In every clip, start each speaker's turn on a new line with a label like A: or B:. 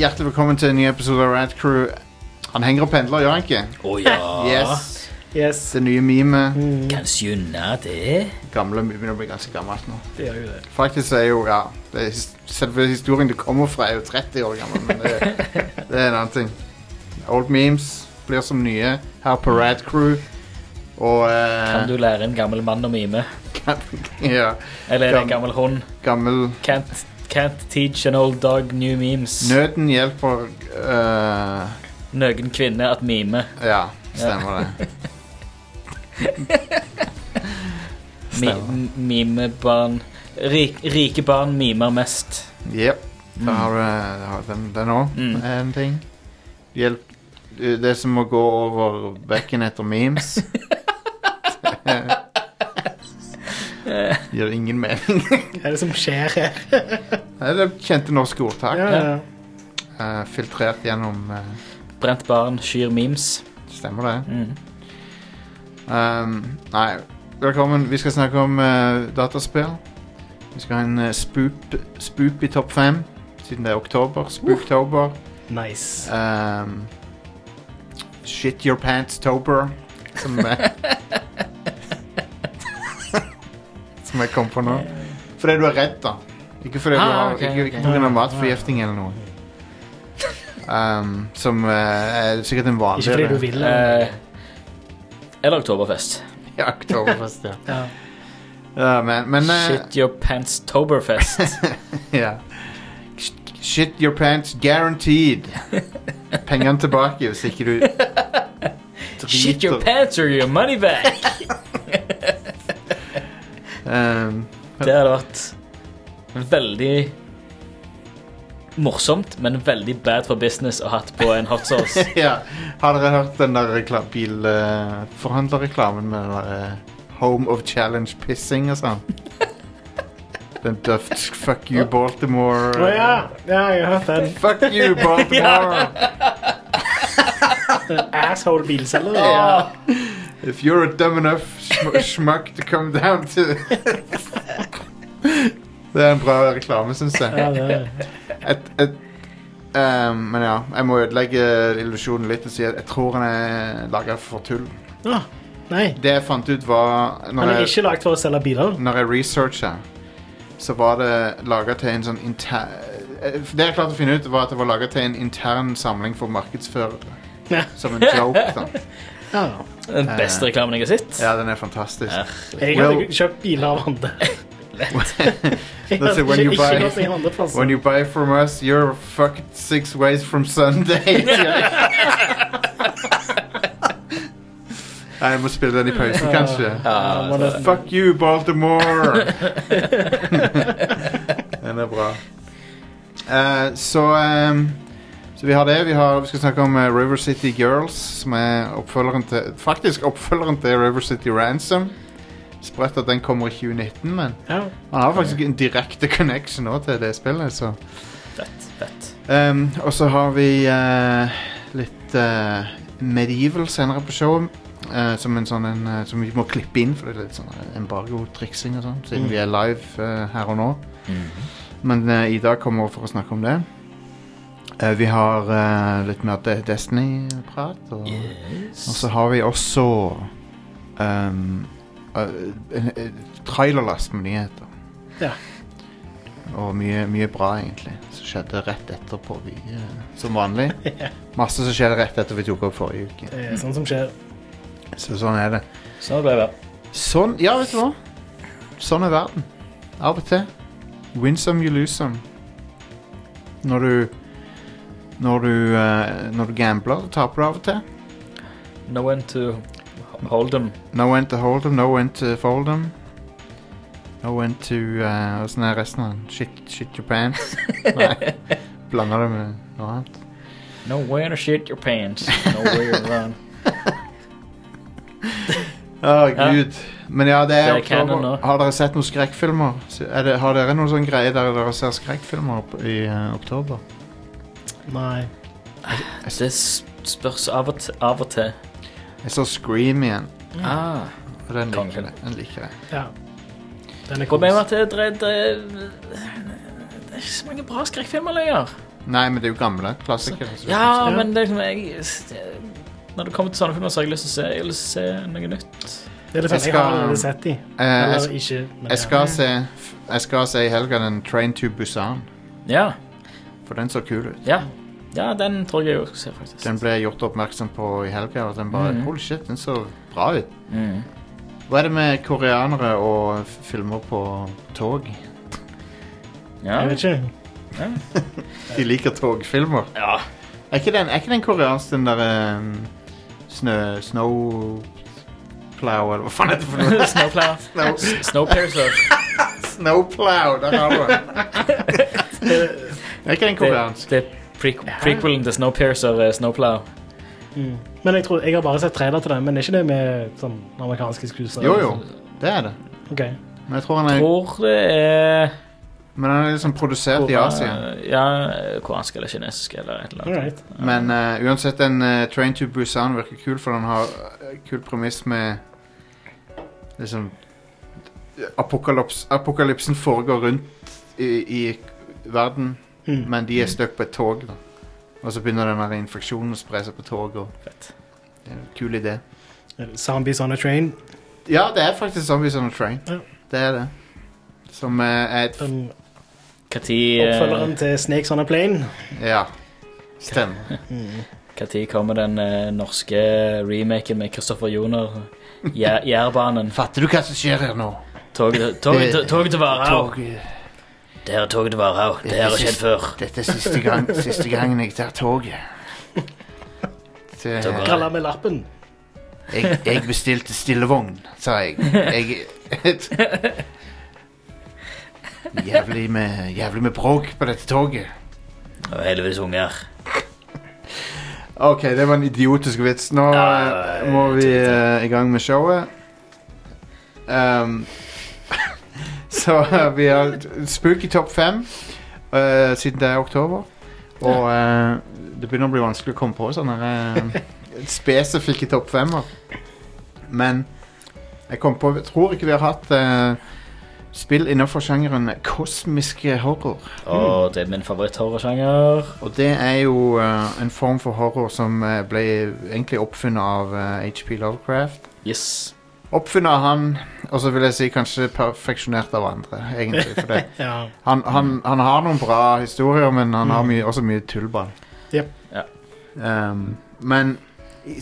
A: hjertelig velkommen til en ny episode av Rad Crew. Han henger og pendler, gjør han ikke?
B: Å ja.
A: Yes.
C: Yes.
A: Det nye memet.
B: Kan skjønne det.
A: Gamle begynner å bli ganske gammelt nå.
C: Det gjør jo det.
A: Faktisk er jo, ja det er, Selve historien du kommer fra, er jo 30 år gammel, men det, det er en annen ting. Old memes blir som nye her på Rad Crew. Og eh,
B: Kan du lære en gammel mann å mime?
A: ja,
B: Eller er det en gammel hund?
A: gammel
B: Can't, can't teach an old dog new memes.
A: Nøden hjelper uh...
B: Nøgen kvinne at mime.
A: Ja, stemmer det.
B: Mi, mimebarn Rik, Rike barn mimer mest.
A: Jep. Da har du den, den òg,
B: Mm.
A: en ting. Hjelp Det som må gå over bekken etter memes. Gir ingen mening.
C: Hva er det som skjer her?
A: Det er kjente norske ordtak.
C: Ja, ja.
A: eh, filtrert gjennom eh,
B: Brent barn skyr memes.
A: Stemmer det.
B: Mm.
A: Um, nei, velkommen. Vi skal snakke om eh, dataspill. Vi skal ha en uh, spoop, spoop i topp fem, siden det er oktober. Spooktober.
C: Nice.
A: Um, shit your pants-tober, som jeg Som jeg kom på nå. Fordi du er redd, da. Ikke fordi du
B: Ah,
A: har
B: ok,
A: Ikke,
B: ok.
A: ikke på grunn av matforgifting eller noe. Um, som eh, er sikkert en vanlig
C: Ikke fordi du vil. eller?
B: Eh, eller Oktoberfest.
A: Ja, oktoberfest, ja.
C: Ja.
A: ja men men eh,
B: Shit your pants toberfest.
A: ja. Sh- Shit your pants guaranteed. Pengene tilbake hvis ikke du
B: Shit your
A: driter.
B: pants or your money back.
A: Um,
B: Det hadde vært veldig morsomt, men veldig bad for business å hatt på en hot sauce.
A: ja. Har dere hørt den der rekla- bilforhandlerreklamen med den der eh, Home of Challenge pissing og sånn? Den døft Fuck you, Baltimore.
C: Å ja. ja, jeg har hørt den.
A: Fuck you, Baltimore!
C: Asshole bilselger.
A: Ja. If you're a dumb enough sm schmuck to come down to Det er en bra reklame, syns jeg.
C: Ja, det er.
A: Et, et, um, men ja, jeg må ødelegge illusjonen litt og si at jeg tror han er laga for tull.
C: Ah, nei.
A: Det jeg fant ut, var
C: Han er
A: jeg,
C: ikke lagd for å selge biler.
A: når jeg researcha, så var det laga til en sånn inter... eh, Det jeg klarte å finne ut, var at det var laga til en intern samling for markedsførere.
C: Ja.
A: Som en joke, da.
C: Ja.
B: Den beste reklamen jeg har sett.
A: Ja, den er fantastisk.
C: Jeg
A: Well-
C: hadde kjøpt biler av andre.
A: That's it, when you buy-. When you buy from us, you're fucked six ways from Sunday. Jeg må spille den i pausen, kanskje.
C: Uh,
A: Fuck you, Baltimore! den er bra. Uh, så ehm, Så vi har det. Vi, har, vi skal snakke om eh, River City Girls, som er oppfølgeren til Faktisk oppfølgeren til River City Ransom. Sprøtt at den kommer i 2019, men
C: Ja.
A: han har faktisk en direkte connection nå til det spillet, så
B: Fett, fett.
A: Um, og så har vi uh, litt uh, Medieval senere på showet. Uh, som en sånn en, som vi må klippe inn, for det er litt sånn embargo-triksing og sånn. Siden
C: Mm.
A: vi er live her og nå. Men eh, Ida kommer for å snakke om det. Eh, vi har uh, litt mer De Destiny-prat. Og, og så har vi også um, uh, trailerlast med nyheter.
C: Ja.
A: Og mye, mye bra, egentlig. Som skjedde rett etterpå. Vi, som vanlig. Masse som skjedde rett etter vi tok opp forrige uke.
C: Det er sånn som skjer.
A: Så sånn er det.
B: Sånn ble det.
A: Sånn, ja, vet du hva? Sånn er verden. Av og til. Win some, you lose some. Når du Når du, eh, når du gambler, taper du av og til.
B: No one to hold them.
A: No when to hold them, no when to fold them. No when to uh, Åssen er resten av den? Shit, shit your pants? Nei. Blander det med noe annet.
B: No way to shit your pants. No way to run.
A: Å, gud. Men ja, det er,
B: Det er
A: oktober.
B: canon nå.
A: Har dere sett noen skrekkfilmer? Er det, har dere noen sånn greie der dere ser skrekkfilmer opp i eh, oktober?
C: Nei.
B: Det spørs av og til. Av og til.
A: Jeg så Scream igjen.
B: Ah.
A: Og den liker
B: Kongen.
A: jeg. Den liker jeg.
C: Ja. Den er
B: Problemet er at det, det, det, det er ikke så mange bra skrekkfilmer lenger.
A: Nei, men det er jo gamle klassikere. så-
B: Ja,
C: Ja.
B: men det er liksom jeg, det, Når det kommer til sånne filmer, så har jeg lyst til å se, jeg har lyst til å se noe nytt.
C: Det er litt
A: Jeg
C: jeg har
A: skal-
C: allerede sett de.
A: Eh, jeg,
C: Eller ikke. Men
A: jeg
C: ja.
A: skal se Jeg skal se i helga den Train to Busan,
B: Ja,
A: for den så kul ut.
B: ja. ja den tror jeg jeg også skal se, faktisk.
A: Den ble gjort oppmerksom på i helga, og den bare
B: mm.
A: Holy shit, den så bra ut.
B: Mm.
A: Hva er det med koreanere og filmer på tog?
B: Ja.
C: Jeg vet ikke.
A: De liker togfilmer.
B: ja.
A: Er ikke den, er ikke den koreansk, den derre um, snø... Snowplow, eller hva faen heter det for noe?
B: Snowplow.
A: Snow,
B: Snowpiercer.
A: snowplow, der har du den. Er ikke den koreansk?
B: Det, det er pre prequelen til Snowpiercer, uh, Snowplow.
C: Mm. Men jeg tror, jeg har bare sett trailer til den, men er ikke det med sånn amerikanske skuespillere?
A: Jo, jo. Det er det.
C: Ok.
A: Men jeg tror han er,
B: Tror det er
A: men han er liksom produsert i Asia.
B: Ja, koreansk eller kinesisk eller et eller annet.
C: Alright.
A: Men uh, uansett, den uh, Train to Busan virker kul, for den har uh, kul premiss med liksom Apokalypsen foregår rundt i, i verden,
C: Mm.
A: men de er stuck på et tog. da Og så begynner den der infeksjonen å spre seg på toget. og
B: Fett.
A: Det er en kul idé.
C: Zombies on a train.
A: Ja, det er faktisk Zombies on a Train.
C: Ja.
A: Det er det. Som eh, er et
C: um,
B: Når
C: oppfølgeren til Snakes on a plane.
A: Ja. Stemmer.
B: kommer den eh, norske remaken med Kristoffer Joner? Jær- Jærbanen.
A: Fatter du hva som skjer her nå?
B: Toget til Varhaug.
A: Tog-
B: Det er toget var her. Det har skjedd før.
A: Dette er siste, gang, siste gangen jeg tar toget. Det,
C: meg med lappen.
A: jeg, jeg bestilte stillevogn, sa jeg. jeg jævlig, med, jævlig med bråk på dette toget.
B: Og heldigvis unger.
A: Ok, det var en idiotisk vits. Nå
B: Ja,
A: eh, må vi eh, i gang med showet. Um, så uh, vi har Spooky topp fem uh, siden det er oktober. Og uh, det begynner å bli vanskelig å komme på sånne uh, spesifikke topp femmer. Men jeg kom på Jeg tror ikke vi har hatt spill innenfor sjangeren kosmisk horror.
B: Og det er min favoritthorrorsjanger.
A: Og det er jo en form for horror som ble egentlig oppfunnet av HP Lovecraft.
B: Yes.
A: Oppfunnet av han, og så vil jeg si kanskje perfeksjonert av andre, egentlig. For det.
C: Ja.
A: Han, han, han har noen bra historier, men han har mye, også mye tullball.
C: Yep.
B: Ja.
A: Um, men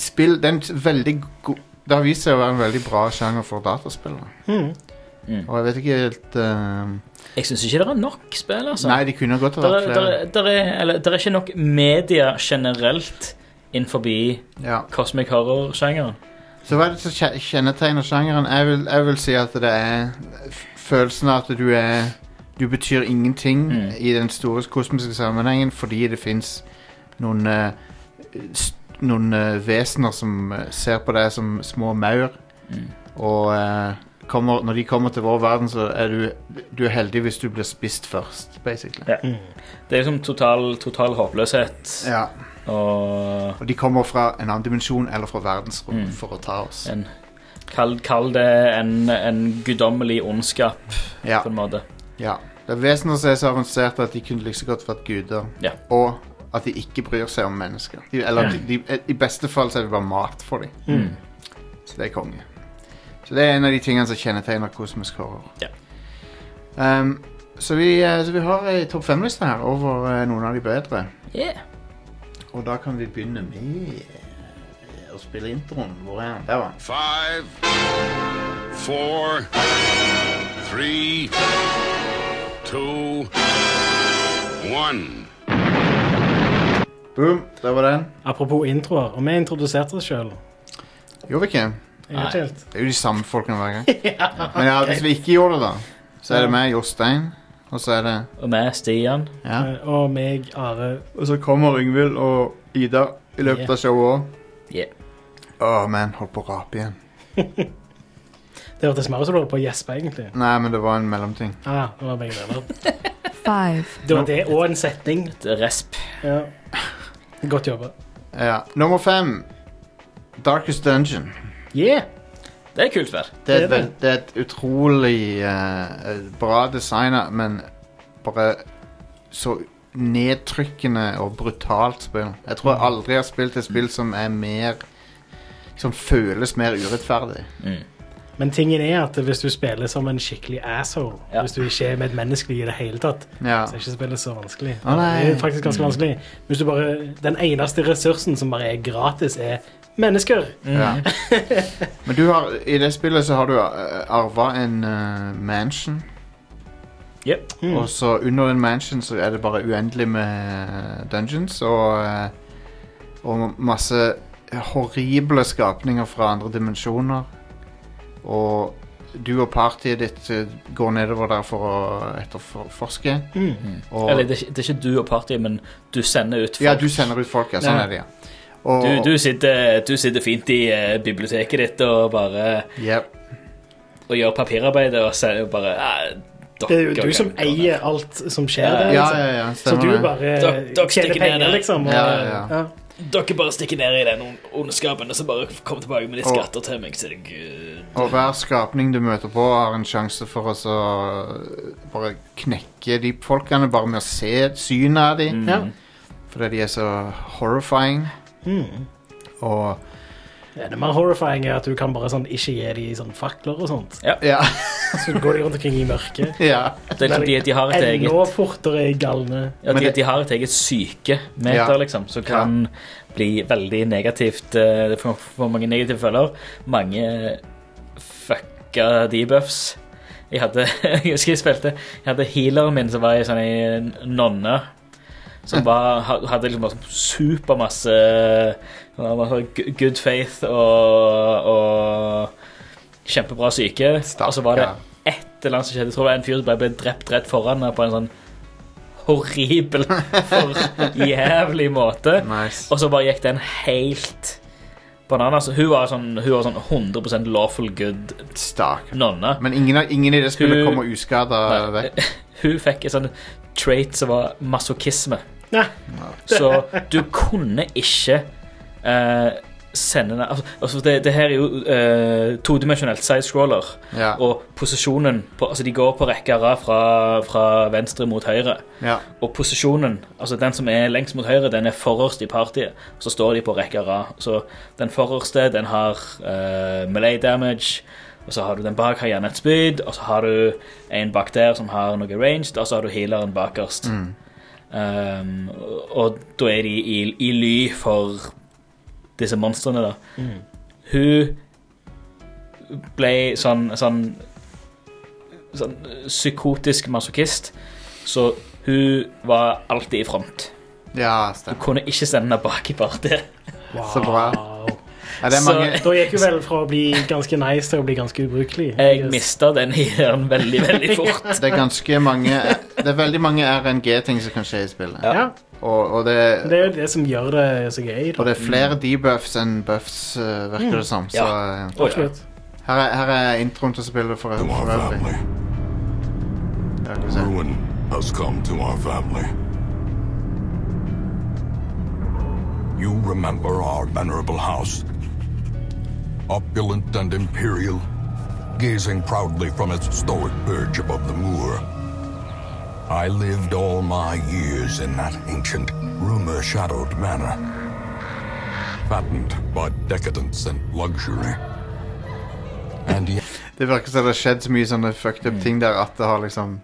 A: spill Den er veldig god Det har vist seg å være en veldig bra sjanger for dataspillere.
C: Mm.
B: Mm.
A: Og jeg vet ikke helt uh...
B: Jeg syns ikke det er nok spill, altså.
A: Nei, de kunne godt ha vært
B: er, der,
A: flere.
B: er, er, er ikke nok media generelt innenfor
A: Ja.
B: cosmic horror-sjangeren.
A: Så hva er det som kje- kjennetegner sjangeren? Jeg vil, jeg vil si at det er følelsen av at du er Du betyr ingenting
B: Mm.
A: i den store kosmiske sammenhengen fordi det fins noen eh, Noen eh, vesener som eh, ser på deg som små maur,
B: Mm.
A: og kommer, når de kommer til vår verden, så er du Du er heldig hvis du blir spist først, basically.
B: Ja.
C: Mm.
B: Det er liksom total, total håpløshet.
A: Ja.
B: Og
A: Og de kommer fra en annen dimensjon eller fra verdensrom
B: Mm.
A: for å ta oss.
B: en Kall, kall det en, en guddommelig ondskap,
A: Ja.
B: på en måte.
A: Ja. Det er vesener som er så avanserte at de kunne like så godt vært guder.
B: Ja.
A: Og at de ikke bryr seg om mennesker. De, eller
B: Ja.
A: de, de, i beste fall så er det bare mat for dem.
B: Mm.
A: Så det er konge. Så det er en av de tingene som kjennetegner kosmisk horror.
B: Ja.
A: Um, så, vi, eh, så vi har ei topp fem-liste her over eh, noen av de bedre.
B: Yeah.
A: Og da kan vi begynne med å spille introen. Hvor er den? Der var den.
D: Five, four, three, two, one.
A: Boom, der var den.
C: Apropos introer, og vi introduserte oss sjøl.
A: Gjorde vi ikke?
C: Helt.
A: Det er jo de samme folkene hver gang. Men ja, hvis vi ikke gjorde det, da, så er det meg, Jostein, og så er det
B: Og meg, Stian.
A: ja.
C: Eh, Og meg, Are
A: Og så kommer Yngvild og Ida i løpet
C: Yeah.
A: av showet òg.
B: Yeah.
A: Å, man, holdt på å rape igjen.
C: Det hørtes mer ut som du holdt på å gjespe, egentlig.
A: Nei, men det var en mellomting.
C: Ah, det var begge deler.
E: five,
C: Det var det og en setning.
B: Et resp.
C: Ja. Godt jobba.
A: Ja. Nummer fem. Darkest Dungeon.
C: Yeah!
B: Det er kult, vær.
A: Det er,
C: Det er
A: et, vel- det er et utrolig eh, bra designa, men bare så nedtrykkende og brutalt spill. Jeg tror jeg aldri har spilt et spill som er mer Som føles mer urettferdig.
C: Men tingen er at hvis du spiller som en skikkelig asshole,
B: Ja.
C: hvis du ikke er medmenneskelig i det hele tatt,
A: Ja.
C: så er ikke spillet så vanskelig.
A: Å, nei.
C: det er faktisk ganske vanskelig. Hvis du bare, den eneste ressursen som bare er gratis, er mennesker.
A: ja. Men du har, i det spillet så har du uh, arva en uh, mansion.
B: Yep.
C: Mm.
A: Og så under den mansion så er det bare uendelig med dungeons og, eh, og masse horrible skapninger fra andre dimensjoner. Og du og partyet ditt eh, går nedover der for å etterforske.
C: Mm.
A: Og,
B: Eller det er, ikke- det er ikke du og partyet, men du sender ut folk.
A: ja, du sender ut folk, ja. Sånn
B: Ja.
A: er det, ja. Og,
B: Du, du, sitter, du sitter fint i uh, biblioteket ditt og bare
A: Yep.
B: og gjør papirarbeidet og sier bare ah,
C: Det er jo du som eier alt som skjer
B: Ja,
C: der.
A: Ja,
C: liksom.
A: ja, ja,
C: Så du bare
B: Dere- dere
C: tjener penger, liksom. Og,
A: Ja, ja, ja.
B: Dere bare stikker ned i den ondskapen og så bare kommer tilbake med de skatter til meg. Så det gud.
A: Og hver skapning du møter på, har en sjanse for å så bare knekke de folkene bare med å se synet av dem.
B: Mm.
A: Fordi de er så horrifying.
C: Mm.
A: Og
C: Ja, det mer horrifying er at du kan bare sånn ikke gi dem sånn fakler og sånt.
A: ja.
C: Så går de rundt omkring i mørket.
A: ja.
B: Det er liksom de, de har et eget
C: Enda fortere galne.
B: Ja, de, de har et eget sykemeter,
A: Ja.
B: liksom, som kan bli veldig negativt eh, Det får, får mange negative følger. Mange fucka debuffs. Jeg hadde Jeg husker jeg spilte Jeg hadde healeren min som var ei sånn nonne. Som var, hadde liksom bare supermasse masse good faith og, og kjempebra syke. Og så var det et eller annet som skjedde. Jeg tror det var en fyr som ble drept rett foran meg på en sånn horribel, for jævlig måte.
A: Nice.
B: Og så bare gikk den helt bananas. Hun var sånn, hun var sånn 100% lawful good
A: Stakkar.
B: nonne.
A: Men ingen, ingen i det skulle
B: Hun-
A: komme uskada vekk.
B: Hun fikk en sånn trait som var masochisme.
C: Ja.
B: Så du kunne ikke uh, sende den altså, altså det, det her er jo uh, todimensjonelt sidescroller.
A: Ja.
B: Og posisjonen på, Altså de går på rekke og rad fra, fra venstre mot høyre.
A: ja.
B: Og posisjonen, altså den som er lengst mot høyre, den er forrest i partiet. Så står de på rekke og rad. Så den forreste, den har uh, melee damage. Og så har du den bak, har gjerne et spyd. Og så har du en bak der som har noe ranged. Og så har du healeren bakerst.
A: Mm.
B: Um, og da er de i, i ly for disse monstrene, da. Hun ble sånn, sånn Sånn psykotisk masochist. Så hun var alltid i front.
A: ja, stemmer.
B: Hun kunne ikke sende bak i partiet.
C: Wow.
A: Så bra. Ja, det er
B: Så-
C: Da gikk jo vel fra å bli ganske nice til å bli ganske ubrukelig.
B: Jeg
C: Yes.
B: mista den hjernen veldig, veldig fort.
A: Det er ganske mange Det er veldig mange RNG-ting som kan skje i spillet.
C: Ja,
A: Og, og, det,
C: det er jo det som gjør det så gøy.
A: og det er flere debuffs enn buffs, uh, virker det som. Så
B: Ja. Oh, ja.
A: Her, er, her er introen til spillet for, for øvrig.
E: family.
A: Skal vi se.
E: Ruin has come to our family. You remember our venerable house. Opulent and imperial, gazing proudly from its stoic perch above the moor. I lived all my years in that ancient, rumor-shadowed manor. Fattened by decadence and luxury. And yet...
A: Det virker som det har skjedd så mye sånne fucked up ting der at det har liksom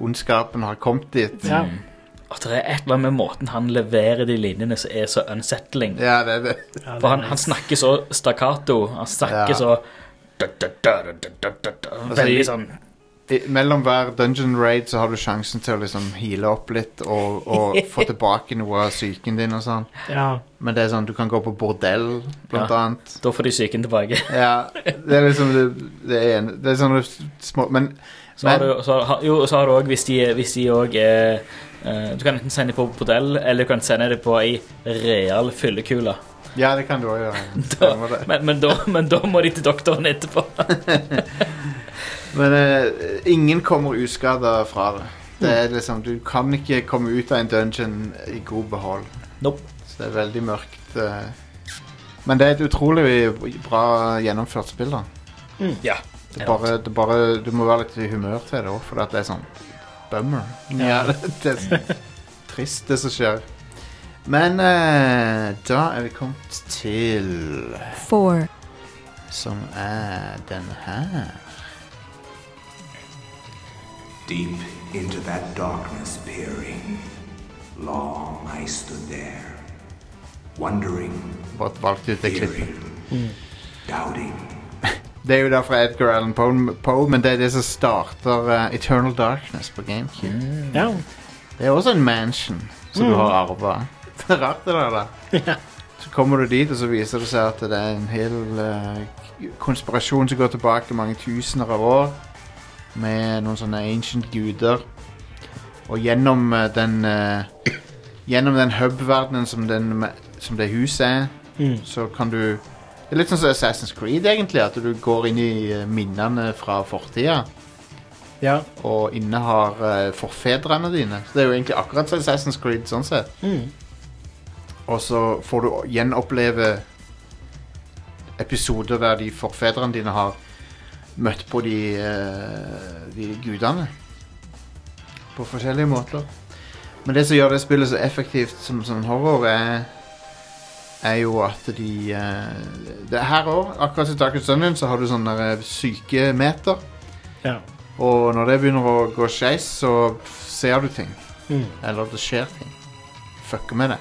A: Ondskapen har kommet dit.
C: Ja. Mm.
B: Og det er et eller annet med måten han leverer de linjene som er så unsettling.
A: Ja, det er det.
B: For han, han snakker så stakkato. Han snakker
A: Ja.
B: så da, da, da, da, da, da, da, da. Veldig sånn
A: I, mellom hver dungeon raid så har du sjansen til å liksom heale opp litt og, og få tilbake noe av psyken din og sånn.
C: Ja.
A: Men det er sånn, du kan gå på bordell, blant
B: Ja.
A: annet.
B: Da får de psyken tilbake.
A: Ja, det er liksom det, det er, en, det er sånne små Men,
B: Så har du, så, har- jo, så har du òg, hvis de hvis de er eh, Du kan enten sende dem på bordell, eller du kan sende dem på ei real fyllekule.
A: Ja, det kan du òg gjøre.
B: Da, men, men, da, men da må de til doktoren etterpå.
A: Men eh, ingen kommer uskada fra det. Det er liksom, Du kan ikke komme ut av en dungeon i god behold.
B: Nope.
A: Så det er veldig mørkt. eh. Men det er et utrolig bra gjennomført spill. da
B: Ja.
A: Det er bare, det er bare, Du må være litt i humør til det òg, for det er sånn bummer. Ja, det, det, trist, det som skjer. Men eh, da er vi kommet til
F: four,
A: Som er den her.
G: Deep into that darkness peering, long I stood there, wondering,
A: Bare valgte ut det klippet.
G: fearing, doubting.
A: Det er jo fra Edgar Allan Poe, Poe, men det er det som starter uh, Eternal Darkness på GameCube.
C: Ja.
A: Det er også en mansion som du har arva. Det er rart, det der. da. Så kommer du dit, og så viser det seg at det er en hel uh, konspirasjon som går tilbake mange tusener av år, med noen sånne ancient guder. Og gjennom uh, den Gjennom den hub-verdenen som, den- som det huset er,
C: Mm.
A: så kan du Det er litt sånn som Assassin's Creed, egentlig. At du går inn i eh, minnene fra fortida
C: ja.
A: og innehar uh, forfedrene dine. Så det er jo egentlig akkurat som Assassin's Creed sånn sett.
C: Mm.
A: Og så får du gjenoppleve episoder der de forfedrene dine har møtt på de, eh, de gudene. På forskjellige måter. Men det som gjør det spillet så effektivt som, som horror, er er jo at de eh, det er Her òg, akkurat som Darkest Dungeon, så har du sånne der, eh, sykemeter.
C: ja.
A: Og når det begynner å gå skeis, så ser du ting.
C: Mm.
A: Eller det skjer ting. Fucker med det.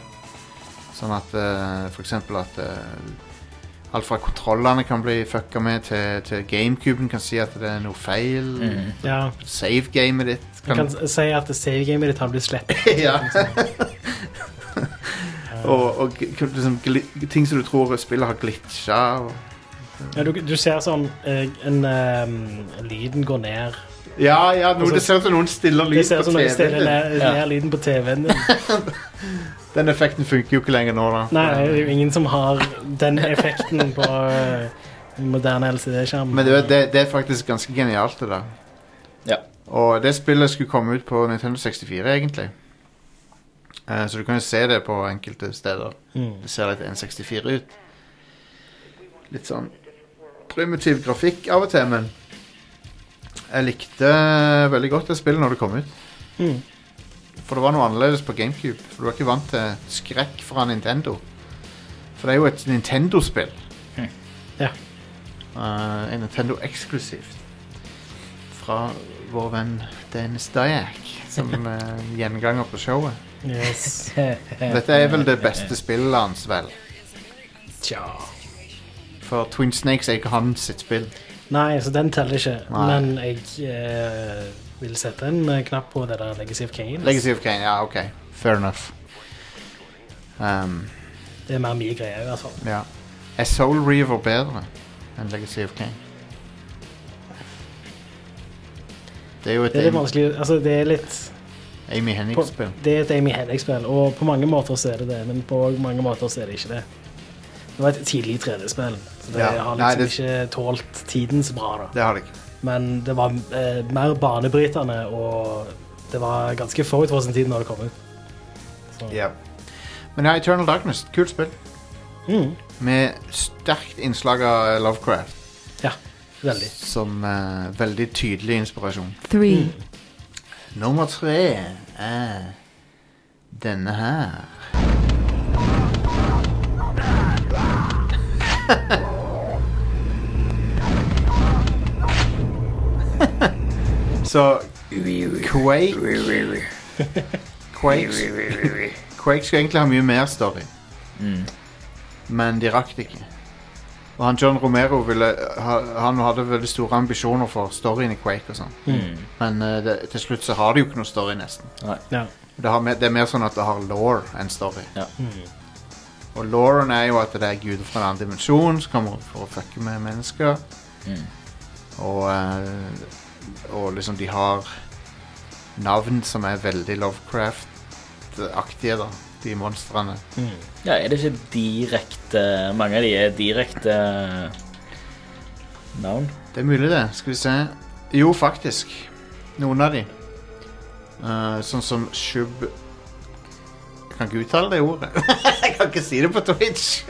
A: Sånn at uh, for eksempel at uh, alt fra kontrollene kan bli fucka med, til, til GameCuben kan si at det er noe feil.
B: Mm.
C: ja.
A: Save-gamet ditt
C: Du
A: kan,
C: kan si at save-gamet ditt har blitt slett.
A: ja. og og liksom, ting som du tror spillet har glitcha.
C: Ja, du, du ser sånn eh, en, um, Lyden går ned.
A: ja, ja, noe,
C: Altså,
A: det ser ut som noen stiller
C: Det
A: lyd
C: ser
A: på
C: ut som noen stiller
A: TV-en.
C: ned,
B: Ja.
C: lyden på TV-en din.
A: Den effekten funker jo ikke lenger nå, da.
C: Nei, det er jo ingen som har den effekten på eh, moderne LCD-skjerm.
A: Men det, det, det er faktisk ganske genialt, det der.
B: Ja.
A: Og det spillet skulle komme ut på Nintendo 64, egentlig. Eh, så du kan jo se det på enkelte steder.
C: Mm.
A: Det ser litt N64 ut. Litt sånn primitiv grafikk av og til, men jeg likte veldig godt det spillet når det kom ut.
C: Mm.
A: For det var noe annerledes på GameCube. For du var ikke vant til skrekk fra Nintendo. For det er jo et Nintendo-spill.
C: Ja.
A: Uh, en Nintendo eksklusivt. Fra vår venn Dennis Dyack, som uh, gjenganger på showet.
C: Yes.
A: Dette er vel det beste spillet hans, vel?
C: Tja.
A: For Twin Snakes er ikke hans sitt spill.
C: Nei, så den teller ikke.
A: Nei.
C: Men jeg eh, vil sette en eh, knapp på det der Legacy of Kane.
A: Legacy of Kane, ja, ok. Fair enough. Um,
C: Det er mer mye greier, i hvert fall.
A: ja. Er Soul Reaver bedre enn Legacy of Kane? Det er jo et
C: Det er litt vanskelig Altså, det er litt
A: Amy Hennig-spill.
C: Det er et Amy Hennig-spill, og på mange måter så er det det, men på mange måter så er det ikke det. Det var et tidlig 3D-spill, så det
A: Ja,
C: har
A: nei,
C: liksom
A: det-
C: ikke tålt tiden så bra, da.
A: Det har det ikke.
C: Men det var eh, mer banebrytende, og det var ganske forut for sin tid når det kom ut. Så,
A: Ja. Men ja, Eternal Darkness, kult spill.
C: mm,
A: Med sterkt innslag av Lovecraft.
C: ja, veldig.
A: Som eh, veldig tydelig inspirasjon.
F: three,
A: Nummer tre er denne her. Så Quake Quake Quake skulle egentlig ha mye mer story,
B: Mm.
A: men de rakk det ikke. Og han John Romero ville, ha- han hadde veldig store ambisjoner for storyen i Quake og sånn.
B: Mm.
A: Men uh, det, til slutt så har de jo ikke noe story, nesten.
C: Ja.
A: Det, har mer, det er mer sånn at det har law enn story.
B: Ja.
A: Og lawen er jo at det er guder fra en annen dimensjon som kommer for å fucke med mennesker.
B: Mm.
A: Og, uh, og liksom de har navn som er veldig Lovecraft-aktige, da. De monstrene.
C: Mm.
B: Ja, er det ikke direkte Mange av de er direkte navn?
A: Det er mulig, det. Skal vi se. Jo, faktisk. Noen av de. Uh, sånn som Shub Jeg kan ikke uttale det ordet. jeg kan ikke si det på Twitch.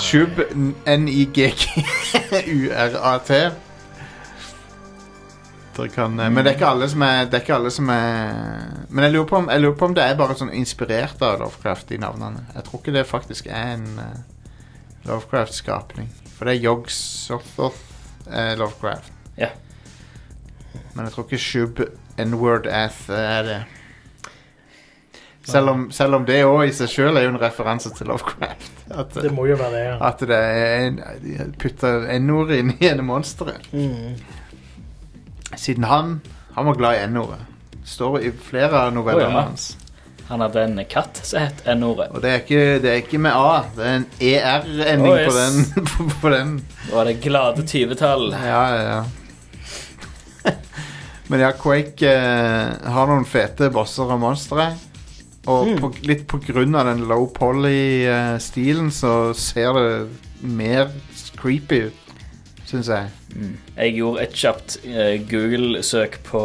A: Shub N-I-G-G-U-R-A-T. Dere kan, eh, men det er ikke alle som er, det er ikke alle som er Men jeg lurer, på om, jeg lurer på om det er bare sånn inspirert av Lovecraft, de navnene. Jeg tror ikke det faktisk er en uh, Lovecraft-skapning. For det er Yogg Sothoth eh, Lovecraft.
B: Ja.
A: Men jeg tror ikke Shub N-word Ath er det. Selv om, selv om det òg i seg sjøl er jo en referanse til Lovecraft. At,
C: Det må jo være det, ja.
A: at det er en, de putter N-ord inn i ene monsteret.
C: Mm.
A: Siden han Han var glad i N-ordet. Står i flere av novellene
B: Å, ja.
A: hans.
B: Han hadde en katt som het N-ordet.
A: Og det er, ikke, det er ikke med A. Det er en ER-ending
B: Å, yes.
A: på, den, på, på den.
B: Da var det glade tyvetall.
A: Ja, ja, ja. Men ja, Quake eh, har noen fete bosser og monstre. Og på, litt på grunn av den low poly-stilen så ser det mer creepy ut, syns jeg.
B: Jeg gjorde et kjapt uh, Google-søk på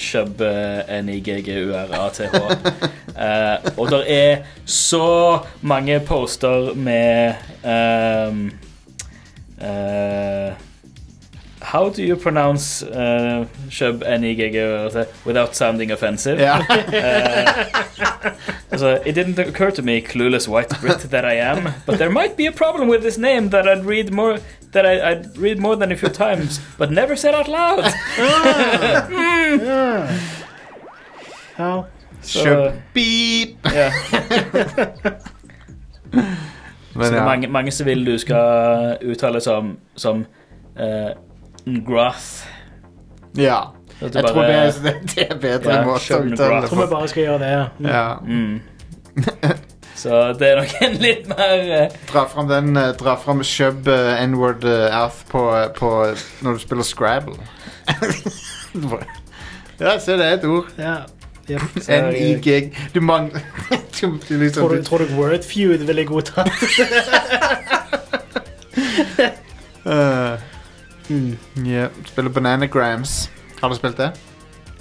B: Shub uh, N-I-G-G-U-R-A-T-H. Eh, og det er så mange poster med um, uh, How do you pronounce uh, Shub N-I-G-G-U-R-A-T without sounding offensive?
A: Yeah.
B: uh, So it didn't occur to me, clueless white Brit that I am, but there might be a problem with this name that I'd read more that I, I'd read more than a few times, but never said out loud.
C: ja.
B: Så,
A: Kjøp beep!
B: ja.
A: Men
B: Så det er mange, mange som vil du skal uttale som, som uh, Ngrath.
A: ja. Jeg bare, tror det er, det er bedre
B: Ja,
A: måte å uttale
C: Jeg tror vi bare skal gjøre det. ja. Mm.
B: Så det er nok en litt mer eh,
A: Dra fram den uh, Dra fram Shub uh, N-word uh, Earth på, på når du spiller Scrabble. ja, se, det er et ord.
C: Ja. Jep, så jeg-
A: N-I-G Du mangler du, du liksom,
C: Tror du, tror du Wordfeud ville godtatt?
A: Uh,
C: Mm.
A: ja, spiller Bananagrams. Har du spilt det?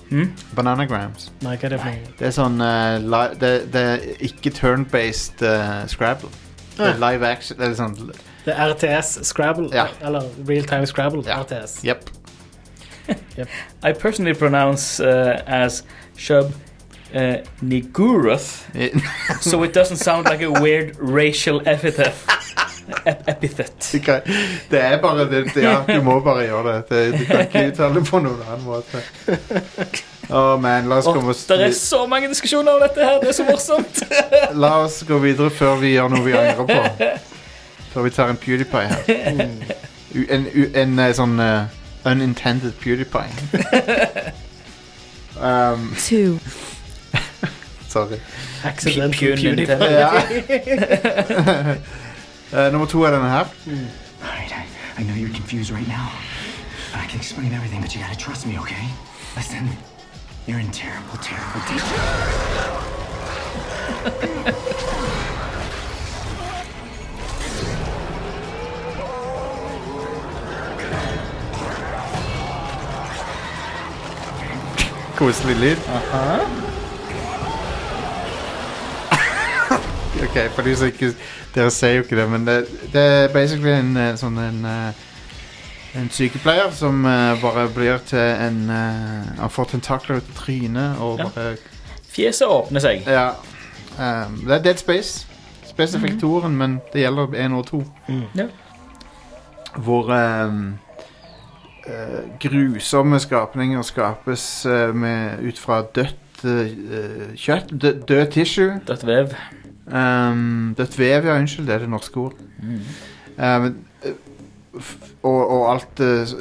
B: Hmm?
A: Bananagrams.
C: Nei, hva er det for noe?
A: Det er sånn uh, li det, det er ikke turn-based uh, Scrabble. Det er
C: Ah.
A: live action. Det er sånn
C: Det er RTS Scrabble,
A: Ja.
C: eller Real Time Scrabble.
A: Ja.
C: RTS.
A: Jepp.
B: I personally pronounce uh, as Shub uh, Niguruth, so it doesn't sound like a weird racial epithet. Ep epithet.
A: Det er bare det, det. Ja, du må bare gjøre det. det. Du kan ikke uttale det på noen annen måte. Oh, man. La oss, komme oss,
B: Det er så mange diskusjoner om dette her, det er så morsomt.
A: la oss gå videre før vi gjør noe vi angrer på. Før vi tar en PewDiePie her. En, en, u, en eh, sånn uh, unintended PewDiePie. um,
F: two,
A: sorry.
C: Accidental
B: PewDiePie.
C: PewDiePie.
A: Ja. Eh, nummer to er denne her.
H: All right, I, I know you're confused right now. I can explain everything, but you gotta trust me, okay? Listen, you're in terrible, terrible danger.
A: Koselig lyd. Ok, for de som ikke Dere ser jo ikke det, men det, det er basically en eh, sånn en eh, En sykepleier som eh, bare blir til en eh, Han får tentakler ut av trynet og
B: Ja.
A: bare
B: Fjeset åpner seg.
A: Ja. Um, det er Dead Space. Spesifikt toeren, men det gjelder én og to.
B: Ja.
A: Hvor um, eh, grusomme skapninger skapes eh, med, ut fra dødt eh, kjøtt. Død, død tissue.
B: Dødt vev.
A: Um, dødt vev, ja. Unnskyld, det er det norske ord. Um, eh, og, og alt uh,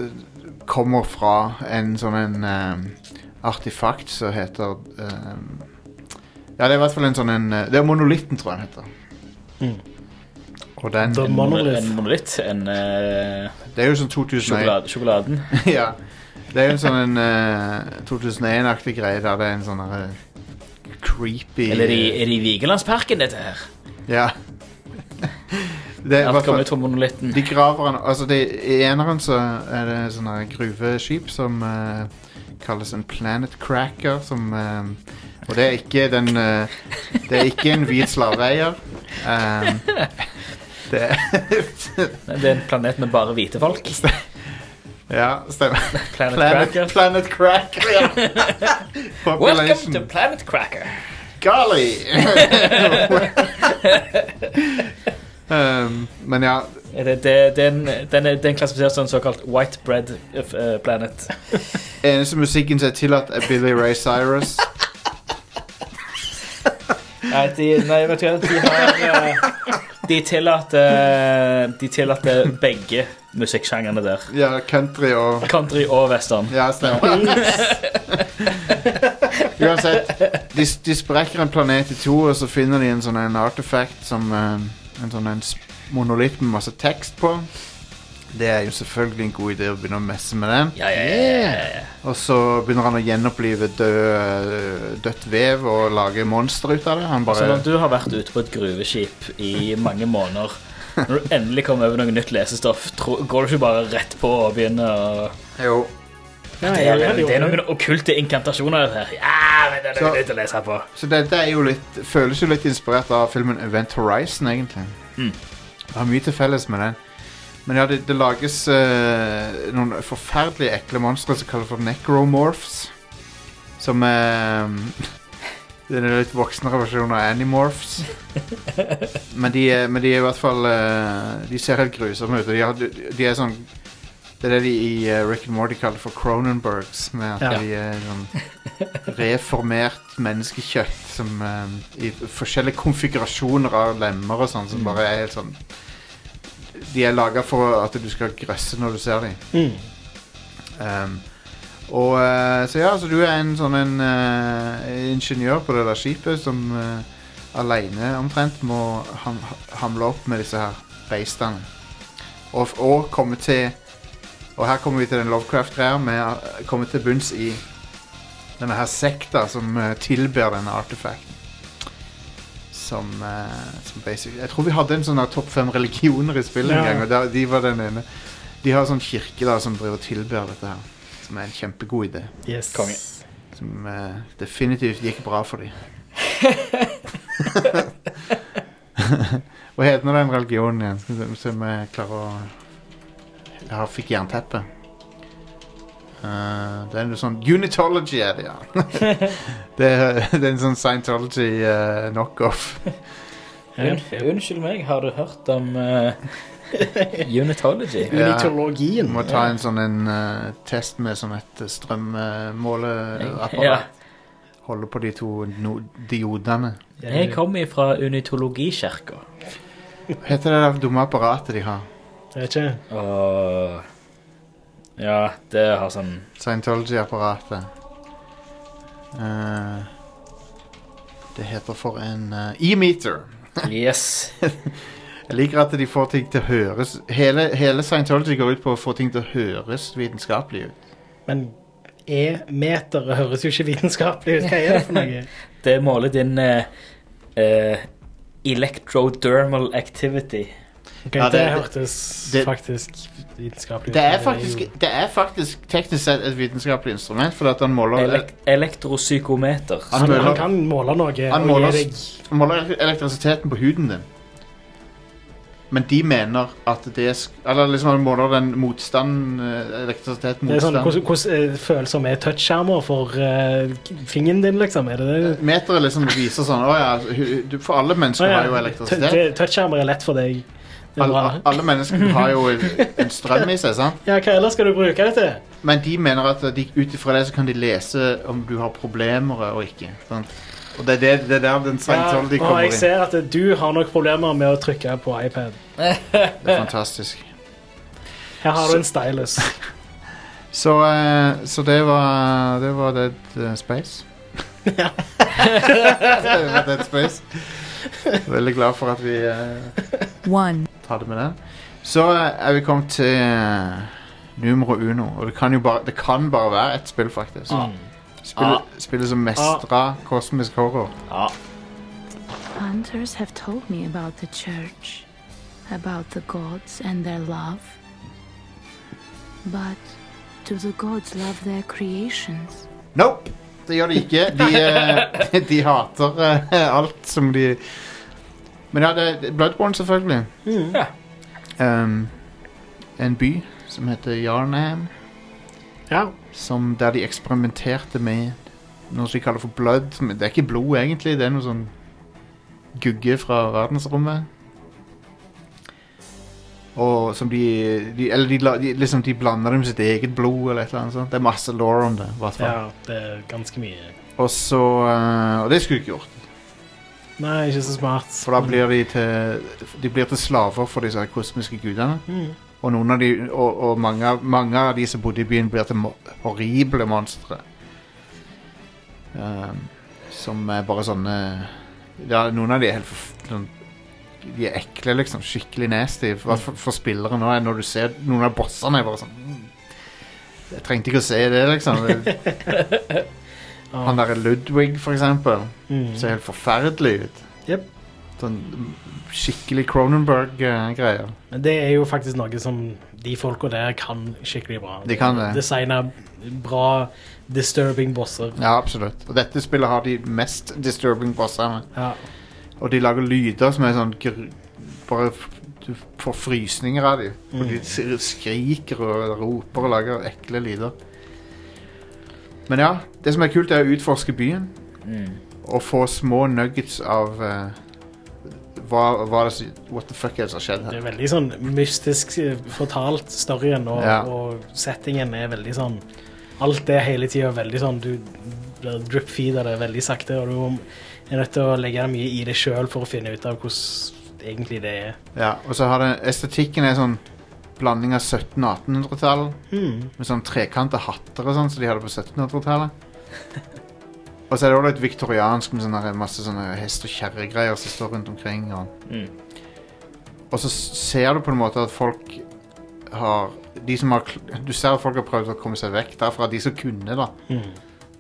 A: kommer fra en sånn en um, artifakt som heter um, Ja, det er i hvert fall en sånn en eh, Det er monolitten, tror jeg den heter.
C: Mm.
A: Og den
C: The
B: En
C: Monolith.
B: En monolitt. En uh,
A: Det er jo sånn 2001
B: sjokolade, sjokoladen.
A: ja. Det er jo en sånn en eh, 2001-aktig greie der det er en sånn derre creepy
B: Eller er i- er det i Vigelandsparken, dette her?
A: Ja. det er i
B: Alt
A: hvert
B: kommer ut fra monolitten.
A: De graver han Altså, det, i eneren så er det sånne gruveskip som eh, kalles en planet cracker, som eh, Og det er ikke den eh, Det er ikke en hvit slaveeier. Um, det er
B: Det er en planet med bare hvite folk.
A: Ja, stemmer.
B: Planet, Cracker.
A: Planet Cracker, ja.
B: Welcome
A: Population.
B: to Planet Cracker.
A: Golly! um, men ja,
B: det, det, den, den, er, den klassifiseres som en såkalt white bread uh, planet.
A: eneste musikken som er tillatt, er Billy Ray Cyrus.
B: Nei, de, nei vet du hva, de har uh, De tillater De tillater begge musikksjangrene der.
A: Ja, country og
B: Country og western.
A: Ja, stemmer. Uansett, de, de sprekker en planet i to, og så finner de en sånn en artifact som eh, En sånn en monolitt med masse tekst på. Det er jo selvfølgelig en god idé å begynne å messe med den.
B: Ja, ja, ja, ja, ja.
A: Og så begynner han å gjenopplive død, eh, dødt vev og lage monster ut av det. Han
B: Så
A: bare
B: når du har vært ute på et gruveskip i mange måneder Når du endelig kommer over noe nytt lesestoff, går du ikke bare rett på og begynner å
A: Jo.
C: Ja,
B: Det er, det er noen okkulte inkantasjoner her. Ja, men det er
A: Så-
B: noe nytt å lese på.
A: Så dette er jo litt føles jo litt inspirert av filmen Event Horizon, egentlig.
B: Mm.
A: Det har mye til felles med den. Men ja, det, det lages uh, noen forferdelig ekle monstre som kalles for necromorphs. Som er Det er en litt voksnere versjon av Animorphs. men, de er, men de er i hvert fall eh, De ser helt grusomme ut. og De, har, de er sånn Det er det de i eh, Rick and Morty kaller for Cronenbergs. Med at
C: Ja.
A: de er sånn reformert menneskekjøtt som eh, i forskjellige konfigurasjoner av lemmer og sånn, som bare er helt sånn De er laga for at du skal grøsse når du ser dem.
C: mm.
A: Um, og eh, Så ja, så du er en sånn en eh, ingeniør på det der skipet som uh, aleine omtrent må ham, hamle opp med disse her beistene. Og, og komme til Og her kommer vi til den Lovecraft-greia med å komme til bunns i denne her sekta som eh, tilber denne artefakten. Som, eh, som basic Jeg tror vi hadde en sånn her topp fem religioner i spillet en
C: Ja.
A: gang, og der, de var den ene. De har sånn kirke da som driver og tilber dette her. Som er en kjempegod idé.
C: Yes.
B: Konge.
A: Som eh, definitivt gikk bra for dem. Hva heter nå den religionen igjen? Skal vi se om jeg klarer å Jeg har fikk jernteppe. Uh, det er noe sånn Unitology er det, ja. det, er, det er en sånn Scientology uh, knockoff.
B: Unnskyld meg, har du hørt om eh, Unitology?
A: Ja.
C: Unitologien.
A: Må ta en sånn en uh, test med sånn et strømmåleapparat.
B: Ja.
A: Holde på de to no diodene.
B: Jeg kommer fra unitologikirka.
A: Hva heter det der dumme apparatet de har?
C: Jeg vet ikke.
B: Uh, Ja, det har sånn
A: Scientology-apparatet. Uh, det heter for en uh, e-meter.
B: Yes.
A: Jeg liker at de får ting til å høres hele, hele Scientology går ut på å få ting til å høres vitenskapelig ut.
C: Men E-meter høres jo ikke vitenskapelig ut. Hva er det for noe?
B: Det måler din uh, uh, electrodermal activity.
C: Okay,
A: Ja,
C: det,
A: det-
C: hørtes
A: det-
C: faktisk vitenskapelig ut.
A: Det er faktisk, det er faktisk teknisk sett et vitenskapelig instrument, fordi at han måler
B: Elek elektropsykometer.
A: Han
C: han, kan måle noe
A: Han måler,
C: deg
A: måler elektrisiteten på huden din. Men de mener at det Eller liksom måler den motstand eh, Elektrisitet
C: Det sånn,
A: motstand.
C: Hvordan eh, følsom er touchskjermer for uh, fingeren din, liksom? Er det det?
A: Meteret liksom viser sånn Å ja, du, for alle mennesker
C: ja.
A: har jo elektrisitet.
C: Touchskjermer er lett for deg.
A: Alle, alle mennesker har jo en strøm i seg, sant?
C: Ja, hva ellers skal du bruke det til?
A: Men de mener at de, ut ifra det så kan de lese om du har problemer og ikke. Sant? Og det er, det, det er der den
C: Ja,
A: inn
C: og
A: kommer
C: jeg
A: inn.
C: ser at du har nok problemer med å trykke på iPad.
A: Det er fantastisk.
C: Her har du en stylus.
A: Så, eh, så det var Det var Dead eh, Space.
C: Ja.
A: det var Dead Space. Veldig glad for at vi eh,
F: One.
A: tar det med den. Så eh, er vi kommet til uh, numero uno. Og det kan jo bare, det kan bare være ett spill, faktisk. Spillet, spillet som mestra kosmisk horror.
F: Hunters have told me about the church, about the gods and their love. But do the gods love their creations?
A: Nope! Det gjør de ikke. De, eh, de hater eh, alt som de Men ja, det er Bloodborne, selvfølgelig.
B: Ja.
A: Um, en by som heter Yarnham.
C: Ja.
A: som der de eksperimenterte med noe som de kaller for blood. Men Det er ikke blod, egentlig. Det er noe sånn gugge fra verdensrommet. Og som de, de Eller de, de, liksom, de blander det med sitt eget blod, eller et eller annet sånt. Det er masse law om det. hvert fall.
C: ja, det er ganske mye.
A: Og så eh, Og det skulle de ikke gjort.
C: Nei, ikke så smart.
A: For da blir de til De blir til slaver for disse kosmiske gudene.
C: Mm.
A: Og, noen av de, og, og mange, av- mange av de som bodde i byen, blir til horrible monstre. Um, som er bare sånne Ja, noen av de er helt forf- sånn, De er ekle, liksom. Skikkelig nasty. For, for, for spillere nå, når du ser noen av bossene, er bare sånn mm, Jeg trengte ikke å se det, liksom. Han derre Ludwig, for eksempel,
C: Mm.
A: ser helt forferdelig ut.
C: Jep.
A: Sånn skikkelig Cronenberg-greier.
C: Men det er jo faktisk noe som de folka der kan skikkelig bra.
A: De kan det.
C: Designe bra disturbing bosser.
A: Ja, absolutt. Og dette spillet har de mest disturbing bossene.
C: Ja.
A: Og de lager lyder som er sånn Bare du får frysninger av dem. Og de skriker og roper og lager ekle lyder. Men ja, det som er kult, er å utforske byen.
B: Mm.
A: Og få små nuggets av eh, hva, hva det, What the fuck er det som har skjedd
C: Det er veldig sånn mystisk eh, fortalt, storyen, og,
A: Ja.
C: og settingen er veldig sånn Alt er hele tida veldig sånn Du blir drip-feeder det veldig sakte, og du er nødt til å legge mye i det sjøl for å finne ut av hvordan egentlig det er.
A: Ja, og så har det Estetikken er sånn blanding av 1700- og 1800-tall.
C: Mm.
A: Med sånn trekanta hatter og sånn som de hadde på 1700-tallet. og så er det også litt viktoriansk med sånne, masse sånne hest- og kjerregreier som står rundt omkring. Og,
B: Mm.
A: og så ser du på en måte at folk har de som har Du ser at folk har prøvd å komme seg vekk derfra, de som kunne, da.
C: Mm.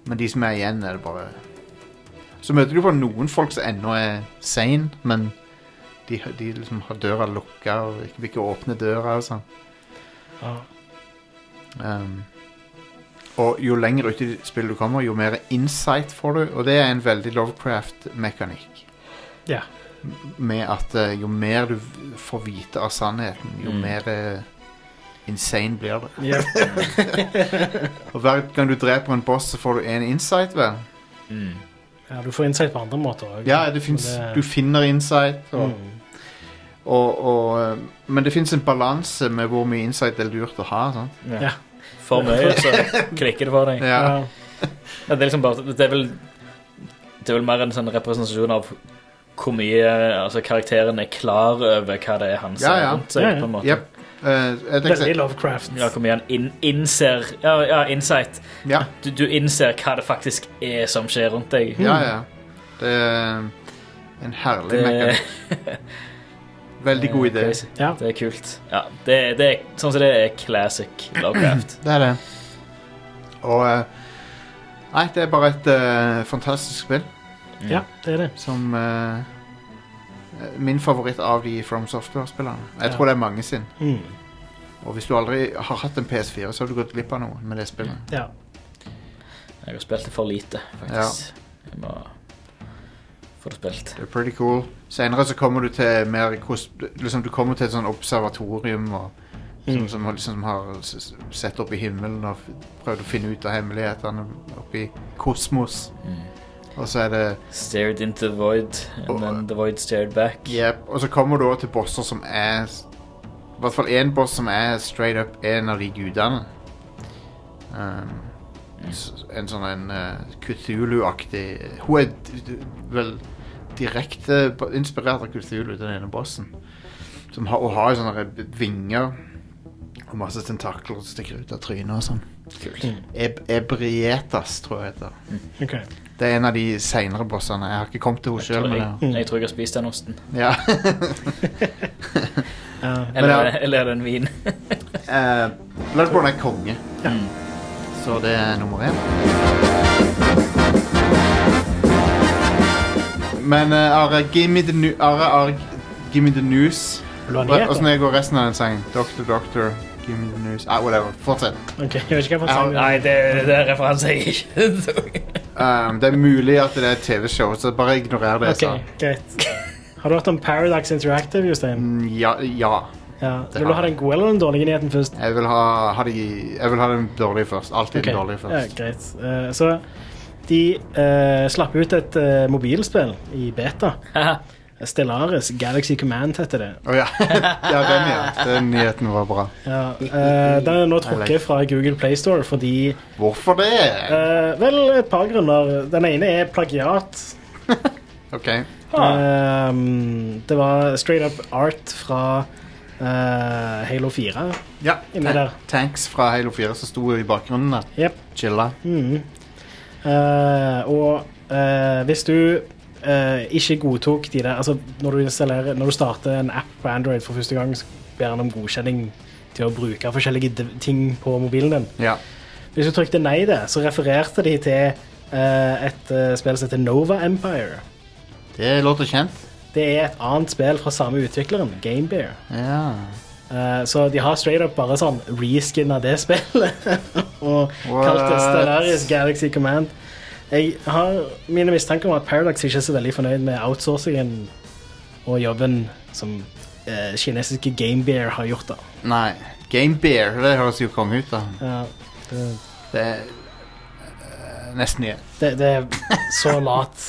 A: Men de som er igjen, er det bare Så møter du på noen folk som ennå er sane, men de, de liksom har døra lukka og vil ikke åpne døra og sånn.
C: Ah.
A: Um, og jo lenger ut i spillet du kommer, jo mer insight får du, og det er en veldig Lovecraft-mekanikk.
C: Ja.
A: Med at eh, jo mer du får vite av sannheten, jo
B: Mm.
A: mer eh, insane blir det.
C: Ja.
A: Og hver gang du dreper en boss, så får du en insight, vel?
B: Mm.
C: ja, du får insight på andre måter òg.
A: Ja, det finnes, du finner insight. Og,
C: mm.
A: og, og, eh, men det fins en balanse med hvor mye insight det er lurt å ha. Sant?
B: Ja.
C: Ja.
B: For mye, så klikker det for deg.
A: Ja.
C: Ja.
B: Det er liksom bare Det er vel Det er vel mer en sånn representasjon av hvor mye altså, karakteren er klar over hva det er han ser
A: Ja, ja.
B: rundt seg.
C: Ja, ja.
B: på en måte.
A: Yep. Uh, et
C: Veldig Lovecraft.
B: Ja, hvor mye han in, innser ja, ja, insight.
A: ja.
B: Du, du innser hva det faktisk er som skjer rundt deg.
A: Ja, ja. Det er en herlig
B: Det-
A: mekanikk. Veldig god idé.
B: Crazy.
C: Ja.
B: Det er kult. Ja, det, det er, sånn som det er classic Lovecraft.
A: Det er det. Og eh, Nei, det er bare et eh, fantastisk spill
C: ja, det er det.
A: som eh, Min favoritt av de From Software-spillerne. Jeg
C: Ja.
A: tror det er mange sin.
C: Mm.
A: Og hvis du aldri har hatt en PS4, så har du gått glipp av noe med det spillet.
C: Ja.
B: Jeg har spilt det for lite, faktisk. Jeg må få det spilt.
A: Det er pretty cool. Senere så kommer du til mer liksom Du kommer til et sånn observatorium og, som,
C: Mm.
A: som, liksom har sett opp i himmelen og prøvd å finne ut av hemmelighetene oppi kosmos. Og så er det
B: Stared into the void, and
A: Og-
B: then the void stared back.
A: Yep. og så kommer du òg til bosser som er I hvert fall én boss som er straight up en av de gudene. Um, en sånn en uh, Cthulhu-aktig Hun er d- d- vel direkte inspirert av Cthulhu, den ene bossen. Som har, og har sånne vinger og masse tentakler som stikker ut av trynet og sånn. Eb Ebrietas, tror jeg heter.
C: Okay.
A: Det er en av de seinere bossene. Jeg har ikke kommet til henne sjøl.
B: jeg, jeg tror jeg har spist den osten.
A: Ja.
C: uh,
B: Eller,
A: ja.
B: eller er det en vin?
A: uh, Bloodborne er konge.
C: Ja.
A: Så det er nummer én. Men uh, Are, give me the, nu Are, Are, give me the news. Åssen går resten av den sangen? Doctor, doctor, give me the news. Ah, whatever. Fortsett.
C: Ok, Jeg vet ikke hva for sang.
B: Nei, det, det er referanse jeg ikke
A: Um, det er mulig at det er et TV-show, så bare ignorer det Okay,
C: Ok, greit. Har du hørt om Paradox Interactive, Jostein?
A: Mm, Ja, ja.
C: Ja. Vil du ha den gode eller den dårlige nyheten først?
A: Jeg vil ha, ha, de, jeg vil ha den dårlige først. Alltid
C: Ok,
A: den dårlige
C: Ja, greit. Uh, så de uh, slapp ut et uh, mobilspill i beta. Stellaris Galaxy Command heter det.
A: Å ja. ja, den, ja. Den nyheten var bra.
C: Ja, uh, den er nå trukket fra Google Playstore fordi
A: Hvorfor det?
C: eh, Vel, et par grunner. Den ene er plagiat.
A: OK.
C: Ehm, det var straight up art fra eh, Halo 4.
A: Ja.
C: ta der.
A: Tanks fra Halo 4 som sto i bakgrunnen der.
C: Yep.
A: Chilla.
C: Mhm. Eh, og eh, hvis du eh, ikke godtok de der Altså, når du, når du starter en app på Android for første gang, så ber han om godkjenning til å bruke forskjellige ting på mobilen din.
A: Ja.
C: Hvis du trykte nei der, så refererte de til uh, et uh, spill som heter Nova Empire.
A: Det låter kjent.
C: Det er et annet spill fra samme utvikleren, Gamebear.
A: Ja.
C: Eh, så de har straight up bare sånn reskinna det spillet. og kalt det Stellaris Galaxy Command. Jeg har mine mistanker om at Paradox ikke er så veldig fornøyd med outsourcingen og jobben som eh, kinesiske Gamebear har gjort. da.
A: Nei. Gamebear, det høres jo konge ut, da.
C: Ja, det,
A: Det er eh, nesten igjen.
C: det, det er så lat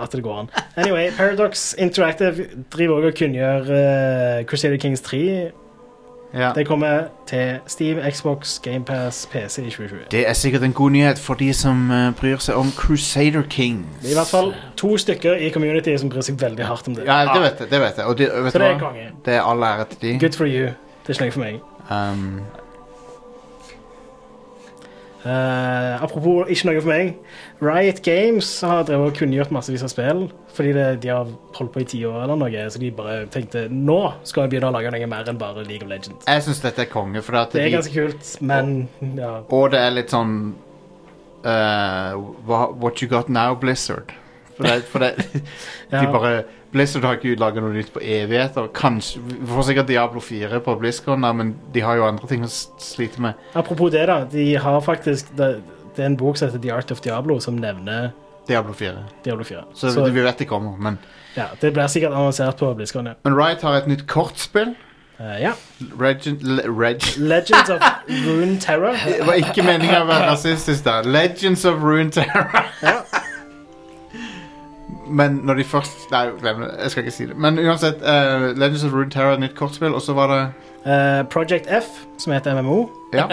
C: at det går an. Anyway, Paradox Interactive driver også og kunngjør uh, Crusader Kings 3.
A: Ja.
C: Det kommer til Steam, Xbox, GamePass, PC i 2020.
A: Det er sikkert en god nyhet for de som eh, bryr seg om Crusader Kings.
C: Det er i hvert fall to stykker i community som bryr seg veldig hardt om det.
A: Ja, det vet jeg. det vet jeg Og de, vet
C: Så det er konge.
A: Det er all ære til de.
C: Good for you. Det er ikke noe for meg.
A: Um,
C: Eh, apropos ikke noe for meg. Riot Games har drevet og kunngjort massevis av spill. Fordi det, de har holdt på i ti år eller noe, så de bare tenkte nå skal vi begynne å lage noe mer enn bare League of Legends.
A: jeg syns dette er konge, for at
C: Det er
A: de,
C: ganske kult, men ja.
A: Og det er litt sånn uh, What you got now, Blizzard. For det, for det. De bare Blizzard har ikke laga noe nytt på evigheter. Kanskje, Vi får sikkert Diablo 4 på BlizzCon, men de har jo andre ting å slite med.
C: Apropos det, da. De har faktisk Det, det er en bok som heter The Art of Diablo, som nevner
A: Diablo 4.
C: Diablo 4.
A: Så,
C: Så,
A: vi vet det kommer. Men,
C: ja, det blir sikkert annonsert på BlizzCon, ja.
A: men Riot har et nytt kortspill.
C: Uh, ja.
A: Regin, le, reg,
C: Legends of Rune Terror.
A: det var ikke meninga å være rasistisk der. Legends of Rune Terror. Men når de først Nei, glem det. Jeg skal ikke si det. Men uansett, uh, Legends of Rune Terror er et nytt kortspill, og så var det
C: uh, Project F, som er et MMO.
A: Ja,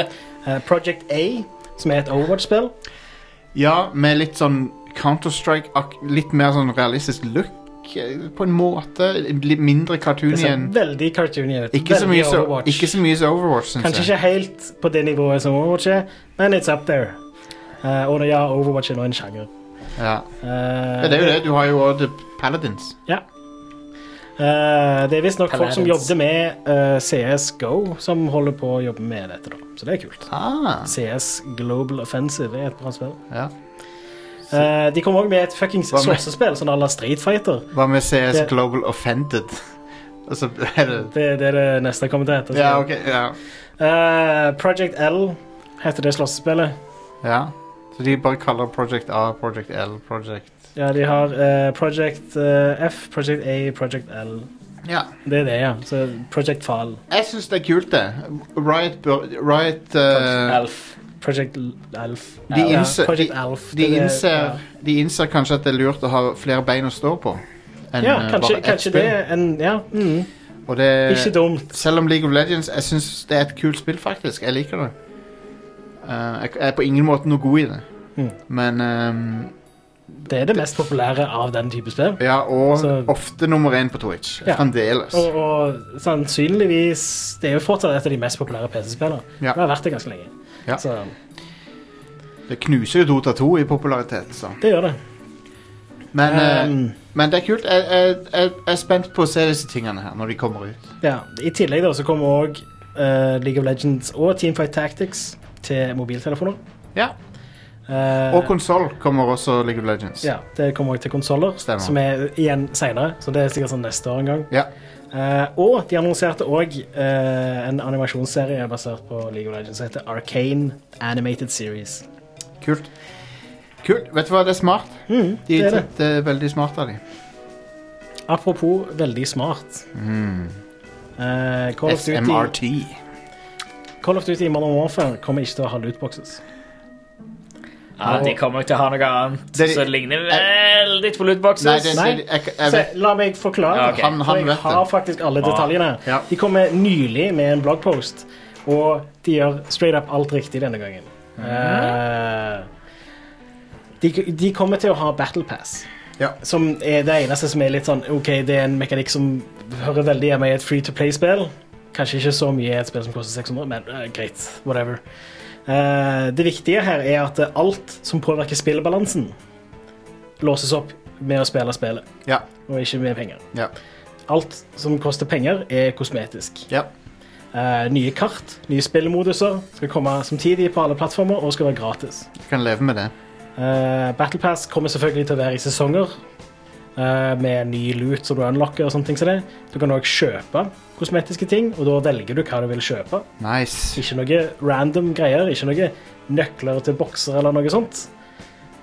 C: uh, Project A, som er et Overwatch-spill.
A: ja med litt sånn Counter-Strike, litt mer sånn realistisk look, på en måte. Litt mindre enn
C: veldig cartoony.
A: Ikke så mye
C: Overwatch.
A: ikke så mye som Overwatch, syns
C: Kanskje
A: jeg.
C: ikke helt på det nivået som Overwatch er, men it's up there. Uh, og ja, Overwatch er nå en sjanger.
A: Ja.
C: Eh,
A: Ja, det er jo det. Du har jo også Paladins.
C: Ja. Eh, det er visstnok folk som jobber med eh, CS GO, som holder på å jobbe med dette. da Så det er kult.
A: Ah,
C: CS Global Offensive er et bra spill.
A: ja.
C: Eh, de kommer òg med et fuckings slåssespill, sånn à la Street Fighter.
A: Hva med CS
C: Det-
A: Global Offended? Og så er det
C: Det, det er det neste jeg kommer til å hete.
A: Ja, ok. Ja.
C: Eh, Project L heter det slåssespillet.
A: ja. Så de bare kaller Project A, Project L, Project
C: Ja, de har eh, Project eh, F, Project A, Project L.
A: Ja.
C: Det er det, ja. Så Project Fall.
A: Jeg syns det er kult, det. Riot bør Riot eh,
B: Alf.
C: Project L- Alf.
A: De
C: ja,
A: innser-
C: Project
A: de-
C: Alf.
A: de,
C: det er-
A: innser,
C: ja.
A: de innser kanskje at det er lurt å ha flere bein å stå på. enn,
C: Ja,
A: eh,
C: kanskje,
A: bare ett
C: kanskje
A: spill.
C: det. En, ja, mm.
A: Og det,
C: Ikke dumt.
A: Selv om League of Legends Jeg syns det er et kult spill, faktisk. Jeg liker det. Eh, jeg er på ingen måte noe god i det.
C: Mm.
A: Men ehm,
C: Det er det mest populære av den type spill.
A: Ja, og
C: Så-
A: ofte nummer én på Twitch.
C: Ja.
A: Fremdeles.
C: Og, og sannsynligvis Det er jo fortsatt et av de mest populære PC-spillene.
A: Ja.
C: Det har vært det ganske lenge.
A: Ja.
C: Så
A: Det knuser jo Dota 2 i popularitet, så.
C: det gjør det.
A: Men, eh,
C: Um,
A: men det er kult. Jeg, jeg, jeg jeg er spent på å se disse tingene her når de kommer ut.
C: ja. I tillegg da, så kommer òg League of Legends og Teamfight Tactics til mobiltelefoner.
A: Ja.
C: Eh,
A: Og konsoll kommer også League of Legends.
C: ja, det kommer også til konsoller, som er igjen seinere. Så det er sikkert sånn neste år en gang.
A: Ja.
C: Eh, og de annonserte òg en animasjonsserie basert på League of Legends som heter Arcane Animated Series.
A: Kult. Kult. Vet du hva, det er smart.
C: Mm,
A: De,
C: det er det.
A: det er veldig smart av de.
C: Apropos veldig smart.
A: Mm.
C: Eh, Call, Duty,
A: SMRT.
C: Call of Duty Modern Warfare kommer ikke til å ha lootboxes.
B: Ja, de kommer ikke til å ha noe annet
A: Det-
B: som ligner veldig på lootboxes.
A: Nei, det,
C: Nei.
A: det, jeg, jeg,
C: Se, la meg forklare.
B: Ja, ok.
A: Han- han
C: for jeg
A: vet det.
C: har faktisk alle detaljene.
A: Ja.
C: De kommer nylig med en bloggpost, og de gjør straight up alt riktig denne gangen. Eh, de, de kommer til å ha Battle Pass.
A: Ja.
C: Som er det eneste som er litt sånn OK, det er en mekanikk som hører veldig hjemme i et free to play-spill. Kanskje ikke så mye i et spill som koster 600, men uh, greit. Whatever. Uh, det viktige her er at alt som påvirker spillbalansen, låses opp med å spille spillet,
A: ja,
C: og ikke med penger.
A: ja,
C: Alt som koster penger, er kosmetisk.
A: ja.
C: Uh, nye kart, nye spillmoduser skal komme samtidig på alle plattformer og skal være gratis.
A: Du kan leve med det.
C: Uh, Battle Pass kommer selvfølgelig til å være i sesonger. Eh, med ny loot som du unlocker og sånne ting som det. Du kan òg kjøpe kosmetiske ting, og da velger du hva du vil kjøpe.
A: Nice.
C: Ikke noe random greier, ikke noe nøkler til bokser eller noe sånt.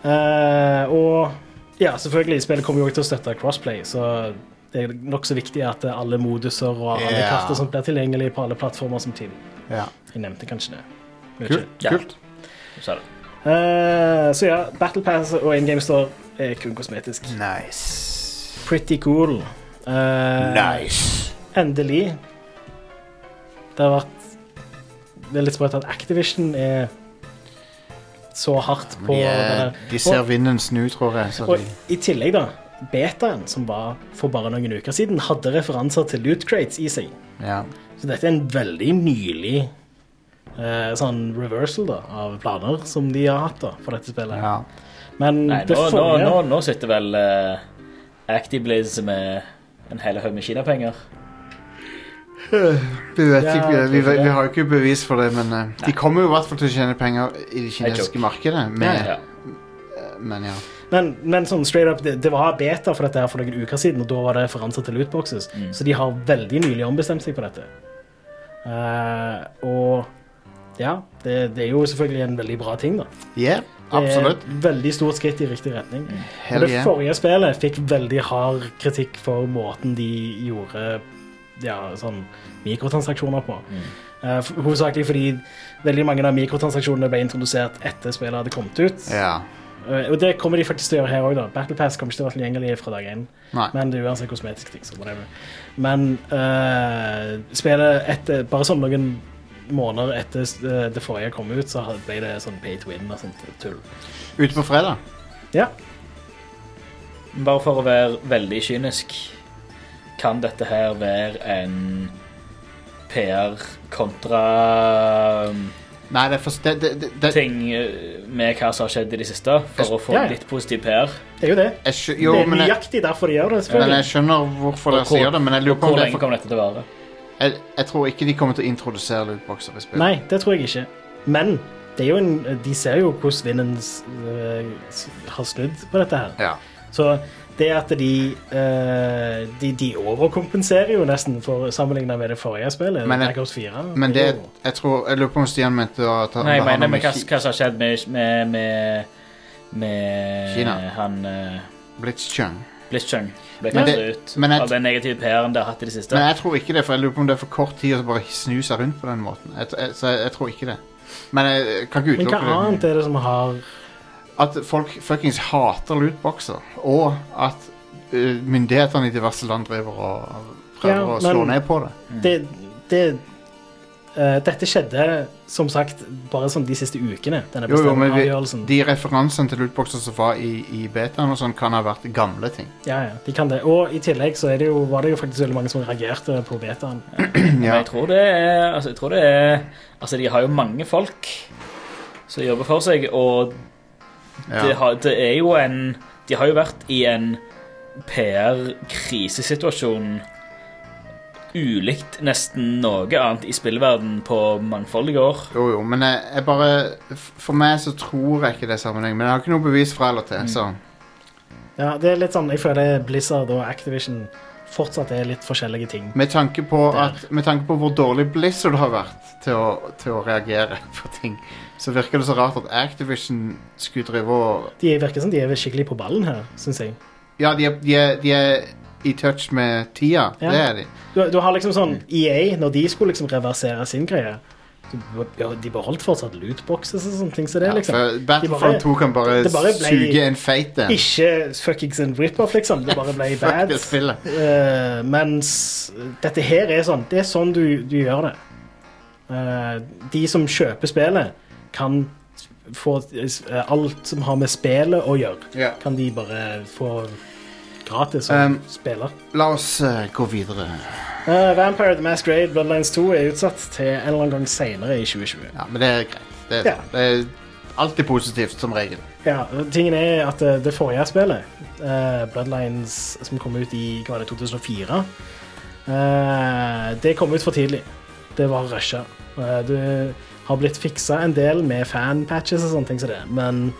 C: Eh, og ja, selvfølgelig, spillet kommer jo også til å støtte crossplay, så det er nokså viktig at alle moduser og alle
A: yeah.
C: kart og blir tilgjengelig på alle plattformer samtidig.
A: Yeah.
C: Jeg nevnte kanskje det.
A: Kult.
C: Kult.
B: Ja. Så uh.
C: Eh, så ja, Battle Pass og In Game Store er kun kosmetisk.
A: Nice.
C: Pretty cool. Uh,
A: Nice.
C: Endelig. Det har vært Det er litt sprøtt at Activision er så hardt på
A: De, er, de ser
C: Og-
A: vinden snu, tror jeg. Så
C: Og
A: de,
C: i tillegg, da. Betaen, som var for bare noen uker siden, hadde referanser til loot crates i seg.
A: ja.
C: Så dette er en veldig nylig eh, sånn reversal da, av planer som de har hatt da, for dette spillet.
A: ja.
C: Men
B: Nei, nå, det
C: forrige
B: nå, nå sitter vel uh, Actibliz med en hel haug med kinapenger.
A: Vi vet
C: Ja,
A: ikke, vi,
C: vi,
A: vi har jo ikke bevis for det, men uh, de kommer jo i hvert fall til å tjene penger i det kinesiske markedet. Med,
B: Ja.
A: Men ja.
C: Men, men sånn straight up, det, det var beta for dette her for noen uker siden, og da var det referanser til lootboxes.
B: Mm.
C: Så de har veldig nylig ombestemt seg på dette. Uh, og ja, det, det er jo selvfølgelig en veldig bra ting, da.
A: Yeah,
C: Det
A: absolutt.
C: er et veldig stort skritt i riktig retning.
A: Hell
C: det
A: yeah.
C: forrige spillet fikk veldig hard kritikk for måten de gjorde ja, sånn mikrotransaksjoner på.
A: Mm.
C: Uh, hovedsakelig fordi veldig mange av mikrotransaksjonene ble introdusert etter spillet hadde kommet ut.
A: Ja.
C: Uh, Og det kommer de faktisk til å gjøre her òg. Battle Pass kommer ikke til å være tilgjengelig fra dag én. Men det er uansett kosmetiske ting. Så. Men uh, spillet etter Bare sånn noen måneder etter eh, det forrige kom ut, så ble det sånn pay to win og sånt tull.
A: Ute på fredag.
C: Ja.
B: Bare for å være veldig kynisk, kan dette her være en PR kontra um,
A: Nei, det er for det, det, det,
B: ting uh, med hva som har skjedd i det siste, for å få
C: Ja, ja.
B: litt positiv PR?
C: Det er jo det.
A: jeg, Jo,
C: det er
A: jeg,
C: nøyaktig derfor de gjør det.
A: men jeg skjønner hvorfor
B: de
A: sier det, men jeg lurer på om
B: hvor
A: det er
B: lenge
A: for,
B: kommer dette til å vare?
A: Jeg, jeg tror ikke de kommer til å introdusere lootboxer i spillet.
C: Nei, det tror jeg ikke. Men det er jo en, de ser jo hvordan vinden s- øh, har snudd på dette her.
A: Ja.
C: Så det at de, uh, de De overkompenserer jo nesten for sammenligna med det forrige spillet,
A: Men jeg-
C: 4.
A: Men det Jeg tror Jeg lurer på om Stian mente å ta
B: Nei, jeg mener med hva, hva som har skjedd med, med, med, med
A: Kina.
B: han uh,
A: Blitzchung.
B: Blitzchung. Ble kastet
A: det-
B: ut
A: men jeg-
B: av den negative PR-en det har hatt i det siste.
A: Men jeg tror ikke det, for jeg lurer på om det er for kort tid å bare snu seg rundt på den måten. Jeg, jeg, så jeg, jeg tror ikke det. Men jeg kan ikke
C: Men hva annet er det som har
A: At folk fuckings hater lootboxer, og at uh, myndighetene i diverse land driver og prøver
C: Ja,
A: å slå ned på det.
C: Det, det øh, Dette skjedde som sagt bare sånn de siste ukene, denne
A: Jo, jo, men vi,
C: avgjørelsen.
A: de referansene til lootboxer som var i, i betaen og sånn, kan ha vært gamle ting.
C: Ja, ja, de kan det. Og i tillegg så er det jo, var det jo faktisk veldig mange som reagerte på betaen.
B: Men
A: Ja.
B: jeg tror det er Altså, jeg tror det er Altså, de har jo mange folk som jobber for seg, og det,
A: Ja.
B: har, det er jo en De har jo vært i en PR-krisesituasjon ulikt nesten noe annet i spillverden på mangfoldige år.
A: Jo, jo, men jeg, jeg bare For meg så tror jeg ikke det er sammenheng. Men jeg har ikke noe bevis fra eller til, så
C: Ja, det er litt sånn, Jeg føler Blizzard og Activision fortsatt er litt forskjellige ting.
A: Med tanke på, at, med tanke på hvor dårlig Blizzard har vært til å, til å reagere på ting, så virker det så rart at Activision skulle drive og
C: De virker som de er skikkelig på ballen her, syns jeg.
A: Ja, de er, de er, de er i touch med tida.
C: Ja.
A: Det er de.
C: Du, du har liksom sånn EA, når de skulle liksom reversere sin greie De beholdt fortsatt lootboxes og sånne ting. Så det,
A: Ja,
C: liksom.
A: Battlefront 2 kan bare,
C: det bare ble
A: suge en feit en.
C: Ikke fuckings en rip-off, liksom. Det bare ble bad. uh. Mens dette her er sånn Det er sånn du, du gjør det. Uh, de som kjøper spillet, kan få uh, alt som har med spillet å gjøre,
A: Yeah.
C: kan de bare få gratis å
A: Um,
C: spille.
A: La oss eh, gå videre.
C: Eh, Vampire the Masquerade Bloodlines 2 er utsatt til en eller annen gang senere i 2020.
A: Ja, men det er greit. Det er,
C: Ja.
A: det er alltid positivt, som regel.
C: Ja, tingen er at eh, det forrige spillet, eh, Bloodlines, som kom ut i hva var det, 2004, eh, det kom ut for tidlig. Det var rusha. Eh, det har blitt fiksa en del med fanpatches og sånne ting som det, men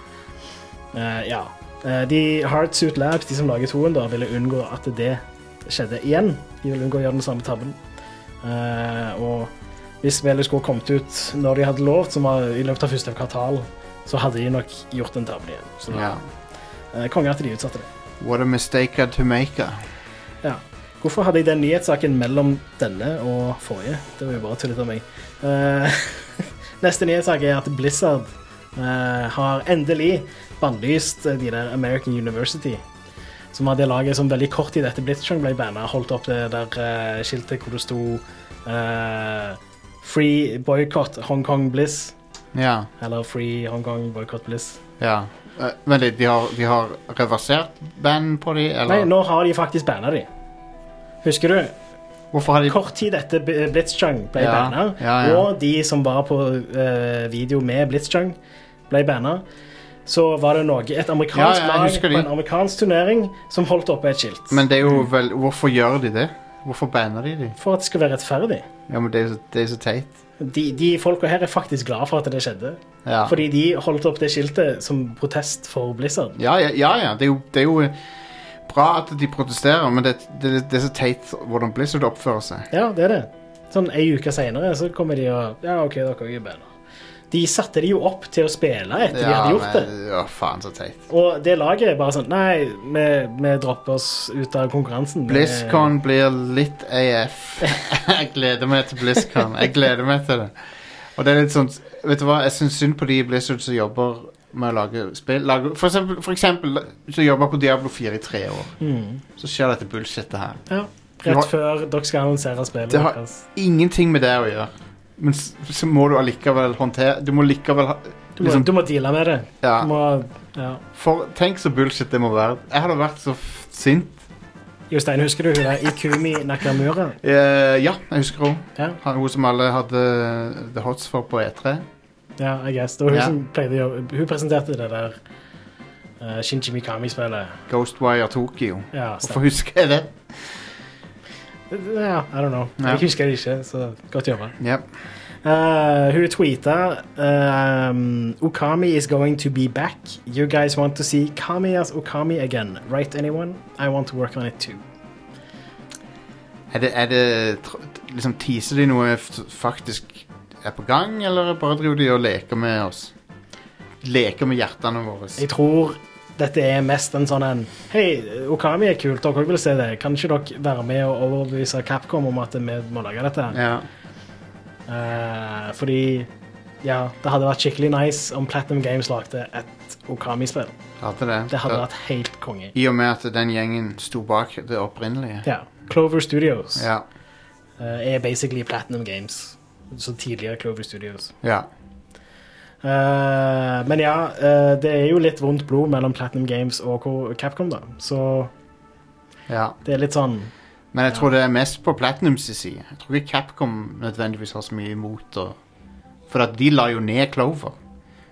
C: eh, ja. Eh, de Heartsuit Labs, de som lager toen, da, ville unngå at det skjedde igjen. De ville unngå å gjøre den samme tabben. Eh, og hvis spillet skulle kommet ut når de hadde lovt, som var i løpet av første kvartal, så hadde de nok gjort den tabben igjen. Så
A: Ja.
C: eh, konge at de utsatte det.
A: What a mistake to make.
C: Ja. Hvorfor hadde jeg den nyhetssaken mellom denne og forrige? Det var jo bare tullete av meg. Uh, neste nyhetssak er at Blizzard uh, har endelig bannlyst eh, de der American University. Som var det laget som veldig kort tid etter Blitzchung ble banna, holdt opp det der uh, skiltet hvor det sto uh, Free Boycott Hong Kong Bliss.
A: Ja.
C: Eller Free Hong Kong Boycott Bliss.
A: ja. Uh, men de har, de har reversert band på de, eller?
C: Nei, nå har de faktisk banna de. Husker du?
A: Har de
C: Kort tid etter Blitzchung ble
A: Ja,
C: banna,
A: ja, ja.
C: og de som var på uh, video med Blitzchung, ble banna, så var det noe, et amerikansk
A: Ja, jeg
C: lag
A: husker
C: på
A: de.
C: en amerikansk turnering som holdt oppe et skilt.
A: Men det er jo vel Hvorfor gjør de det? Hvorfor banner de de?
C: For at det skal være rettferdig.
A: Ja, men det er, så- det er så teit.
C: De, de folka her er faktisk glad for at det skjedde.
A: Ja.
C: Fordi de holdt opp det skiltet som protest for Blizzard.
A: Ja, ja, ja, ja. Det, er jo, det er jo bra at de protesterer, men det, det, det er så teit hvordan Blizzard oppfører seg.
C: Ja, det er det. Sånn ei uke seinere så kommer de og Ja, OK, dere er banna. De satte de jo opp til å spille etter de hadde gjort det.
A: ja, faen så teit.
C: Og det laget er bare sånn Nei, vi, vi dropper oss ut av konkurransen.
A: BlizzCon blir litt AF. Jeg gleder meg til BlizzCon. Jeg gleder meg til det. Og det er litt sånn Vet du hva, jeg syns synd på de i Blizzard som jobber med å lage spill. Lage, for, eksempel, for eksempel som jobber på Diablo 4 i tre år.
C: Mm.
A: Så skjer dette bullshitet her.
C: Ja.
A: Rett har-
C: før dere skal annonsere spillet
A: Det har
C: deres.
A: ingenting med det å gjøre. Men så må du allikevel håndtere Du må likevel ha
C: Du må,
A: liksom,
C: du må deale med det.
A: ja,
C: Du må, ja.
A: for, Tenk så bullshit det må være. Jeg hadde vært så sint.
C: Jostein, husker du hun der Ikumi Nakamura?
A: Uh, ja, jeg husker hun.
C: Ja,
A: Hun som alle hadde the hots for på E E3.
C: ja I guess. Det var hun
A: Ja.
C: som pleide å gjøre Hun presenterte det der uh, Shinji Mikami-spillet.
A: Ghostwire Tokyo.
C: Ja,
A: Hvorfor husker jeg det?
C: Ja, I don't know.
A: Yeah.
C: Jeg husker det ikke, så godt jobba.
A: Yep.
C: Uh, hun tweeta um, Okami is going to be back. You guys want to see Kami as Okami again. Right, anyone? I want to work on it too.
A: Er det, er det liksom Teaser de noe faktisk er på gang, eller bare driver de og leker med oss? Leker med hjertene våre.
C: Jeg tror dette er mest en sånn en Hei, Okami er kult, dere vil se det. Kan ikke dere være med og overbevise Capcom om at vi må lage dette?
A: Ja.
C: Uh, fordi ja, det hadde vært skikkelig nice om Platinum Games lagde et Okami-spill.
A: Hadde det.
C: Det hadde vært helt konge.
A: I og med at den gjengen sto bak det opprinnelige.
C: Ja. Clover Studios
A: Ja.
C: Uh, er basically Platinum Games. Så tidligere Clover Studios.
A: ja.
C: Eh, men ja, uh, det er jo litt vondt blod mellom Platinum Games og Capcom, da. Så
A: ja.
C: det er litt sånn
A: Men jeg tror det er mest på Platinums side. Jeg tror ikke Capcom nødvendigvis har så mye imot å For at de la jo ned Clover.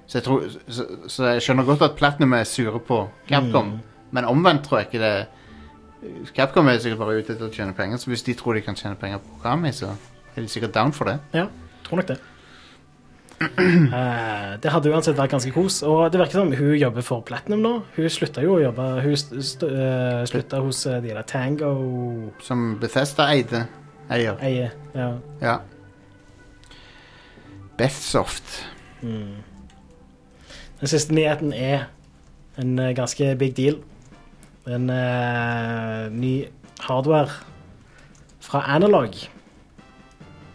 A: Så jeg, tror, så, så jeg skjønner godt at Platinum er sure på Capcom.
C: Mm.
A: Men omvendt tror jeg ikke det Capcom er sikkert bare ute etter å tjene penger. Så hvis de tror de kan tjene penger på Okami, så er de sikkert down for det.
C: Ja, tror nok det. Eh, det hadde uansett vært ganske kos. Og det virker som hun jobber for Platinum nå. Hun slutta jo å jobbe Hun eh, slutta hos eh, de der Tango
A: Som Bethesda eide. Eier.
C: eier. Ja.
A: Ja. Bethsoft.
C: Mm. Den siste nyheten er en ganske big deal. En uh, ny hardware fra Analog.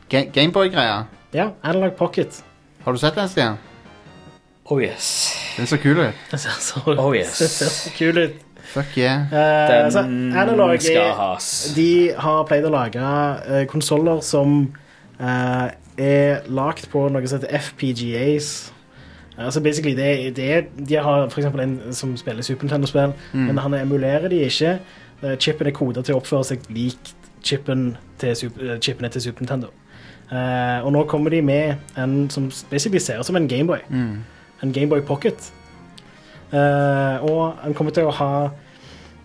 A: Gameboy-greia.
C: Ja, Analog Pocket.
A: Har du sett den, Stian?
B: Oh yes.
A: Den ser kul ut.
C: Den ser så,
B: Oh, yes.
C: det ser så kul ut.
A: Fuck yeah.
C: Eh,
B: Den
C: altså, Analog
B: skal has.
C: de har pleid å lage uh, konsoller som eh, er lagt på noe som heter FPGAs. Altså basically, det, det De har eksempel en som spiller Super Nintendo-spill, men han emulerer de ikke. Eh, Chipen er kodet til å oppføre seg likt chipen til, eh, chipene til Super Nintendo. Eh, og nå kommer de med en som basically ser ut som en Gameboy. En Gameboy Pocket. Uh, og han kommer til å ha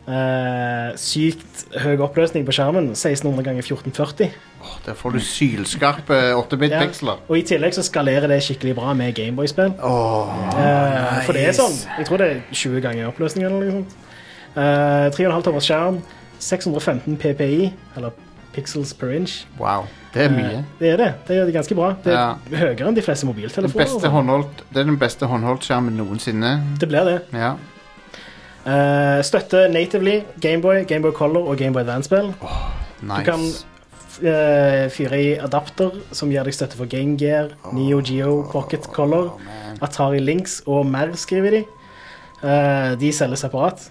C: uh, sykt høy oppløsning på skjermen. 1600 ganger 1440.
A: Der får du sylskarpe 8-bit-piksler.
C: Og i tillegg så skalerer det skikkelig bra med Gameboy-spill.
A: Åh,
C: nice. For det er sånn Jeg tror det er 20 ganger oppløsning eller noe sånt. Eh, 3,5 tommers skjerm, 615 PPI, eller pixels per inch.
A: Wow, det er mye.
C: Eh, det er det. Det er ganske bra. Det er
A: Ja.
C: høyere enn de fleste
A: Den
C: mobiltelefoner. altså.
A: håndholdt, det er den beste håndholdtskjermen noensinne.
C: Det blir det.
A: Ja.
C: Uh, støtter natively Gameboy, Gameboy Color og Gameboy Advance-spill.
A: Nice.
C: Du kan uh, fyre i adapter som gir deg støtte for Game Gear, Neo Geo, Pocket Color. Atari Links og mer, skriver de. Uh, de selger separat.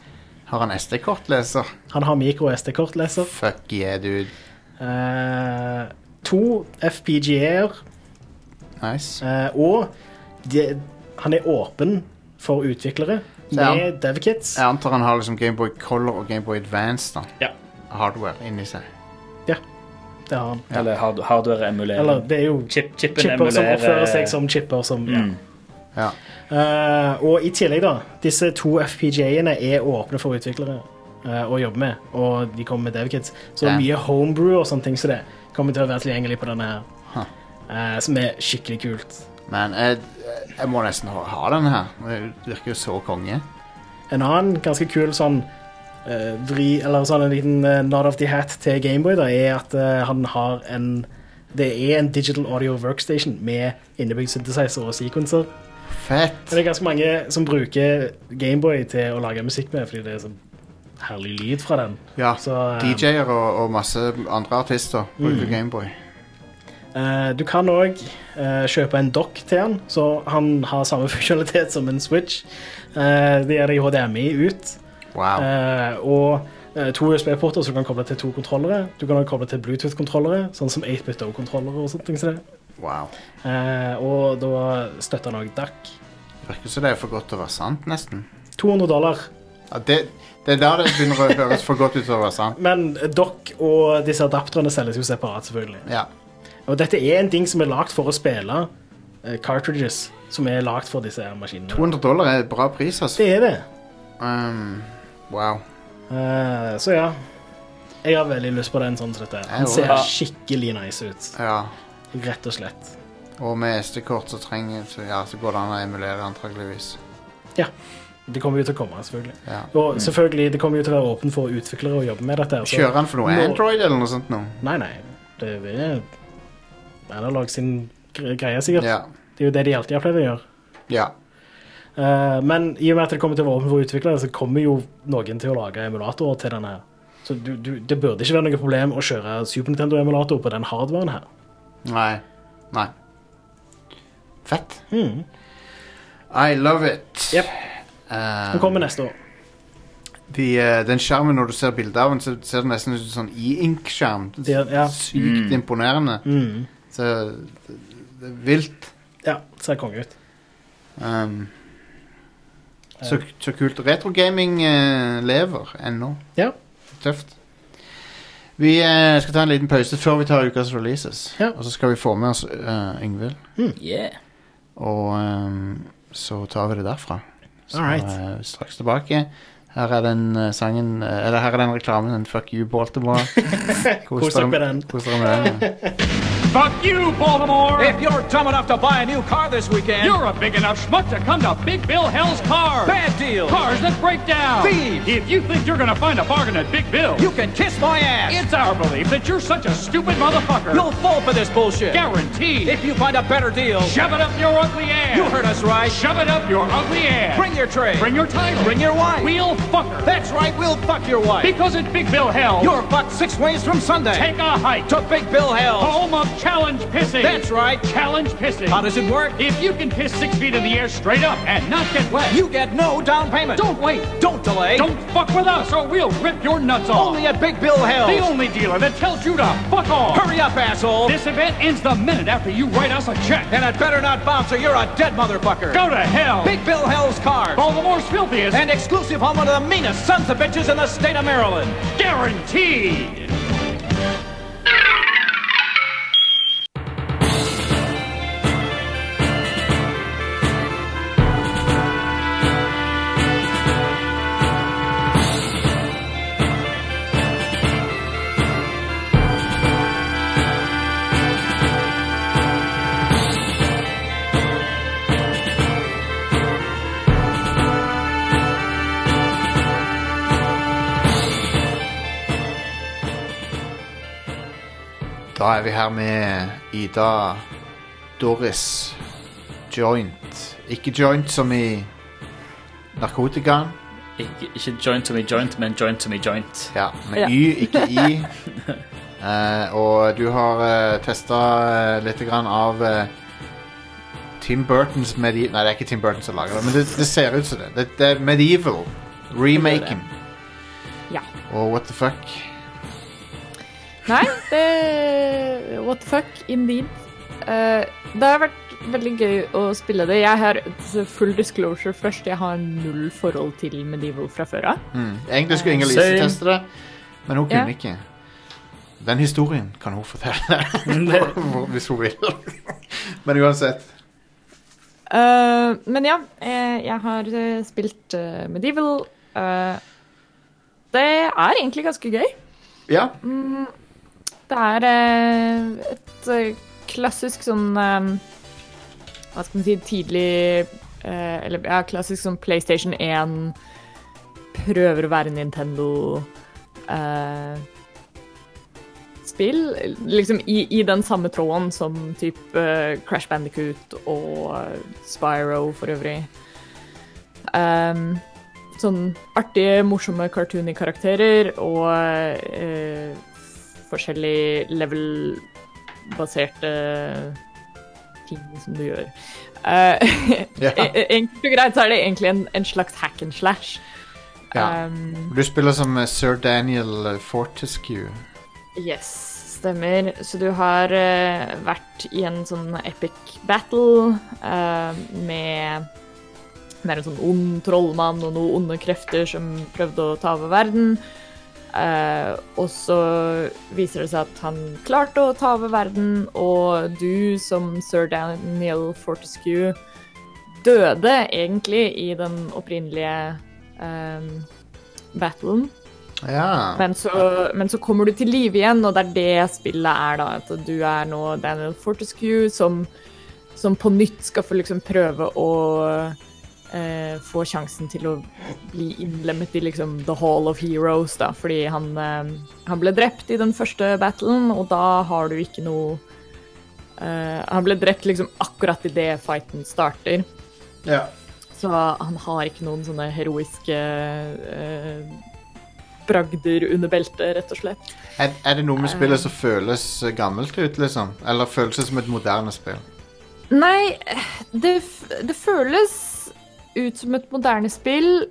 A: Har han SD-kortleser?
C: Han har mikro SD-kortleser.
A: Fuck yeah, dude.
C: Eh, to FPGA-er,
A: Nice.
C: eh, og de, han er åpen for utviklere
A: Så er
C: med devkits.
A: Jeg antar han har liksom Gameboy Color og Gameboy Advance da.
B: Ja.
A: hardware inni seg.
C: Ja, det har han.
B: Eller hard hardware emulerer.
C: Eller det er jo
B: Chip, chipen
C: chipper som
B: emulerer
C: oppfører seg som chipper som ja.
B: Mm.
A: Ja.
C: Eh, og i tillegg, da, disse to FPGA-ene er åpne for utviklere eh, å jobbe med, og de kommer med devkits. Så
A: Ja.
C: mye homebrew og sånne ting som det kommer til å være tilgjengelig på denne her.
A: Huh.
C: Eh, som er skikkelig kult.
A: Men jeg, jeg må nesten ha, ha den her. Det virker jo så konge.
C: En annen ganske kul sånn eh, vri, eller sånn en liten uh, nod of the hat til Gameboy, da, er at eh, han har en Det er en digital audio workstation med innebygd synthesizer og sequencer.
A: Fett.
C: Det er ganske mange som bruker Gameboy til å lage musikk med, fordi det er så herlig lyd fra den.
A: Ja.
C: Så, eh,
A: DJ-er og, og masse andre artister bruker Gameboy.
C: Uh, du kan òg kjøpe en dock til han, så han har samme funksjonalitet som en Switch. Uh, det er det i HDMI ut,
A: Wow.
C: eh, og eh, to USB-porter som du kan koble til to kontrollere. Du kan også koble til Bluetooth-kontrollere, sånn som 8-bit O-kontrollere og sånne ting. det.
A: wow.
C: Eh, og da støtter han òg DAC.
A: Virker som det er for godt til å være sant, nesten.
C: 200 dollar.
A: Ja, det, det er da det begynner å høres for godt ut til å være sant.
C: Men dock og disse adapterne selges jo separat, selvfølgelig.
A: Ja.
C: Og dette er en ting som er lagd for å spille eh, cartridges, som er lagd for disse her maskinene.
A: 200 dollar er bra pris, altså.
C: Det er det.
A: Um, wow.
C: Eh, så ja. Jeg har veldig lyst på den sånn som dette.
A: Den
C: ser
B: ja.
C: skikkelig nice ut.
A: Ja.
C: Rett og slett.
A: Og med SD-kort så trenger så, ja, så går det an å emulere, antageligvis.
C: Ja. Det kommer jo til å komme, selvfølgelig.
A: Ja.
C: Og selvfølgelig, det kommer jo til å være åpen for utviklere å jobbe med dette. så-
A: Kjører han for noe
C: Nå-
A: Android eller noe sånt nå?
C: Nei, nei. Det er Analog sin greie, sikkert.
A: Ja.
C: Det er jo det de alltid har pleid å gjøre.
A: Ja.
C: Uh, men i og med at det kommer til å være åpen for utviklere, så kommer jo noen til å lage emulatorer til denne her. Så du, du, det burde ikke være noe problem å kjøre Super Nintendo-emulator på den hardwaren her.
A: Nei. Nei. Fett.
C: Mm.
A: I love it.
C: Yep.
A: Um,
C: Den kommer neste år.
A: de, eh, den skjermen, når du ser bildet av den, så ser det nesten ut som sånn e-ink-skjerm.
C: Det er- ja.
A: Sykt imponerende.
C: Mm.
A: Så det, det er vilt.
C: Ja, ser konge ut.
A: Um, så, så kult. Retrogaming uh, lever ennå.
C: Ja.
A: Tøft. Vi eh, skal ta en liten pause før vi tar ukas releases.
C: Ja.
A: Og så skal vi få med oss uh, Yngvild.
B: Yeah.
A: Og ehm, så tar vi det derfra. Så
C: Alright.
A: eh, straks tilbake. Her er den eh, sangen eh, Eller her er den reklamen. Den Fuck you, Baltimore.
C: Kos dere med den.
A: Kos dere med den. Ja.
I: Fuck you, Baltimore!
J: If you're dumb enough to buy a new car this weekend,
I: You're a big enough schmuck to come to Big Bill Hell's Cars.
J: Bad deal.
I: Cars that break down.
J: Thieves.
I: If you think you're gonna find a bargain at Big Bill,
J: you can kiss my ass.
I: it's our belief that you're such a stupid motherfucker.
J: You'll fall for this bullshit.
I: Guaranteed.
J: If you find a better deal,
I: Shove it up your ugly ass.
J: you heard us right.
I: Shove it up your ugly ass.
J: Bring your tray.
I: Bring your title.
J: Bring your wife.
I: We'll fuck her.
J: That's right, we'll fuck your wife.
I: Because at Big Bill Hell,
J: You're fucked six ways from Sunday.
I: take a hike
J: to Big Bill Hell.
I: home of challenge pissing.
J: That's right.
I: Challenge pissing.
J: How does it work?
I: If you can piss six feet in the air straight up and not get wet,
J: You get no down payment.
I: don't wait.
J: Don't delay.
I: Don't fuck with us or we'll rip your nuts off.
J: Only at Big Bill Hell.
I: the only dealer that tells you to fuck off.
J: Hurry up, asshole.
I: This event ends the minute after you write us a check.
J: And it better not bounce or you're a dead motherfucker.
I: Go to hell.
J: Big Bill Hell's cars.
I: Baltimore's filthiest.
J: And exclusive home of the meanest sons of bitches in the state of Maryland.
I: guaranteed.
A: Da er vi her med Ida Doris Joint. Ikke joint som i narkotikaen.
B: Ikke, ikke joint som i joint, men joint som i joint.
A: Ja, med
B: Ja.
A: Y, ikke I. uh, og du har uh, testa uh, litt grann av uh, Tim Burtons Medi... Nei, det er ikke Tim Burton som lager det, men det, det ser ut som det. Det, det er Medieval. Remaken.
K: Ja.
A: Og what the fuck?
K: Nei, det What the fuck, indeed. Uh, det har vært veldig gøy å spille det. Jeg har full disclosure først. Jeg har null forhold til Medieval fra før av.
A: Mm. Egentlig skulle Inger-Lise
K: Same.
A: teste det, men hun kunne
K: Ja.
A: ikke. Den historien kan hun fortelle hvis hun vil. men uansett.
K: Uh, men ja, eh, jeg har spilt Medieval. Uh, det er egentlig ganske gøy.
A: Ja.
K: Mm, det er eh, et eh, klassisk sånn eh, Hva skal man si Tidlig Eller ja, klassisk sånn PlayStation 1 prøver å være Nintendo eh, spill. Liksom i, i den samme tråden som type eh, Crash Bandicoot og Spyro for øvrig. Um, sånn artige, morsomme cartoony karakterer og eh, forskjellig level-baserte ting som du gjør. Uh,
A: Ja.
K: e- Enkelt og greit så er det egentlig en, en slags hack and slash.
A: Ja.
K: Um,
A: Du spiller som eh, sir Daniel eh, Fortescue.
K: Yes, stemmer. Så du har uh, vært i en sånn epic battle uh, med med en sånn ond trollmann og noen onde krefter som prøvde å ta over verden. Eh, og så viser det seg at han klarte å ta over verden, og du som sir Daniel Fortescue døde egentlig i den opprinnelige eh, battlen.
A: Ja.
K: Men så, men så kommer du til live igjen, og det er det spillet er, da. At du er nå Daniel Fortescue som, som på nytt skal få liksom prøve å eh, få sjansen til å bli innlemmet i liksom The Hall of Heroes, da. Fordi han, eh, han ble drept i den første battlen, og da har du ikke noe eh, Han ble drept liksom akkurat idet fighten starter.
A: Ja.
K: Så han har ikke noen sånne heroiske eh, bragder under beltet, rett og slett.
A: Er, er det noe med spillet som føles eh, gammelt ut, liksom? Eller føles det som et moderne spill?
K: Nei, det, det føles ut som et moderne spill.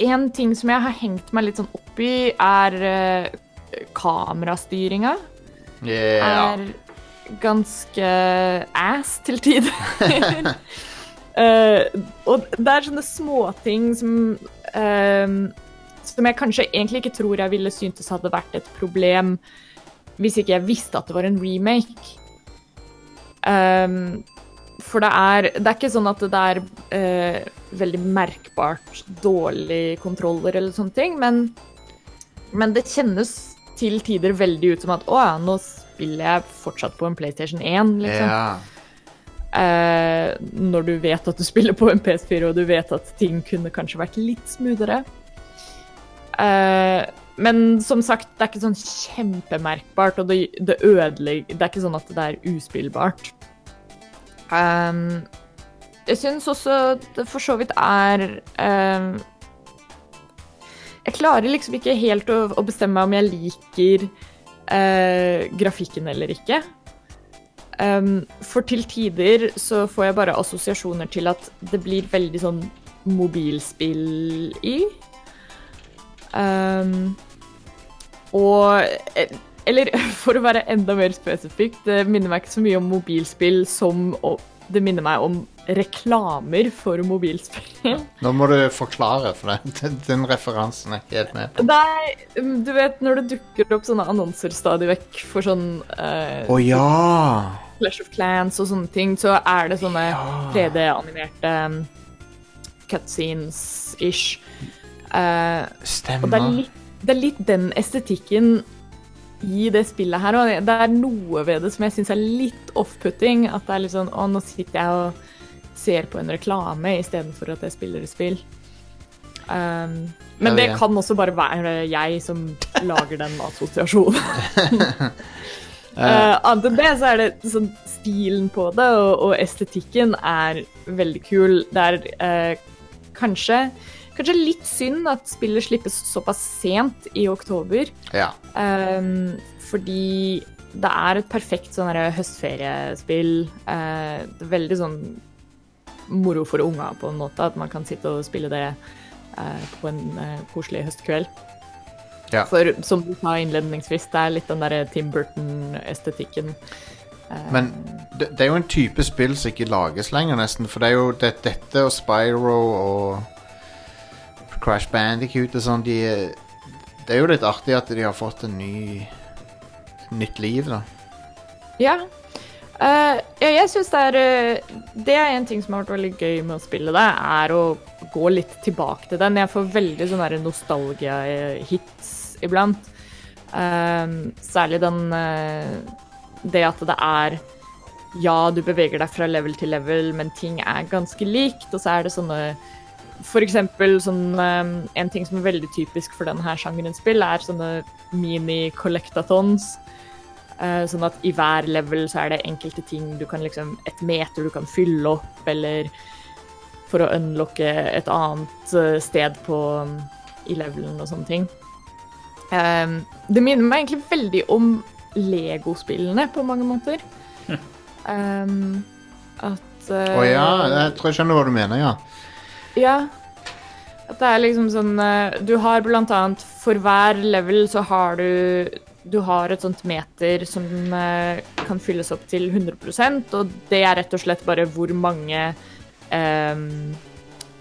K: En ting som jeg har hengt meg litt sånn opp i, er uh, kamerastyringa.
A: Yeah.
K: Er ganske ass til tider. uh, og det er sånne småting som uh, Som jeg kanskje egentlig ikke tror jeg ville syntes hadde vært et problem hvis ikke jeg visste at det var en remake. Um, for det er, det er ikke sånn at det er eh, veldig merkbart dårlig kontroller eller sånne ting, men, men det kjennes til tider veldig ut som at å ja, nå spiller jeg fortsatt på en PlayStation 1, liksom.
A: Ja.
K: Eh, når du vet at du spiller på en PS4, og du vet at ting kunne kanskje vært litt smoothere. Eh, men som sagt, det er ikke sånn kjempemerkbart, og det, det ødelegger Det er ikke sånn at det er uspillbart. Um, jeg syns også det for så vidt er um, Jeg klarer liksom ikke helt å, å bestemme meg om jeg liker uh, grafikken eller ikke. Um, for til tider så får jeg bare assosiasjoner til at det blir veldig sånn mobilspill i. Um, og Eller for å være enda mer spesifikk, det minner meg ikke så mye om mobilspill som det minner meg om reklamer for mobilspill.
A: Nå må du forklare, for. Den, den referansen er ikke helt med på.
K: Nei, du vet når det dukker opp sånne annonser stadig vekk for sånn eh,
A: oh, ja!
K: Clash of Clans og sånne ting, så er det sånne 3D-animerte um, cutscenes-ish. Eh,
A: Stemmer.
K: Og det er, litt, det er litt den estetikken i det spillet her, og det er noe ved det som jeg syns er litt off-putting. At det er litt sånn Å, nå sitter jeg og ser på en reklame istedenfor at jeg spiller et spill. Um, men det kan også bare være jeg som lager den assosiasjonen. uh, annet enn det, så er det sånn stilen på det og, og estetikken er veldig kul. Det er uh, kanskje, kanskje litt synd at spillet slippes såpass sent i oktober.
A: Ja.
K: Um, fordi det er et perfekt sånn høstferiespill. Uh, det er veldig sånn moro for unga på en måte, at man kan sitte og spille det uh, på en uh, koselig høstkveld.
A: Ja.
K: For som du sa innledningsvis, det er litt den derre Tim Burton-estetikken. Eh,
A: Men det, det er jo en type spill som ikke lages lenger, nesten. For det er jo det, dette og Spyro og Crash Bandicoot og sånn de, Det er jo litt artig at de har fått en ny nytt liv, da.
K: Ja. Uh, ja, jeg syns det er eh, Det er en ting som har vært veldig gøy med å spille det, er å gå litt tilbake til den. Jeg får veldig sånne der nostalgia-hits iblant. Uh, særlig den uh, Det at det er Ja, du beveger deg fra level til level, men ting er ganske likt, og så er det sånne for eksempel sånn, eh, en ting som er veldig typisk for denne sjangeren spill, er sånne mini-collectathons. Eh, sånn at i hver level så er det enkelte ting du kan liksom Et meter du kan fylle opp, eller for å unlocke et annet eh, sted på i levelen og sånne ting. Det minner meg egentlig veldig om Lego-spillene på mange måter. Um, at
A: Å uh, oh, ja, jeg tror jeg skjønner hva du mener, ja.
K: Ja. At det er liksom sånn eh, Du har blant annet For hver level så har du Du har et sånt meter som eh, kan fylles opp til 100% og det er rett og slett bare hvor mange um,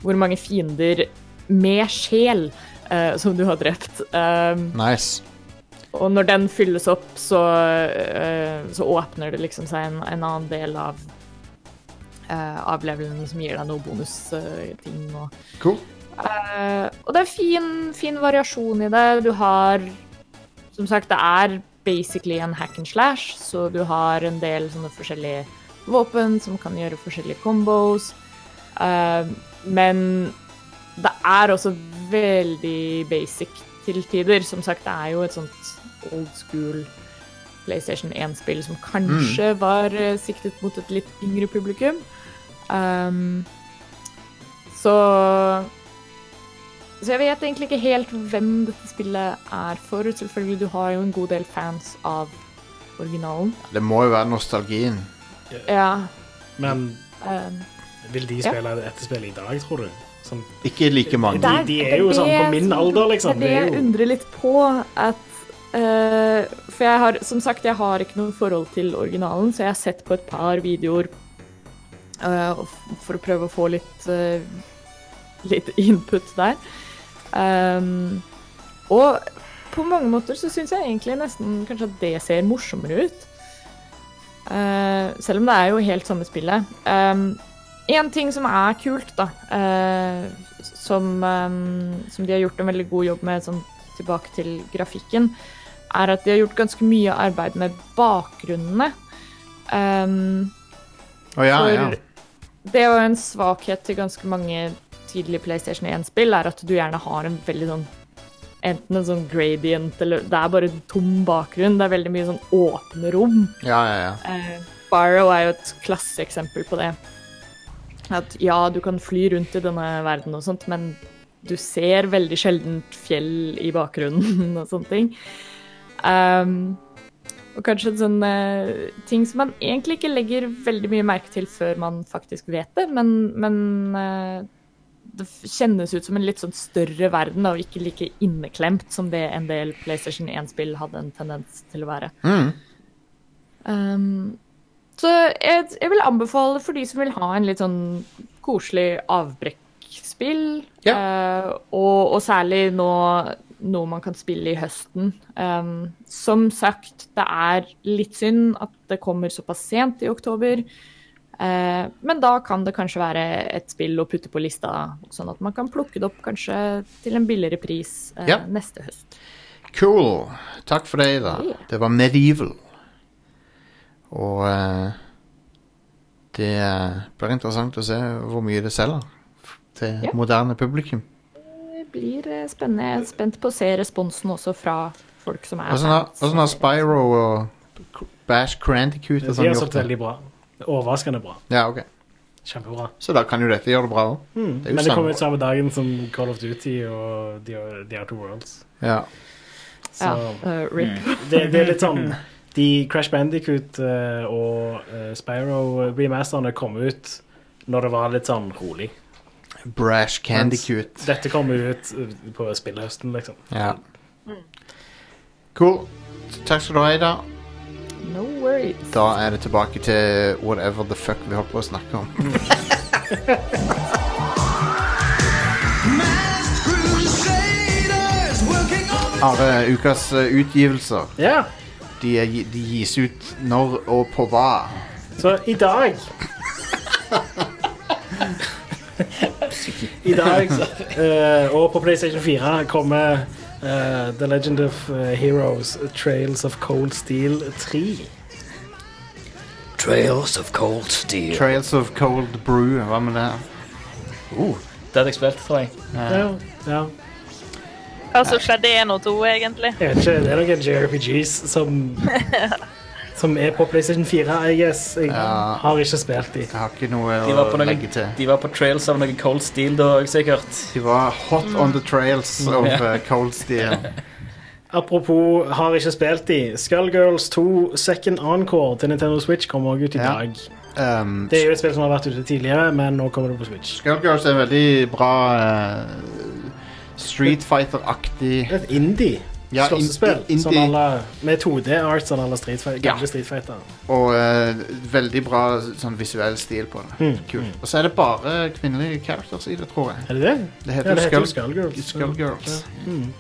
K: Hvor mange fiender med sjel uh, som du har drept. Um,
A: Nice.
K: og når den fylles opp, så, uh, så åpner det liksom seg en, en annen del av eh, av levelen som gir deg noe bonusting og
A: Cool.
K: uh, og det er fin, fin variasjon i det. Du har Som sagt, det er basically en hack and slash, så du har en del sånne forskjellige våpen som kan gjøre forskjellige combos. Uh, men det er også veldig basic til tider. Som sagt, det er jo et sånt old school PlayStation 1-spill som kanskje var eh, siktet mot et litt yngre publikum. Um, så Så jeg vet egentlig ikke helt hvem dette spillet er for. Selvfølgelig, du har jo en god del fans av originalen.
A: Det må jo være nostalgien.
K: Ja.
C: Men
K: um,
C: vil de
K: Ja.
C: spille dette spillet i dag, tror du? Som,
A: Ikke like mange.
C: De- de er jo
K: det
C: sånn på min
K: som-
C: alder, liksom.
K: Det er det jeg undrer litt på. At Uh, For jeg har, som sagt, jeg har ikke noe forhold til originalen, så jeg har sett på et par videoer for å prøve å få litt, eh, litt input der. Um, og på mange måter så syns jeg egentlig nesten kanskje at det ser morsommere ut. Uh, selv om det er jo helt samme spillet. Um, en ting som er kult, da, uh, som, um, som de har gjort en veldig god jobb med, sånn tilbake til grafikken, er at de har gjort ganske mye arbeid med bakgrunnene. Um,
A: oh, ja,
K: for
A: ja.
K: Det er jo en svakhet til ganske mange tidlige PlayStation 1-spill, er at du gjerne har en veldig sånn Enten en sånn gradient, eller det er bare en tom bakgrunn. Det er veldig mye sånn åpne rom.
A: Ja, ja, ja.
K: Uh, Barrow er jo et klasseeksempel på det. At ja, du kan fly rundt i denne verden og sånt, men du ser veldig sjeldent fjell i bakgrunnen og sånne ting. Um, og kanskje sånne ting som man egentlig ikke legger veldig mye merke til før man faktisk vet det, men, men eh, det kjennes ut som en litt sånn større verden, og ikke like inneklemt som det en del PlayStation 1-spill hadde en tendens til å være.
A: Mm.
K: Um, så jeg, jeg vil anbefale for de som vil ha en litt sånn koselig avbrekkspill, eh, og, og særlig nå noe man kan spille i høsten. Um, som sagt, det er litt synd at det kommer såpass sent i oktober. Uh, men da kan det kanskje være et spill å putte på lista, sånn at man kan plukke det opp kanskje til en billigere pris uh,
A: Ja.
K: neste høst.
A: Cool. Takk for det, Ida.
K: Yeah.
A: Det var Medieval. Og uh, det blir interessant å se hvor mye det selger til
K: Ja.
A: moderne publikum.
K: Blir eh, spennende. Jeg er spent på å se responsen også fra folk som er
A: Åssen har,
K: fans.
A: har Spyro og Bash Crandicoot og
C: De
A: sånn
C: har
A: gjort
C: solgt
A: det?
C: veldig bra. Overraskende bra.
A: Ja, ok.
C: Kjempebra.
A: Så da kan jo dette gjøre det bra òg.
C: Mm.
A: Det
C: Men det kom ut samme dagen som Call of Duty og The, The Outer Worlds.
A: Ja.
C: Så
K: Ja, uh, RIP.
C: det, det er litt sånn De Crash Bandicoot eh, og uh, Spyro remasterne kom ut når det var litt sånn rolig.
A: Brash Candy
C: Mens Dette kommer ut eh, på spillehøsten, liksom.
A: Ja. Cool. Takk skal du ha, Ida.
K: No worries.
A: Da er det tilbake til whatever the fuck vi holdt på å snakke om. Are, ukas eh, utgivelser.
C: Ja.
A: De, er, de gis ut når og på hva?
C: Så i dag I dag Uh, og på PlayStation 4 kommer uh, The Legend of eh, Heroes Trails of Cold Steel 3.
B: Trails of Cold Steel.
A: Trails of Cold Brew, hva med det?
B: Uh, det hadde jeg spilt, tror jeg.
C: Ja, ja.
L: Hva som skjedde i 1 og 2, egentlig?
C: Jeg vet ikke, det er noen JRPGs som, som er på PlayStation 4, I guess. Jeg
A: Ja.
C: har ikke spilt de.
A: Jeg har ikke noe
B: De var,
A: å
B: på noen,
A: legge til.
B: de var på trails av noe Cold Steel da òg, sikkert.
A: De var hot on the trails of
B: Ja.
A: eh, Cold Steel.
C: Apropos har ikke spilt de. Skullgirls 2 Second Encore til Nintendo Switch kommer også ut i
A: Ja.
C: dag.
A: Um,
C: Det er jo et spill som har vært ute tidligere, men nå kommer det på Switch.
A: Skullgirls er veldig bra eh, Street Fighter-aktig
C: Et indie
A: Ja, in-
C: slåssespill sånn alle, med 2D-art som alle Street gamle
A: Ja.
C: Street Fighter.
A: Og eh, veldig bra sånn visuell stil på det.
C: Mm,
A: Kult. Og så er det bare kvinnelige characters i det, tror jeg.
C: Er det det?
A: Det heter
C: ja, det heter
A: Skull-
C: Skullgirls.
A: Skullgirls.
C: Ja. Mm.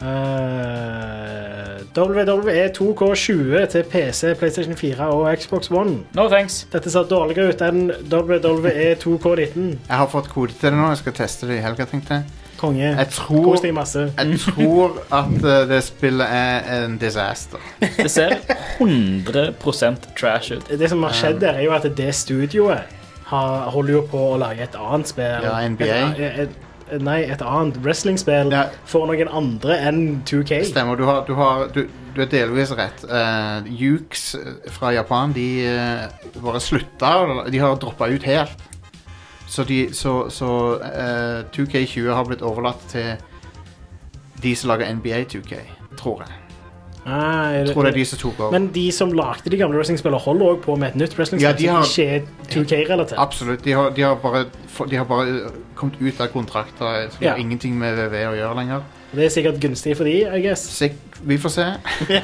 C: Uh, WWE 2K20 til PC, PlayStation 4 og Xbox One.
B: No thanks.
C: Dette ser dårligere ut enn WWE 2K19.
A: Jeg har fått kode til det nå. Jeg skal teste det i helga, tenkte jeg.
C: Konge.
A: Jeg tror,
C: Kos deg masse.
A: jeg tror at eh, det spillet er en disaster.
B: Det ser 100 trash ut.
C: Det som har skjedd der, er jo at det studioet har, holder jo på å lage et annet spill.
A: Ja, NBA.
C: Et, et, et, nei, et annet wrestlingspill for noen andre enn 2K.
A: Stemmer. Du har, du har du, du er delvis rett. Uh, Yukes fra Japan, de eh, bare slutta. De har droppa ut helt. Så, de, så, så eh, 2K20 har blitt overlatt til de som lager NBA 2K, tror jeg.
C: Ah, er
A: Jeg tror det er de som tok over.
C: Men de som lagde de gamle wrestlingspillene, holder også på med et nytt wrestlingspill
A: Ja,
C: som ikke er 2K-relatert.
A: Absolutt. De har, de, har bare, de har bare kommet ut av kontrakter. Så de
C: Ja.
A: har ingenting med VV å gjøre lenger.
C: Det er sikkert gunstig for de, I guess.
A: vi får se.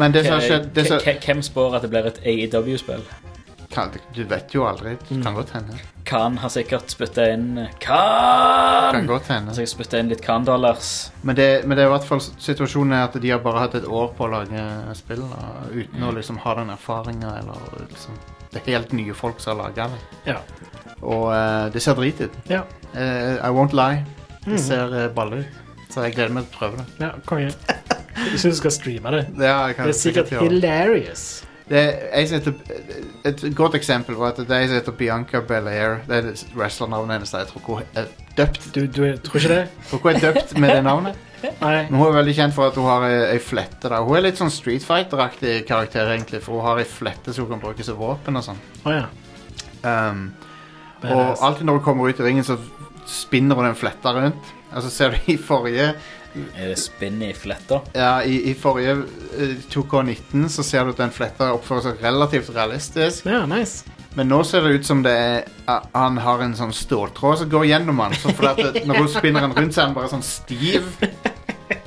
A: Men det som har skjedd som,
B: Hvem- Hvem spår at det blir et AEW-spill?
A: Du vet jo aldri. Det kan godt hende.
B: Khan har sikkert spytta inn Khan!
A: Kan godt hende.
B: Har sikkert spytta inn litt Khan-dollars.
A: Men det, men det er i hvert fall situasjonen er at de har bare hatt et år på å lage spill da, uten å liksom ha den erfaringa eller liksom Det er helt nye folk som har laga det.
C: Ja.
A: Og eh, det ser drit ut.
C: Ja.
A: Eh, I won't lie. Det
C: Mhm.
A: ser uh, balle ut. Så jeg gleder meg til å prøve det.
C: Ja, konge. Jeg syns du skal streame det.
A: Ja, jeg kan
C: det er sikkert
A: sikkert gjøre det.
C: hilarious.
A: Det er ei som heter Et godt eksempel var at det er ei som heter Bianca Belair. Det er wrestlernavnet hennes. Jeg tror ikke hun er døpt.
C: Du, du tror ikke det?
A: Tror ikke hun er døpt med det navnet.
C: Nei.
A: Men hun er veldig kjent for at hun har ei, ei flette. da Hun er litt sånn Street Fighter-aktig karakter, egentlig. For hun har ei flette som hun kan bruke som våpen og sånn.
C: Oh, ja.
A: Um, og alltid når hun kommer ut i ringen, så spinner hun den fletta rundt. Altså ser du i forrige
B: Er det spinn i fletta?
A: Ja, i, i forrige eh, 2K19 så ser du at den fletta oppfører seg relativt realistisk.
C: Ja, nice.
A: Men nå ser det ut som det er Han har en sånn ståltråd som går gjennom han. Så fordi at det, når hun spinner den rundt, så er han bare sånn stiv.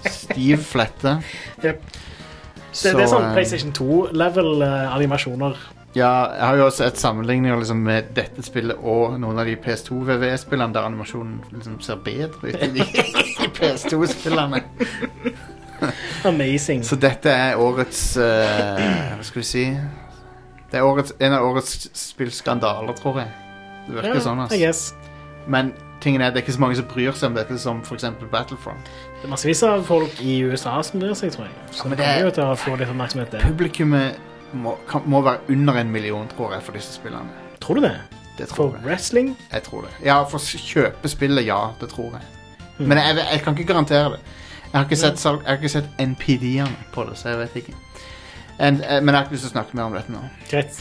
A: Stiv flette.
C: Yep. Det, det er sånn
A: eh,
C: PlayStation 2-level animasjoner.
A: Ja, jeg har jo også sett sammenligninger liksom, med dette spillet og noen av de PS2 VVE-spillene der animasjonen liksom ser bedre ut enn de PS2-spillene.
C: Amazing.
A: Så dette er årets eh, Hva skal vi si Det er årets, en av årets spillskandaler, tror jeg. Det virker
C: Ja,
A: sånn. ass.
C: I guess.
A: Men tingen er, det er ikke så mange som bryr seg om dette som f.eks. Battlefront.
C: Det er massevis av folk i USA som bryr seg, tror jeg. Så
A: men
C: det
A: det
C: kommer jo til å få litt oppmerksomhet der.
A: Publikummet må, kan, må være under en million, tror jeg, for disse spillene.
C: Tror du det?
A: Det tror
C: For wrestling?
A: Jeg tror det. Ja, for å kjøpe spillet, ja. Det tror jeg.
C: Mm.
A: Men jeg, jeg kan ikke garantere det. Jeg har ikke sett, jeg har ikke sett NPD-ene på det, så jeg vet ikke. En, eh, men jeg har ikke lyst til å snakke mer om dette nå.
C: Greit.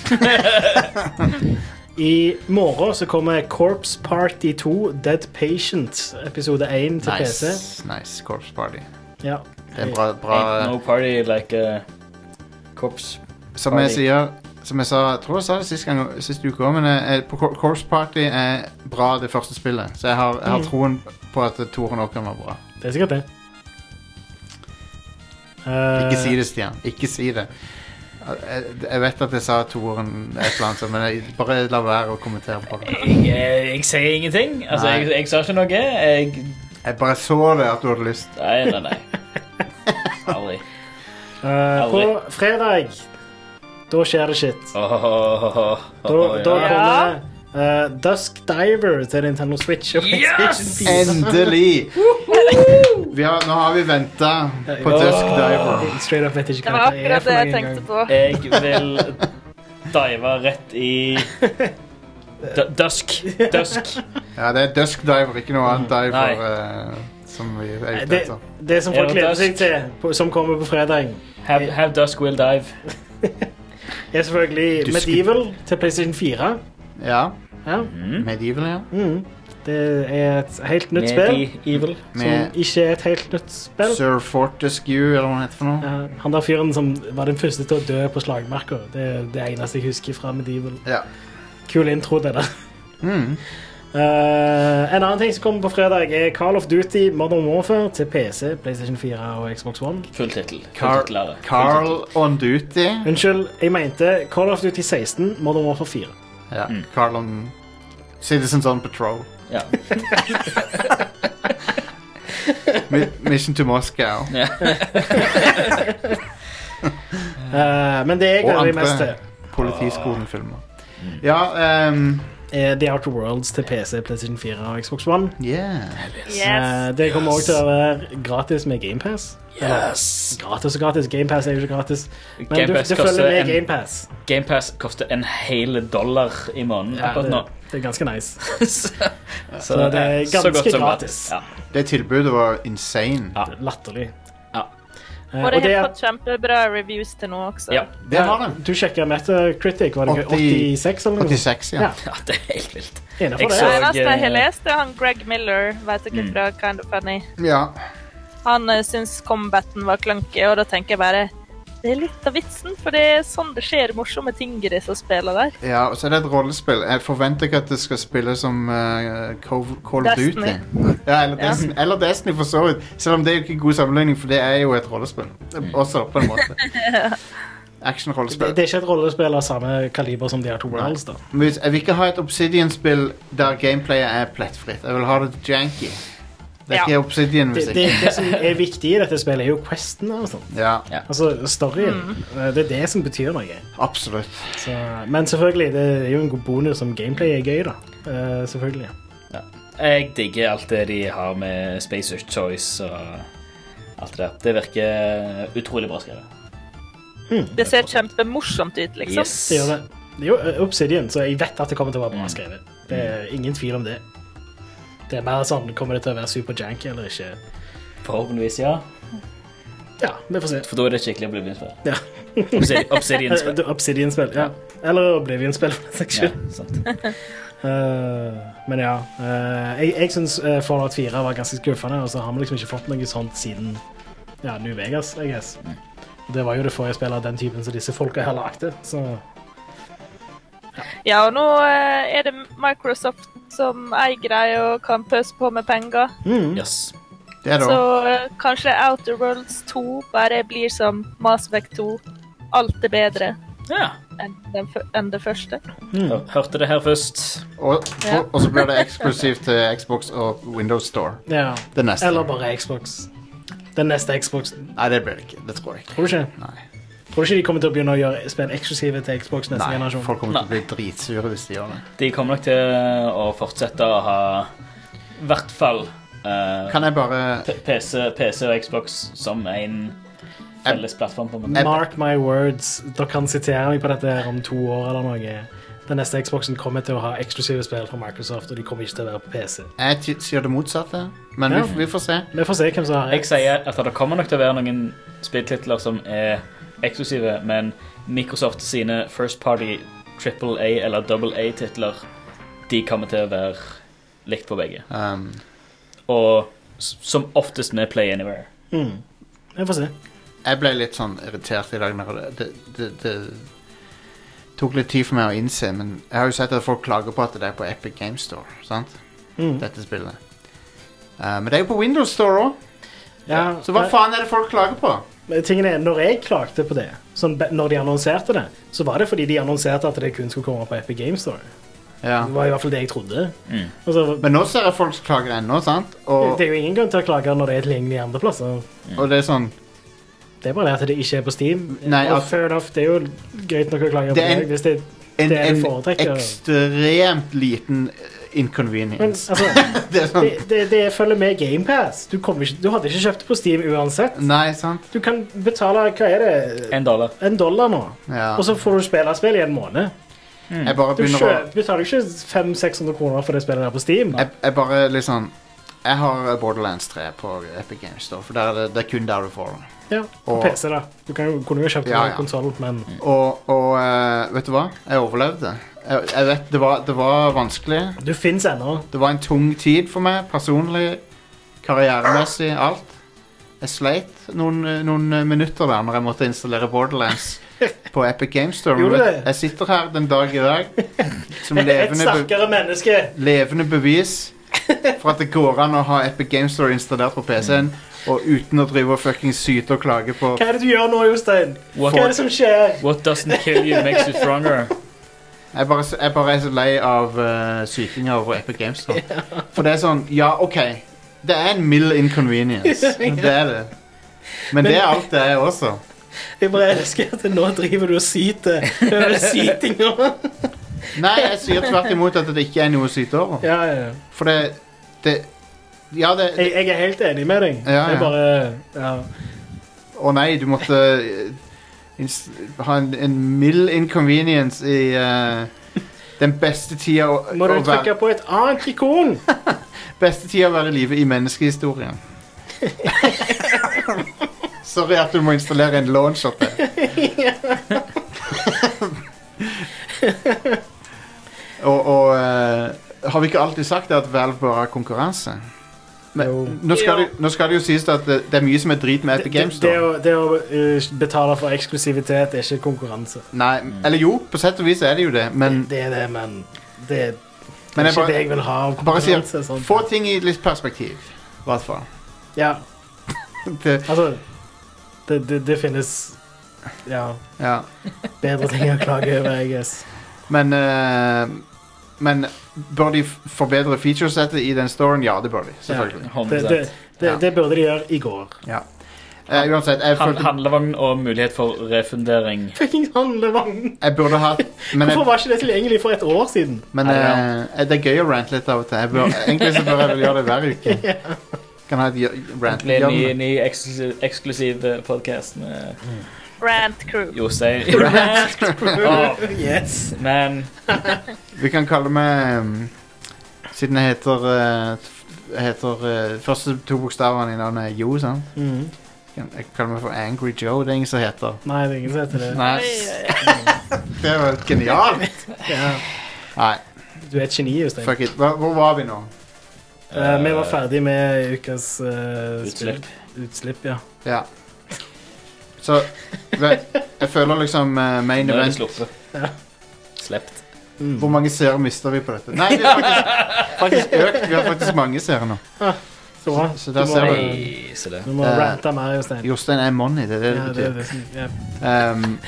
C: I morgen så kommer Corpse Party 2 Dead Patient episode 1 til PC.
A: Nice, nice Corpse Party.
C: Ja.
A: Det er bra, bra
B: Ain't no party like a corpse
A: Som jeg sier Som jeg sa, jeg tror jeg sa det sist, gang, sist uke òg, men jeg, på Cor- Corpse Party er bra, det første spillet. Så jeg har, jeg har
C: Mm.
A: troen på at toeren òg kan være bra.
C: Det er sikkert det.
A: Ikke
C: Eh,
A: si det, Stian. Ikke si det. Jeg, jeg vet at jeg sa toeren et eller annet, men jeg, bare la være å kommentere på det.
B: Jeg, jeg, jeg sier ingenting. Altså, jeg, jeg sa ikke noe. Jeg
A: Jeg bare så det at du hadde lyst.
B: Nei, nei, nei. Aldri.
C: Uh, på fredag da skjer det shit.
B: Oh, oh, oh,
C: Da, da
B: ja.
C: kommer Uh, Dusk Diver til Nintendo Switch Yes!
A: Endelig! Vi har, nå har vi venta på Dusk Diver.
C: Straight up vet ikke
L: Det
C: hva
L: var
C: det er
L: akkurat
C: for
L: det jeg tenkte på.
B: Jeg vil dive rett i D Dusk. Dusk.
A: Ja, det er Dusk Diver, ikke noe annet diver eh, som vi er ute
C: Det,
A: etter.
C: det som folk
B: Er
C: gleder seg til, på, som kommer på fredag,
B: Have, have Dusk will dive.
C: er selvfølgelig
A: Du
C: Medieval til PlayStation 4.
A: Ja.
C: Ja.
A: Medieval, ja.
C: Mm. Det er et helt nytt spill.
B: Medieval.
C: Som ikke er et helt nytt spill.
A: Sir Fortescue, eller hva han heter for noe.
C: Ja, han der fyren som var den første til å dø på slagmarka. Det er det eneste jeg husker fra Medieval.
A: Ja.
C: Kul intro, det der.
A: Mm.
C: Eh, en annen ting som kommer på fredag, er Call of Duty Modern Warfare til PC, PlayStation 4 og Xbox One.
B: Full tittel.
A: Carl.
B: Full
A: Carl on duty.
C: Unnskyld, jeg mente Call of Duty 16, Modern Warfare 4.
A: Ja, Carl on Citizens on Patrol.
B: Ja.
A: Mission to Moscow.
B: Ja.
C: Eh, men det jeg gleder meg mest til,
A: Politiskolen-filmer. Ja, um,
C: The Outer Worlds til PC, PlayStation 4 og Xbox One.
A: yeah.
L: Yes.
C: det kommer også til å være gratis med GamePass.
B: Yes.
C: Gratis og gratis. GamePass er jo ikke gratis. Men
B: Game
C: du,
B: du
C: følger med GamePass.
B: GamePass koster en hel dollar i måneden
C: Ja,
B: akkurat nå.
C: det er ganske nice.
B: så,
C: Så det er ganske
B: godt
C: gratis.
B: Ja.
A: Det tilbudet var insane.
B: Ja.
C: Latterlig.
B: Ja.
C: det,
L: Og det har fått kjempebra reviews til nå også.
B: Ja.
A: Det har det.
C: Du sjekka Metacritic, var det
A: 80
C: 86 eller noe?
A: 86, ja.
C: Ja.
B: ja, det er helt vilt.
C: Innenfor
B: Jeg
C: det.
B: så-
L: Det eneste jeg har
B: eh,
L: lest, er han Greg Miller, vet dere
B: Mm.
L: fra Kind of Funny.
A: Ja.
L: Han uh, syns combaten var clunky, og da tenker jeg bare det er litt av vitsen, for det er sånn det skjer morsomme ting i disse spillene der.
A: ja, og så er det et rollespill. Jeg forventer ikke at det skal spille som uh, Call of. Duty. Ja, eller,
L: Ja.
A: Destiny, eller Destiny, for så vidt. Selv om det er jo ikke god sammenligning, for det er jo et rollespill. Også, på en måte.
C: Det,
A: Action-rollespill.
C: det er ikke et rollespill av samme kaliber som The to Worlds, da.
A: Jeg vil ikke ha et Obsidian-spill der gameplayet er plettfritt. Jeg vil ha det janky. Det er
L: Ja.
A: ikke Obsidian
C: Det, det, det som er viktig i dette spillet, er jo questene og sånn.
A: Ja,
C: Altså storyen. Eh, Det er det som betyr noe.
A: absolutt.
C: Så, men selvfølgelig, det er jo en god bonus om gameplay er gøy, da. Uh, selvfølgelig.
B: Jeg digger alt det de har med Space Choice og alt det der. Det virker utrolig bra skrevet.
L: Det ser kjempemorsomt ut, liksom.
C: Det gjør det. Det er jo eh, Obsidian, så jeg vet at det kommer til å være bra skrevet. Det er ingen tvil om det. Det er mer sånn Kommer det til å være super janky eller ikke?
B: Forhåpentligvis, ja.
C: Ja, vi får se.
B: For da er det skikkelig Oblivion-spill.
C: Ja.
B: Obsidian- Obsidian-spill.
C: Obsidian-spill, ja. Eller Oblivion-spill, for den saks
B: Ja,
C: skyld. Eh, men ja. Uh, jeg jeg syns uh, Fallout 4 var ganske skuffende, og så har vi liksom ikke fått noe sånt siden ja, New Vegas, I guess. Og Det var jo det forrige spillet av den typen som disse folka her lagde, så
L: Ja, og nå eh, er det Microsoft som eier dem og kan pøse på med penger.
C: Mm.
B: Yes.
A: Det er
L: Så eh, kanskje Outer Worlds 2 bare blir som Mass Effect 2. Alt er bedre
B: Ja.
L: enn, den, en det første.
B: Mm. Hørte det her først.
A: Og,
L: Ja.
A: og, og så blir det eksklusivt til Xbox og Windows Store.
C: ja.
A: Det neste.
C: Eller bare Xbox. Den neste Xboxen.
A: Nei, det blir det ikke. Det tror jeg ikke.
C: Tror du ikke?
A: Nei.
C: Tror du ikke de kommer til å begynne å gjøre spill eksklusive til Xbox neste
A: Nei,
C: generasjon?
A: folk kommer til å bli dritsure hvis de gjør det.
B: De kommer nok til å fortsette å ha i hvert fall eh,
A: Kan jeg bare
B: PC, PC og Xbox som en felles plattform. på en måte.
C: Mark my words. Dere kan sitere meg på dette her om to år eller noe. Den neste Xboxen kommer til å ha eksklusive spill fra Microsoft, og de kommer ikke til å være på PC.
A: Jeg sier det motsatte, men
C: Ja.
A: vi, vi får se.
C: Vi får se hvem som har
B: Jeg sier at det kommer nok til å være noen spilltitler som er eksklusive, men Microsoft sine first party triple A eller double A-titler, de kommer til å være likt på begge.
A: Um,
B: Og som oftest med Play Anywhere.
C: Mm. Vi får se.
A: jeg ble litt sånn irritert i dag når det, det, det, det tok litt tid for meg å innse, men jeg har jo sett at folk klager på at det er på Epic Game Store, sant?
C: Mm.
A: Dette spillet. Uh, men det er jo på Windows Store òg,
C: Ja,
A: så hva faen er det folk klager på?
C: Men Tingen er, når jeg klagde på det, sånn, når de annonserte det, så var det fordi de annonserte at det kun skulle komme på Epic Game Store.
A: Ja.
C: Det var i hvert fall det jeg trodde.
B: Mm.
C: Altså, så,
A: Men nå ser jeg folk klager ennå, sant? Og,
C: det er jo ingen grunn til å klage når det er tilgjengelig andre plasser.
A: og det er sånn
C: Det er bare det at det ikke er på Steam.
A: Nei,
C: og
A: at-
C: fair enough, det er jo greit nok å klage på
A: Det er
C: det, hvis det,
A: En,
C: det er
A: en
C: du foretrekker.
A: ekstremt liten
C: Men
A: inconvenience.
C: altså,
A: det er sånn
C: det, det, det følger med GamePass. Du, ikke- du hadde ikke kjøpt det på Steam uansett.
A: Nei, sant?
C: Du kan betale hva er det,
B: En dollar.
C: en dollar nå,
A: Ja.
C: og så får du spille spill i en måned.
A: Jeg bare
C: Du kjø- betaler ikke 500-600 kroner for det spillet der på Steam.
A: jeg, jeg bare liksom Jeg har Borderlands 3 på Epic Games da, for der er det, det er kun der du får det.
C: Ja, på
A: Og-
C: PC, da. Du kan kunne jo kjøpt
A: Ja, ja.
C: konsollen, men
A: Og, og eh, vet du hva? Jeg overlevde. Jeg, jeg vet, det var, det var vanskelig.
C: du fins ennå.
A: Det var en tung tid for meg, personlig, karrieremessig, alt. Jeg sleit noen, noen minutter der når jeg måtte installere Borderlands på Epic Games Store.
C: Gjorde du det?
A: Jeg sitter her den dag i dag som
C: Et
A: levende, be
C: sterkere menneske.
A: levende bevis for at det går an å ha Epic Games Store installert på PC-en, og uten å drive og fucking syte og klage på
C: Hva er det du gjør nå, Jostein?
B: What-
C: Hva er det som skjer?
B: What doesn't kill you makes you stronger.
A: Jeg bare, jeg bare er så lei av uh, sykinger over Epic Games nå. For det er sånn Ja, OK. Det er en mild inconvenience. Det er det. Men det er alt det er også.
C: Jeg bare elsker at nå driver du og syter over sytinga.
A: Nei, jeg sier tvert imot at det ikke er noe å syte over.
C: Ja, ja, ja.
A: For det, det Ja, det
C: Jeg, jeg er helt enig med deg.
A: Ja,
C: Det er bare ja.
A: Å nei, du måtte eh, ha en, en mild inconvenience i eh, den beste tida å,
C: Må du
A: å være,
C: trykke på et annet ikon?
A: beste tida å være i live i menneskehistorien. Sorry at du må installere en launcher til. og og eh, har vi ikke alltid sagt at Valve bare har konkurranse? Men, nå, skal
L: ja.
A: det, nå skal det jo sies at det, det er mye som er drit med Epic
C: Det,
A: Games.
C: det,
A: da.
C: å, det å uh, betale for eksklusivitet er ikke konkurranse.
A: Nei, eller jo, på sett og vis er det jo det, men,
C: Det er det, men det, det
A: men
C: er
A: jeg
C: ikke det jeg vil ha av
A: bare sier
C: konkurranse. sånn.
A: få ting i litt perspektiv. I hvert fall.
C: Ja,
A: Det,
C: altså det, det, det finnes ja,
A: ja.
C: bedre ting å klage over, I guess.
A: Men eh, Men bør de forbedre featuresettet i den storyen? Ja, det bør de. Selvfølgelig.
C: Det, det, det,
A: Ja.
C: det burde de gjøre i går.
A: Ja. Uh, uansett, jeg, følte,
B: handlevogn og mulighet for refundering.
C: Fuckings handlevogn!
A: jeg burde hatt Men,
C: Hvorfor
A: jeg,
C: var ikke det tilgjengelig for et år siden?
A: men uh, det er gøy å rante litt av og til. Jeg bør, egentlig så bør jeg vel gjøre det hver uke. Kan ha et
B: Det blir en ny, ny eksklusiv, podkast med
L: Rant crew.
B: Jostein. Rant Åh,
C: Yes.
B: Men
A: Vi kan kalle meg um, Siden jeg heter eh, heter eh, Første to bokstavene i navnet er Jo, sant?
C: Mm.
A: Kan- Jeg kaller meg for Angry Joe. Det er ingen som heter.
C: Nei, det er ingen som heter det.
A: Nei. Det var genialt!
C: Ja.
A: Nei,
C: Du er et geni, Jostein.
A: fuck it. Hvor var vi nå?
C: Uh, vi var ferdig med ukas uh,
B: Utslipp.
C: Utslipp, ja.
A: Ja. Så jeg føler liksom uh, main
B: nå er det
A: event
B: sluppet.
C: Ja.
B: Slept.
A: Hvor mange seere mister vi på dette? Nei, vi har faktisk, faktisk økt. Vi har faktisk mange seere nå.
C: Så bra.
A: Så der ser du.
B: Nei, se det.
C: Du må
A: Eh,
C: rante mer, Jostein.
A: Jostein er money, det er det
C: Ja,
A: det
C: det er
A: betyr.
C: det som ja.
A: Um,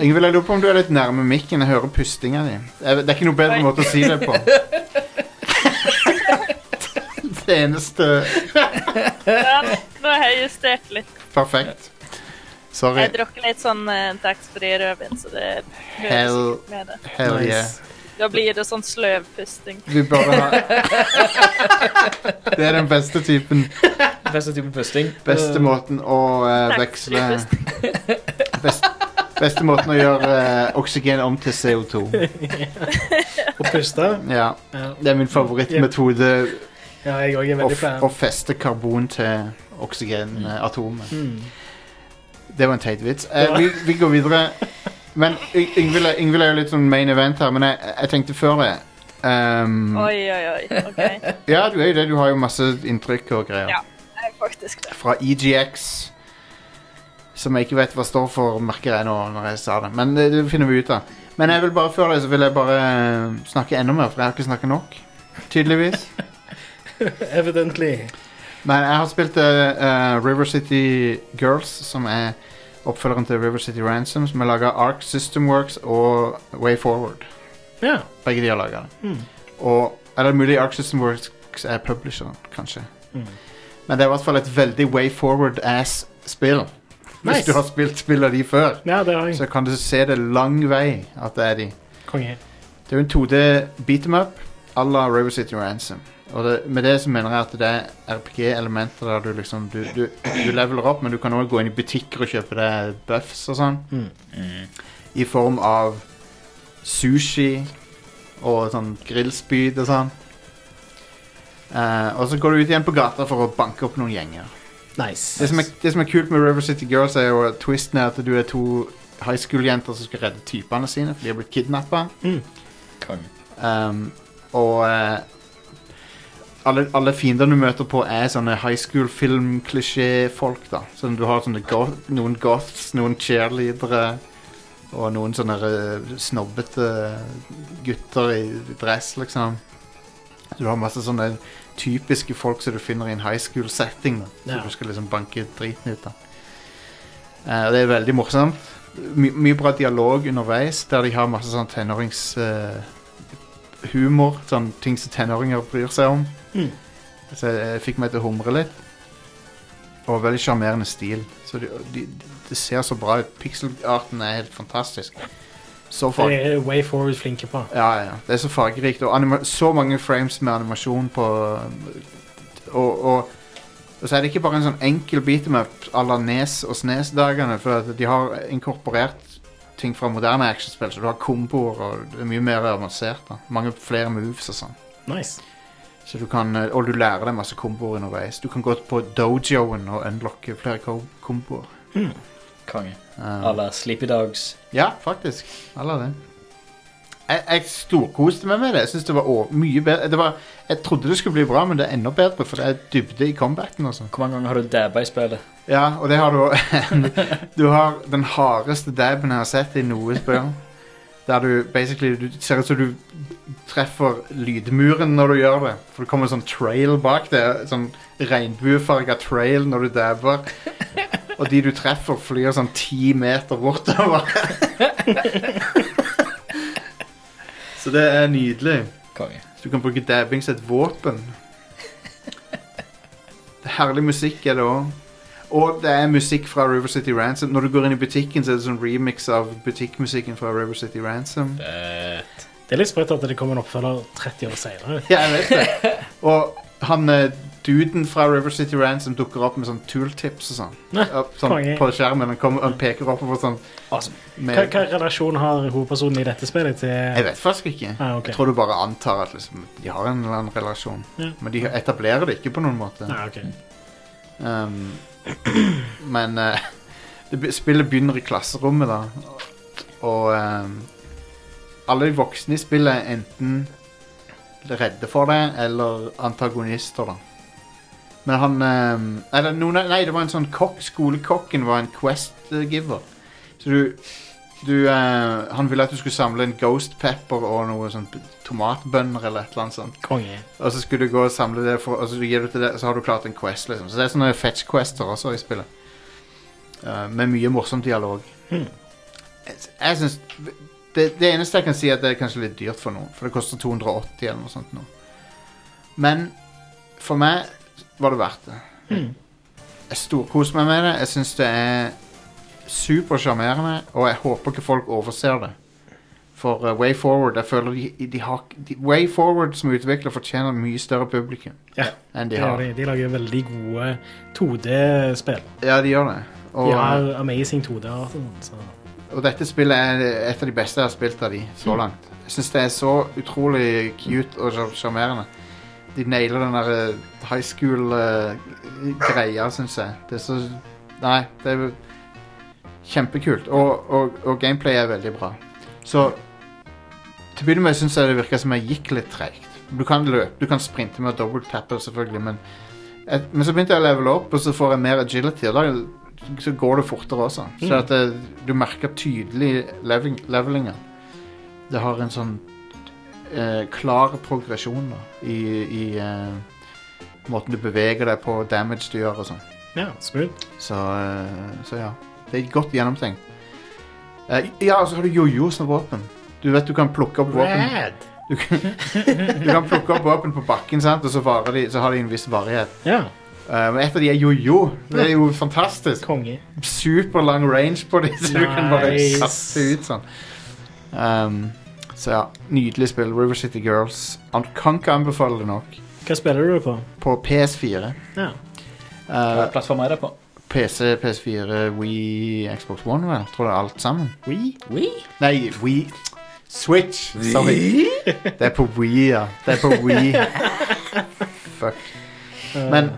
A: Ingvild, jeg lurer på om du er litt nærme mikken. Jeg hører pustinga di. Jeg- Det er ikke noe bedre måte å si det på. Det eneste
L: Ja, nå har jeg justert litt.
A: Perfekt. Sorry.
L: Jeg drakk litt sånn uh, taxfree rødvin, så det høres
A: Hell,
L: med det.
A: hell yeah.
L: Da blir det sånn sløvpusting.
A: Vi burde ha Det er den beste typen
B: Beste typen pusting.
A: Beste måten å uh, veksle best, Beste måten å gjøre uh, oksygen om til CO2.
C: Å puste.
A: Ja. Det er min favorittmetode
C: ja, jeg er veldig fan.
A: å feste karbon til oksygenatomet.
C: Mm.
A: Det var en teit vits. Eh, vi, vi går videre. Men Yngvild er- jo litt sånn main event her, men jeg, jeg tenkte før det um,
L: Oi, oi, oi. OK.
A: Ja, du er jo det. Du har jo masse inntrykk og greier.
L: Ja, jeg er faktisk det.
A: Fra EGX. Som jeg ikke vet hva står for, merker jeg nå når jeg sa det. Men det, det finner vi ut av. Men jeg vil bare før det så vil jeg bare eh, snakke enda mer, for jeg har ikke snakket nok. Tydeligvis.
C: Evidently.
A: Men jeg har spilt eh, River City Girls, som er oppfølgeren til River City Ransom, som er laga Arc System Works og Way Forward.
C: Ja.
A: Begge de har laga det.
C: Mm.
A: Og Eller mulig Arc System Works er publisheren, kanskje.
C: Mm.
A: Men det er i hvert fall et veldig Way Forward-ass-spill. Hvis
C: Nice.
A: du har spilt spill av de før,
C: Ja, det
A: så kan du se det lang vei at det er de.
C: Konge.
A: Det er jo en 2D beat em up à la River City Ransom. Og det, med det så mener jeg at det er RPG-elementer der du liksom du, du, du leveler opp, men du kan også gå inn i butikker og kjøpe deg buffs og sånn.
C: Mm.
A: I form av sushi og sånn grillspyd og sånn. Eh, og så går du ut igjen på gata for å banke opp noen gjenger.
C: Nice.
A: Det som, er, det som er kult med River City Girls, er jo at twisten er at du er to high school-jenter som skal redde typene sine, for de har blitt kidnappa.
C: Mm.
A: Um, og eh, alle, alle fiendene du møter på, er sånne high school-film-klisjé-folk. da Sånn, Du har sånne goth, noen goths, noen cheerleadere og noen sånne eh, snobbete gutter i dress, liksom. Så du har masse sånne typiske folk som du finner i en high school-setting. da
C: Ja.
A: du skal liksom banke driten ut av. Eh, og det er veldig morsomt. My, mye bra dialog underveis, der de har masse sånn tenårings... eh, humor, sånn ting som tenåringer bryr seg om.
C: Mm.
A: Så jeg, fikk meg til å humre litt. Og veldig sjarmerende stil. Så de, de, det ser så bra ut. Pixel-arten er helt fantastisk. Så
C: Det er Way Forward flinke på.
A: ja, ja. Det er så fargerikt. Og så mange frames med animasjon på og, og, og så er det ikke bare en sånn enkel beatmap à la Nes og Snes-dagene. For de har inkorporert ting fra moderne actionspill, så du har komboer og det er mye mer avansert. da Mange flere moves og sånn.
C: Nice.
A: Så du kan, eh, og du lærer deg masse komboer underveis. Du kan gå på dojoen og unlocke flere ko- komboer.
B: Konge.
A: Um,
B: À la Sleepy Dogs.
A: Ja, faktisk. Alle det. Jeg, jeg storkoste meg med det. Jeg synes det var å- mye bedre det var, Jeg trodde det skulle bli bra, men det er enda bedre, for det er dybde i combaten. Også.
B: Hvor mange ganger har du dabba i spillet?
A: Ja, og det har du Du har den hardeste dabben jeg har sett i noe spill. Der du basically Du ser ut som du treffer lydmuren når du gjør det. For det kommer en sånn trail bak det. Sånn regnbuefarga trail når du dabber. Og de du treffer, flyr sånn ti meter bortover. Så det er nydelig.
B: Konge.
A: Så du kan bruke dabbing som et våpen. Det er herlig musikk er det òg. Og det er musikk fra River City Ransom. Når du går inn i butikken, så er det sånn remix av butikkmusikken fra River City Ransom.
B: Fett.
C: Det er litt sprøtt at det kommer en oppfølger 30 år senere.
A: Ja, jeg vet det. Og han eh, duden fra River City Ransom dukker opp med sånn tooltips og sånn.
C: Ja,
A: Opp, sånn på skjermen. Han, kommer, han peker oppover sånn. med-
C: Hva, hva relasjon har hovedpersonen i dette spillet til
A: Jeg vet faktisk ikke.
C: Ah, okay.
A: Jeg tror du bare antar at liksom, de har en eller annen relasjon.
C: Ja.
A: Men de etablerer det ikke på noen måte.
C: Ah, ok.
A: Um, men eh, det, spillet begynner i klasserommet, da. Og um, alle de voksne i spillet er enten redde for det eller antagonister, da. Men han um, Eller noen, nei, det var en sånn kokk. Skolekokken var en quest-giver. Så du du, eh, han ville at du skulle samle en ghost pepper og noe sånn tomatbønner eller et eller annet sånt.
C: Konge.
A: Og så skulle du gå og samle det, for, og så gir du til det, så har du klart en quest, liksom. Så det er sånne fetch-quester også i spillet. Eh, med mye morsom dialog.
C: Hmm.
A: Jeg, jeg synes det, det eneste jeg kan si er at det er kanskje litt dyrt for noen, for det koster 280 eller noe sånt nå. Men for meg var det verdt det.
C: Hmm.
A: Jeg storkoser meg med det. Jeg syns det er supersjarmerende, og jeg håper ikke folk overser det. For uh, Way Forward jeg føler de, de har de, Way Forward som utvikler fortjener mye større publikum
C: Ja,
A: enn de har.
C: de. De lager veldig gode 2D-spill.
A: Ja, de gjør det. Og,
C: De har amazing 2D-art. og
A: dette spillet er et av de beste jeg har spilt av de så
C: Mm.
A: langt. Jeg syns det er så utrolig cute og sjar- sjarmerende. De nailer den der eh, high school-greia, syns jeg. Det er så Nei, det er kjempekult. Og, og, og gameplay er veldig bra. Så til å begynne med syns jeg det virka som jeg gikk litt treigt. Du kan løpe, du kan sprinte med dobbelttappe, selvfølgelig, men et, Men så begynte jeg å levele opp, og så får jeg mer agility. Og da så går det fortere også. Så
C: Mm.
A: at det, du merker tydelig leveling, levelinga. Det har en sånn eh, klar progresjon da, i, i eh, måten du beveger deg på, damage du gjør og sånn.
C: Ja, smooth.
A: Så, eh, så ja. Det er godt gjennomtenkt. Eh, ja, og så har du jojo som våpen. Du vet du kan plukke opp våpen.
C: Rad.
A: Du kan, du kan plukke opp våpen på bakken, sant? og så, varer de, så har de en viss varighet.
C: Ja.
A: Eh, men et av de er jojo. Det er jo fantastisk.
C: Konge.
A: Super lang range på de, så du kan bare
C: Nice.
A: kaste ut sånn. Um, så ja, nydelig spill. River City Girls. Han kan ikke anbefale det nok.
C: Hva spiller du på?
A: På PS4.
C: Ja.
A: Uh,
B: plattform er det på?
A: PC, PS4, Wii, Xbox One, vel? Tror det er alt sammen.
C: Wii?
B: Wii?
A: Nei, Wii Switch. Sorry. Det er på Wii, ja. Det er på Wii. Fuck. Men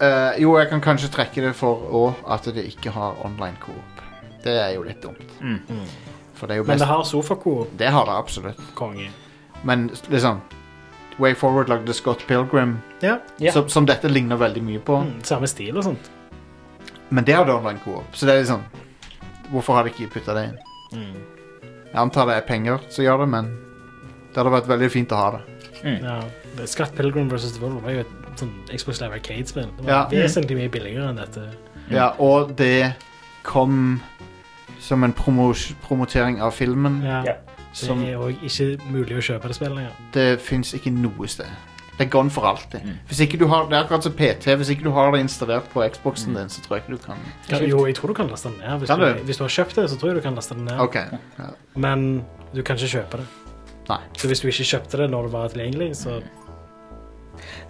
A: eh, jo, jeg kan kanskje trekke det for òg at det ikke har online coop. Det er jo litt dumt. For det er jo
C: Men
A: best
C: det har sofakoop.
A: Det har det absolutt.
C: Konge.
A: Men liksom Way Forward lagde Scott Pilgrim,
C: Ja.
A: som, som dette ligner veldig mye på.
C: Mm, samme stil og sånt.
A: Men det hadde online coop, så det er liksom Hvorfor har de ikke putta det inn?
C: Mm.
A: Jeg antar det er penger som gjør det, men det hadde vært veldig fint å ha det.
C: Ja. Scott Pilgrim vs. The World var jo et sånn Xbox Live Arcade-spill. Det var
A: Ja.
C: vesentlig mye billigere enn dette.
A: Ja, og det kom som en promos promotering av filmen.
C: Ja.
A: Som
C: Det er òg ikke mulig å kjøpe det spillet lenger.
A: det fins ikke noe sted. Det er gone for alltid. Hvis ikke du har, Det er akkurat som PT. Hvis ikke du har det installert på Xboxen din, så tror jeg ikke du kan
C: Kan, jo, jeg tror du kan laste den ned. Hvis,
A: Kan
C: du,
A: du?
C: hvis du har kjøpt det, så tror jeg du kan laste den ned.
A: Ok, ja.
C: Men du kan ikke kjøpe det.
A: Nei.
C: Så hvis du ikke kjøpte det når det var tilgjengelig, så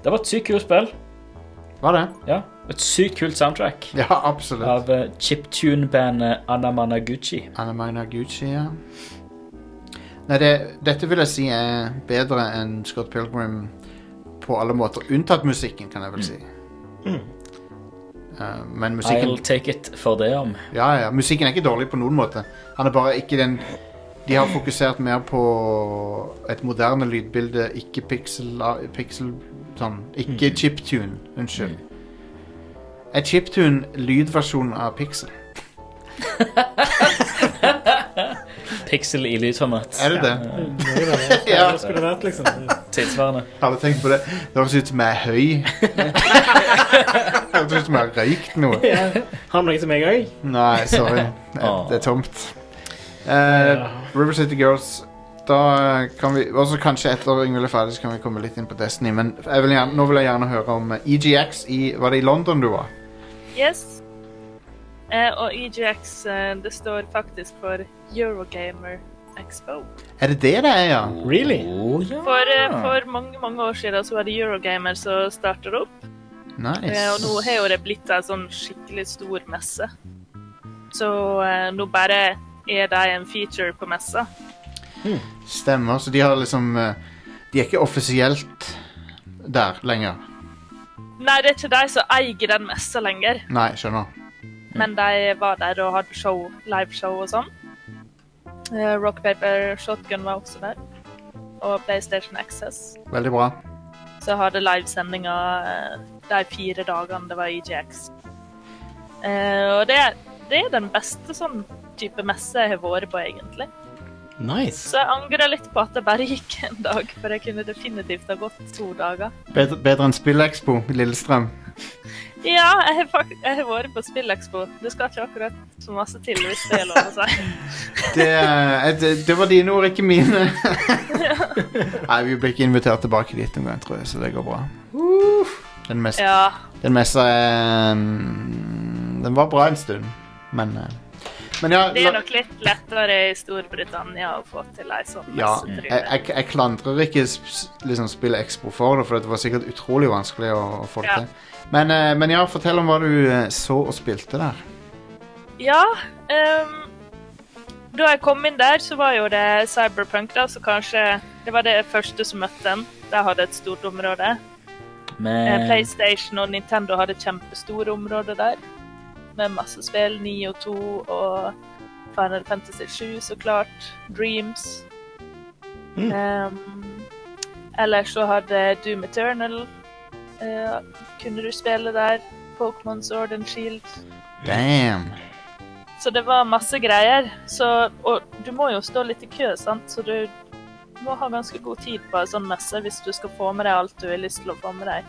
B: Det var et sykt kult spill.
A: Var det?
B: Ja, Et sykt kult soundtrack.
A: Ja, absolutt.
B: Av uh, chiptune-bandet Anamanaguchi.
A: Anamanaguchi, ja. Nei, det, dette vil jeg si er bedre enn Scott Pilgrim på alle måter. Unntatt musikken, kan jeg vel si.
C: Mm.
A: Uh, men musikken
B: I'll take it for det om.
A: Ja, ja. Musikken er ikke dårlig på noen måte. Han er bare ikke den De har fokusert mer på et moderne lydbilde, ikke pixel... pixel sånn. Ikke
B: Mm.
A: chiptune. Unnskyld. Er chiptune lydversjonen av pixel?
B: Pixel i lydformat.
A: Er det det?
C: det.
A: Ja.
C: Hva skulle det vært, liksom?
B: Tilsvarende.
A: Hadde tenkt på det. Det høres ut som jeg er høy. Det høres ut som jeg har røykt noe.
C: Ja. Har du noe som jeg òg?
A: Nei, sorry. Det, det er tomt. Eh, River City Girls Da kan vi også Kanskje etter Yngvild er ferdig, så kan vi komme litt inn på Destiny. Men jeg vil gjerne, nå vil jeg gjerne høre om EGX i Var det i London du var?
L: Yes. Eh, og EGX, eh, det står faktisk for Eurogamer Expo.
A: Er det det det er, ja?
C: Really?
L: For, eh, for mange mange år siden så var det Eurogamer som starta det opp.
A: Nice.
L: Eh, og nå har jo det blitt en sånn skikkelig stor messe. Så eh, nå bare er de en feature på messa.
A: Stemmer. Så de har liksom De er ikke offisielt der lenger.
L: Nei, det er ikke de som eier den messa lenger,
A: Nei, skjønner.
L: Men de var der og hadde show, liveshow og sånn. Uh, Rock Paper Shotgun var også der. Og PlayStation Access.
A: Veldig bra.
L: Så hadde livesendinger uh, de fire dagene det var EGX. Uh, og det, det er den beste sånn type messe jeg har vært på, egentlig.
C: Nice.
L: Så jeg angrer litt på at det bare gikk en dag, for jeg kunne definitivt ha gått to dager.
A: Bedre, bedre enn Spillekspo i Lillestrøm.
L: Ja, jeg har, jeg har vært på Spillekspo. Det skal ikke akkurat så masse til, hvis det er lov å si.
A: Det, eh, det, det var dine ord, ikke mine. Nei, vi blir ikke invitert tilbake dit noen gang, tror jeg, så det går bra. Den, mest,
L: Ja.
A: den messa er mm, Den var bra en stund, men Men ja,
L: Det er nok litt lettere i Storbritannia å få til ei sånn
A: ja jeg, jeg, jeg klandrer ikke liksom Spille Expo for det, for det var sikkert utrolig vanskelig å, å få det
L: Ja.
A: til. Men, eh, men ja, fortell om hva du eh, så og spilte der.
L: Ja. um, da jeg kom inn der, så var jo det Cyberpunk, da, så kanskje det var det første som møtte en. De hadde et stort område. Eh,
B: Men
L: PlayStation og Nintendo hadde kjempestore områder der. Med masse spill. 9 og 2 og Final Fantasy 7, så klart. Dreams. Ehm, ellers så hadde Doom Eternal Uh, Kunne du spille der. Pokémon Sword and Shield.
A: Damn.
L: Så det var masse greier. Så, og du må jo stå litt i kø, sant? så du må ha ganske god tid på en sånn messe hvis du skal få med deg alt du har lyst til å få med deg.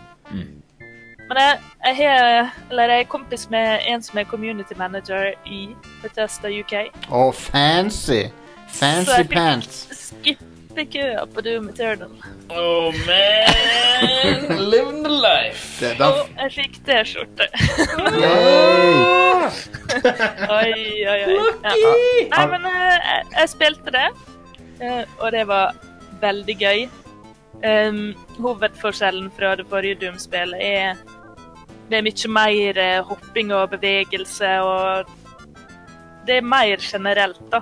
L: Men jeg, jeg, har, eller jeg er kompis med en som er community manager i Bethesda UK.
A: Å, fancy!
L: Så
A: Fancy
L: jeg fikk
A: pants.
L: Skippe køa på Doom Eternal.
B: Oh man, living the life.
A: Det, da,
L: Og jeg fikk T-skjorte. Oi, oi, oi. Ja. Nei, men eh, jeg, jeg spilte det, eh, og det var veldig gøy. Um, hovedforskjellen fra det forrige Doom-spillet er det er mye mer eh, hopping og bevegelse, og det er mer generelt, da.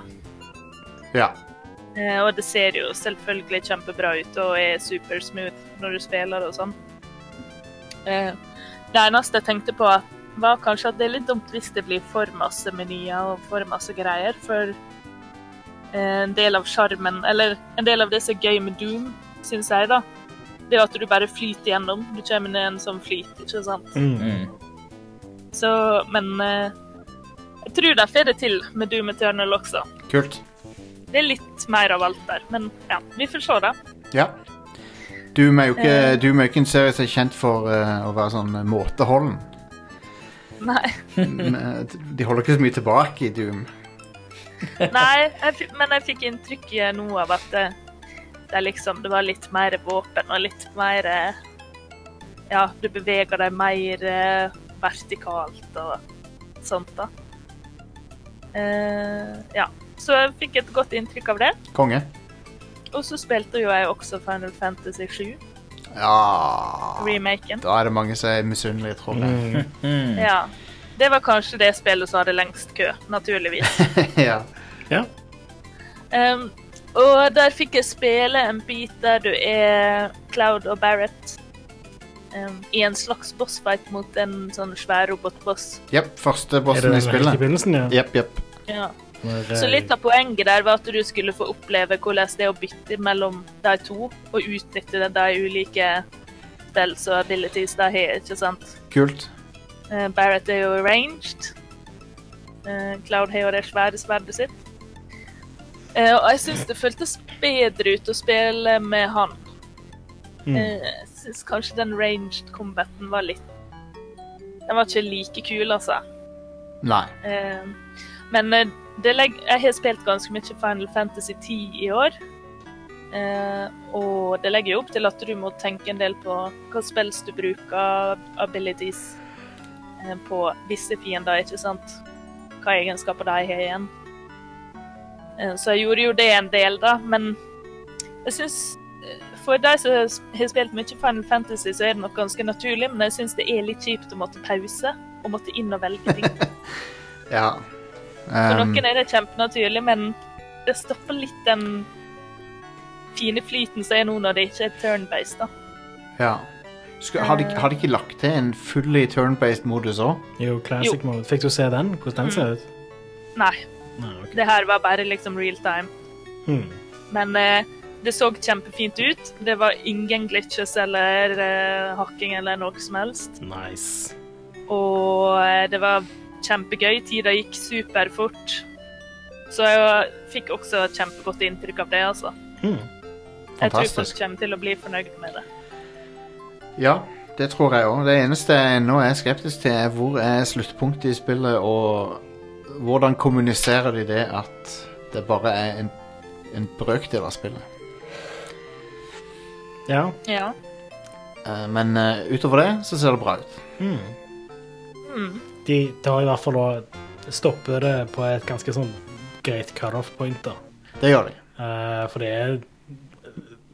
A: Ja.
L: Eh, og det ser jo selvfølgelig kjempebra ut og er supersmooth når du spiller og sånn. Eh, det eneste jeg tenkte på, var kanskje at det er litt dumt hvis det blir for masse menyer og for masse greier, for en del av sjarmen, eller en del av det som er gøy med Doom, syns jeg, da, det er at du bare flyter gjennom. Du kommer ned en sånn flyt, ikke sant?
B: Mm.
L: Så, men eh, jeg tror de får det til med Doom Eternal også.
A: Kult.
L: Det er litt mer av alt der, men ja, vi får se, da.
A: Ja. Doom er jo ikke,
L: uh,
A: Doom er ikke en serie som er kjent for uh, å være sånn eh, måteholden.
L: Nei,
A: eh, De holder ikke så mye tilbake i Doom.
L: Nei jeg, fi- men jeg fikk inntrykk i nå av at det, det, er liksom, det var litt mer våpen og litt mer eh, Ja, du beveger deg mer eh, vertikalt og sånt, da. Uh, ja. Så jeg fikk et godt inntrykk av det.
A: Konge.
L: Og så spilte jo jeg også Final Fantasy 7,
A: Ja
L: remaken.
A: Da er det mange som er misunnelige, tror jeg.
L: Ja. Det var kanskje det spillet som hadde lengst kø, naturligvis.
A: ja.
L: Um, og der fikk jeg spille en bit der du er Cloud og Barrett um, i en slags bossfight mot en sånn svær robotboss.
A: Jepp. Første bossen i
C: helt i
A: spillet.
C: ja?
A: Yep, yep.
L: Ja. Så
C: eh,
L: litt av poenget der var at du skulle få oppleve hvordan det er å bytte mellom de to, og utnytte de ulike spells og abilities de har, ikke sant?
A: Kult.
L: Uh, Barrett er jo arranged. Uh, Cloud har jo det svære sverdet sitt. Eh, og jeg syns det føltes bedre ut å spille med han.
C: Mm.
L: Eh, Jeg syns kanskje den ranged combaten var litt Den var ikke like kul, altså.
A: Nei.
L: Eh, men jeg har spilt ganske mye Final Fantasy 10 i år. Uh, og det legger jo opp til at du må tenke en del på hva spills du bruker, abilities, uh, på visse fiender, ikke sant? Hva egenskaper de har igjen. Eh, Så jeg gjorde jo det en del, da. Men jeg syns For de som har spilt mye Final Fantasy, så er det nok ganske naturlig, men jeg syns det er litt kjipt å måtte pause og måtte inn og velge ting.
A: Ja.
L: For
A: Um,
L: noen er det kjempenaturlig, men det stopper litt den fine flyten som er nå når det ikke er turn-based, da.
A: ja. Har, de, har de ikke lagt til en fully turn-based modus òg?
C: Jo, classic
L: Jo.
C: mode. Fikk du se den? Hvordan den ser ut?
L: Nei.
C: Nei, ok.
L: Det her var bare liksom real time.
C: Hmm.
L: Men eh, det så kjempefint ut. Det var ingen glitches eller eh, hacking eller noe som helst.
C: Nice.
L: Og eh, det var kjempegøy. Tida gikk superfort. Så jeg fikk også kjempegodt inntrykk av det, altså.
C: Hmm.
L: Jeg tror folk kommer til å bli fornøyd med det.
A: Ja, det tror jeg òg. Det eneste jeg nå er skeptisk til, er hvor er sluttpunktet i spillet, og hvordan kommuniserer de det at det bare er en, en brøkdel av spillet.
C: Ja.
L: Ja.
A: Eh, men eh, utover det så ser det bra ut.
C: Mm.
L: Mm.
C: De tar i hvert fall og stopper det på et ganske sånn greit cut-off point, da.
A: Det gjør de.
C: Eh, for det er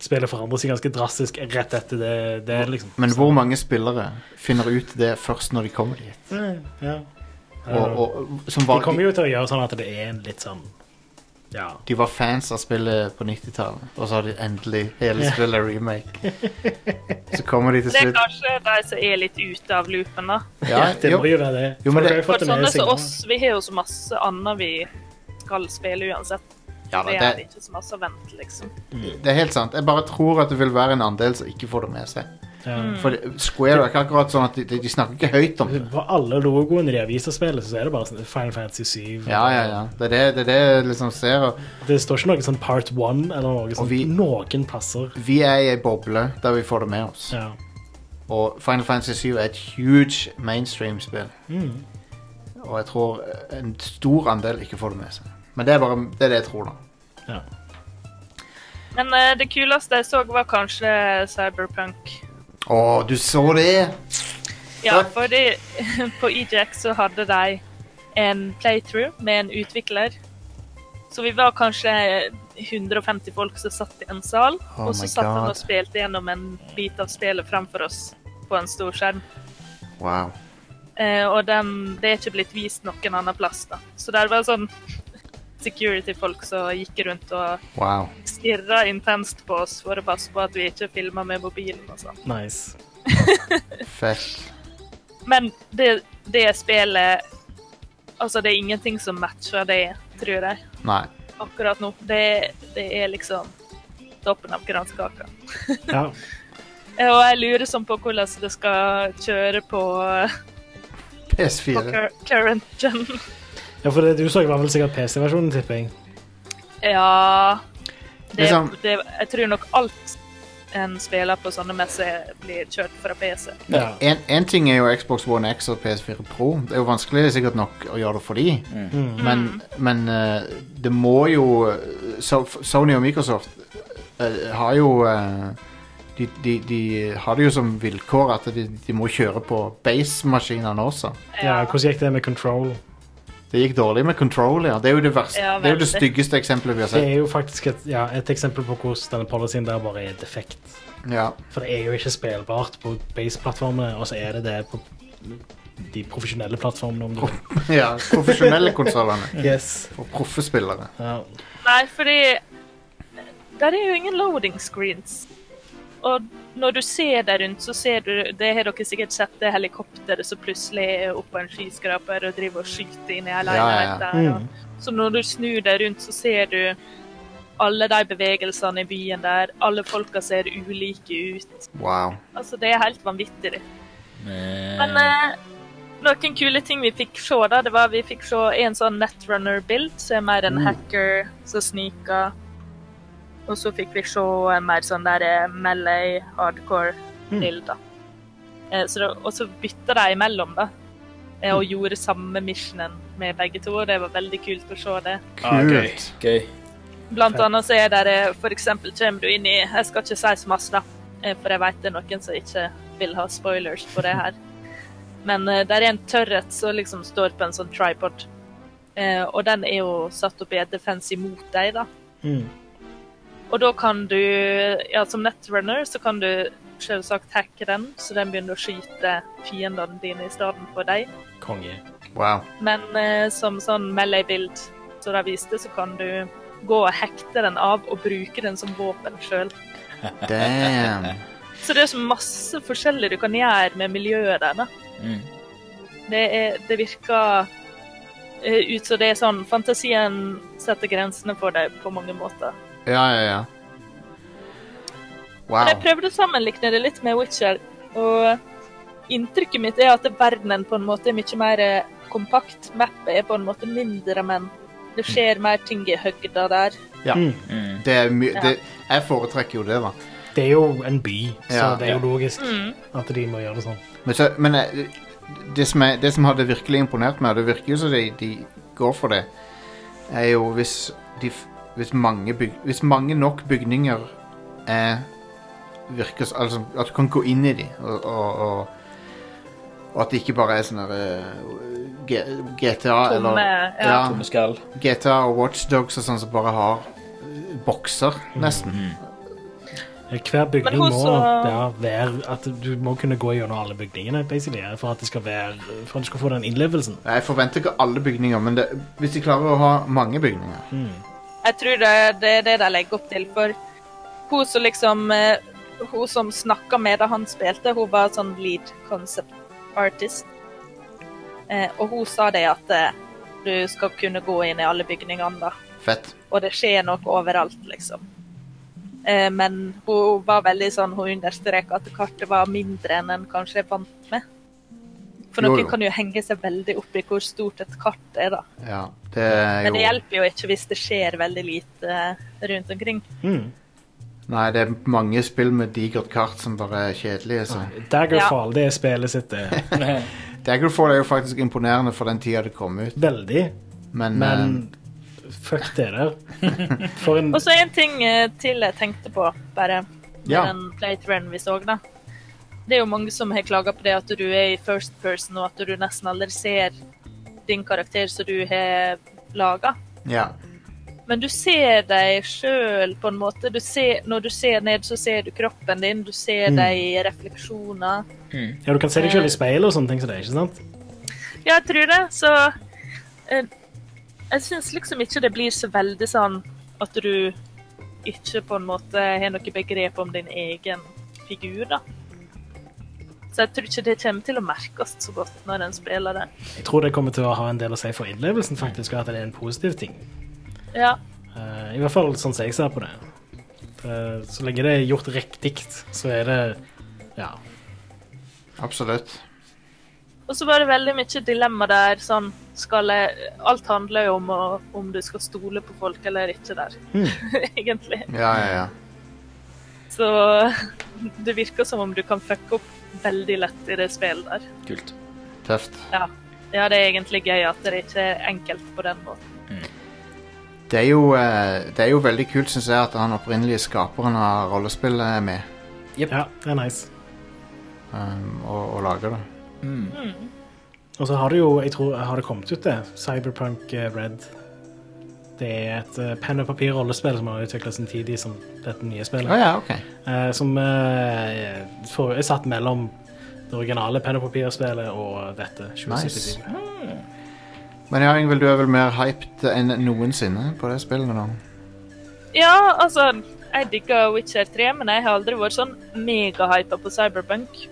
C: Spillet forandrer seg ganske drastisk rett etter det. det er liksom
A: Men hvor mange spillere finner ut det først når de kommer dit?
C: Eh, Ja.
A: Og, og, som
C: De kommer jo til å gjøre sånn at det er en litt sånn Ja.
A: de var fans av spillet på 90-tallet, og så har de endelig hele
C: spillet
A: spillet remake. Så kommer de til slutt
L: Det er kanskje de som er litt ute av loopen, da.
A: Ja,
C: det
A: jo.
C: må jo være det.
A: Jo, det-
L: For
C: det
L: sånne som oss, vi har jo så masse annet vi skal spille uansett.
A: Ja, da,
L: det
A: det-
L: er ikke så masse å vente, liksom.
A: Det er helt sant. Jeg bare tror at det vil være en andel som ikke får det med seg.
C: Ja.
A: For Square er ikke akkurat sånn at de, de snakker ikke høyt om det.
C: På alle logoene de viser spillet, så er det bare sånn Final Fantasy 7.
A: Ja, ja, ja. Det er det, det, er det jeg liksom ser. og
C: Det står ikke noe sånn Part 1 eller noe sånt
A: vi-
C: noen plasser.
A: Vi er i ei boble der vi får det med oss.
C: Ja.
A: Og Final Fantasy 7 er et huge mainstream-spill.
C: Mm.
A: Og jeg tror en stor andel ikke får det med seg. Men det er bare det, er det jeg tror, da.
C: Ja.
L: Men uh, det kuleste jeg så, var kanskje Cyberpunk.
A: Å, du så det?
L: Ja, fordi på EJX så hadde de en playthrough med en utvikler. Så vi var kanskje 150 folk som satt i en sal,
A: Oh
L: og så
A: satt
L: satt han og spilte gjennom en bit av spillet framfor oss på en stor skjerm.
A: Wow.
L: Eh, og den, det er ikke blitt vist noen annen plass, da. Så det var sånn security-folk som gikk rundt og
A: Wow.
L: stirra intenst på oss for å passe på at vi ikke filma med mobilen og sånn.
C: Nice.
A: Fett.
L: Men det, det spillet Altså, det er ingenting som matcher det, tror jeg,
A: Nei.
L: akkurat nå. Det, det er liksom toppen av kransekaka.
C: Ja.
L: Og jeg lurer sånn på hvordan det skal kjøre på, på
A: PS4.
L: På current gen.
C: ja, for det du så var vel sikkert PC-versjonen, tipper jeg.
L: Ja det,
A: Liksom-
L: det, Jeg tror nok alt en spiller på sånne messer, blir kjørt fra PC.
C: Ja.
A: En, en ting er jo Xbox One X og PS4 Pro. Det er jo vanskelig sikkert nok å gjøre det for de.
C: Mm.
A: Men, men eh, det må jo so, Sony og Microsoft uh, har jo uh, de, de, de har det jo som vilkår at de, de må kjøre på base-maskinene også.
C: ja. Hvordan gikk det med Control?
A: Det gikk dårlig med Control, ja. Det er jo det, verste,
L: Ja,
A: det, er jo det styggeste eksempelet vi har sett.
C: Det er jo faktisk et, ja, et eksempel på hvordan denne policyen der bare er defekt.
A: Ja.
C: For det er jo ikke spillbart på base-plattformene, og så er det det på de profesjonelle plattformene. om du vil.
A: ja profesjonelle konsollene.
C: Yes.
A: For proffe spillere.
C: Ja.
L: Nei, fordi der er jo ingen loading screens. Og når du ser deg rundt, så ser du Det har dere sikkert sett det helikopteret som plutselig er oppå en skyskraper og driver og skyter inn i en
A: Ja, ja, ja.
L: der. Så når du snur deg rundt, så ser du alle de bevegelsene i byen der. Alle folka ser ulike ut.
A: Wow.
L: Altså, det er helt vanvittig. Men, Men eh, noen kule ting vi fikk se, da, det var vi fikk se en sånn netrunner-bild, som er mer en
A: Mm.
L: hacker som sniker. Og så fikk vi se en mer sånn der Malay hardcore-bild, da. Eh, så og så bytta de imellom, da. eh, Og gjorde samme missionen med begge to. og Det var veldig kult å se det.
B: Ah.
A: Kult.
B: gøy.
L: Blant annet så er det eh, for eksempel kommer du inn i Jeg skal ikke si så masse, da, eh, for jeg vet det er noen som ikke vil ha spoilers på det her. Men eh, der er en tørret som liksom står på en sånn tripod. Eh, og den er jo satt opp i et defense imot deg, da.
C: Mm.
L: Og da kan du, ja, som netrunner, så kan du selvsagt hacke den, så den begynner å skyte fiendene dine i stedet for deg.
C: Konge.
A: Wow.
L: Men eh, som sånn melee-bild som de viste, så kan du gå og hekte den av og bruke den som våpen sjøl.
A: Damn.
L: Så det er så masse forskjellig du kan gjøre med miljøet der. da.
B: Mm.
L: Det, er, det virker eh, ut som det er sånn Fantasien setter grensene for deg på mange måter.
A: Ja, ja, ja. Wow.
L: Men jeg prøvde å sammenligne det litt med Witcher, og inntrykket mitt er at verdenen på en måte er mye mer eh, kompakt. Mappet er på en måte mindre, men det skjer mer ting i høgda der.
A: Ja.
C: Mm.
A: Det er my det, jeg foretrekker jo det, da.
C: Det er jo en by, så
A: Ja.
C: det er jo logisk
L: Mm.
C: at de må gjøre det sånn.
A: Men, så, men eh, det, som er, det som hadde virkelig imponert meg, og det virker jo som de, de går for det, er jo hvis, de, hvis, mange, byg, hvis mange nok bygninger er virker, s- altså, At du kan gå inn i dem, og, og, og, og at det ikke bare er sånn der, eh, GTA
L: Tomme,
A: eller
L: ja.
B: Ja.
A: GTA og Watchdogs og sånn som bare har eh, bokser, nesten.
C: Hver bygning må ja, være at du må kunne gå gjennom alle bygningene basically, for at det skal være For at du skal få den innlevelsen.
A: Jeg forventer ikke alle bygninger, men det, hvis de klarer å ha mange bygninger
L: Jeg tror det, det er det de legger opp til. For hun som liksom eh, Hun som snakka med da han spilte, hun var sånn lead concept artist. Eh, og hun sa det at eh, du skal kunne gå inn i alle bygningene, da.
A: Fett.
L: Og det skjer noe overalt, liksom. Eh, men hun var veldig sånn, hun understreka at kartet var mindre enn en kanskje er vant med. For noen
A: jo.
L: kan jo henge seg veldig opp i hvor stort et kart er, da.
A: Ja, det er
L: Men det hjelper jo ikke hvis det skjer veldig lite eh, rundt omkring.
A: Nei, det er mange spill med digert kart som bare er kjedelige. Så.
C: Daggerfall, det er spillet sitt, det.
A: Daggerfall er jo faktisk imponerende for den tida det kom ut.
C: Veldig.
A: Men,
C: Men fuck det der. For en
L: Og så en ting eh, til jeg tenkte på, bare med
A: Ja.
L: den playthroughen vi så, da. Det er jo mange som har klaga på det at du er i first person, og at du nesten aldri ser din karakter som du har laga.
A: eh, ja.
L: Men du ser deg sjøl på en måte. Du ser, når du ser ned, så ser du kroppen din, du ser
C: Mm.
L: deg i refleksjoner.
C: Ja, du kan se deg selv i speilet og sånne ting som det, ikke sant?
L: Ja, jeg tror det. Så eh, jeg syns liksom ikke det blir så veldig sånn at du ikke på en måte har noe begrep om din egen figur, da. Så jeg tror ikke det kommer til å merkes så godt når en spiller det.
C: Jeg tror det kommer til å ha en del å si for innlevelsen, faktisk, og at det er en positiv ting.
L: Ja.
C: Uh, I hvert fall sånn som jeg ser på det. Uh, så lenge det er gjort riktig, så er det Ja.
A: Absolutt.
L: Og så var det veldig mye dilemma der. sånn, skal jeg, Alt handler jo om å, om du skal stole på folk eller ikke der, egentlig.
A: Ja, ja, ja.
L: Så det virker som om du kan fucke opp veldig lett i det spillet der.
B: Kult.
A: Tøft.
L: Ja. ja, det er egentlig gøy at det ikke er enkelt på den måten.
A: Det er jo, eh, det er jo veldig kult, syns jeg, at han opprinnelige skaperen av rollespillet er med
C: Ja, det er nice.
A: um, og, og lager det.
C: Og så har det jo, jeg tror, har det kommet ut det, Cyberpunk eh, Red. Det er et uh, penn og papir-rollespill som har utviklet sin tid i som dette nye spillet.
A: Oh, ja, okay.
C: Eh, som eh, for, er satt mellom det originale penn og papir-spillet og dette. 2077.
A: Men ja, Ingvild, du er vel mer hyped enn noensinne på det spillet nå?
L: Ja, altså Jeg digger Witcher 3, men jeg har aldri vært sånn megahypa på Cyberpunk.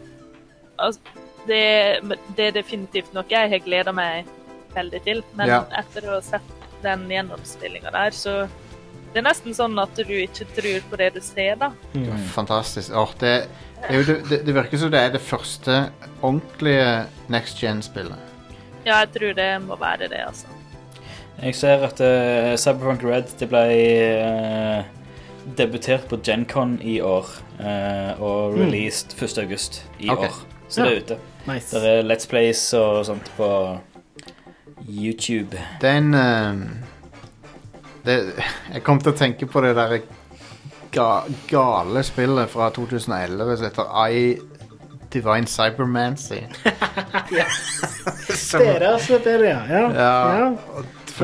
L: Altså, det, det er definitivt noe jeg har gleda meg veldig til. Men
A: Ja.
L: etter å ha sett den gjennomspillinga der, så det er nesten sånn at du ikke tror på det du ser, da.
A: Mm. Fantastisk. Oh, det, det, det, det virker som det er det første ordentlige next gen-spillet.
L: Ja, jeg tror det må være det, altså.
B: Jeg ser at uh, Cyberpunk Red det ble uh, debutert på GenCon i år. Uh, og
C: Mm.
B: released 1. august i
A: okay.
B: år. Så det er ute.
C: Nice.
B: Det er Let's Plays og sånt på YouTube.
A: Den ehm, det, Jeg kom til å tenke på det der ga, gale spillet fra 2011 som heter I Divine Cybermancy.
C: Det er det som er det, ja. ja.
A: Ja,
C: ja.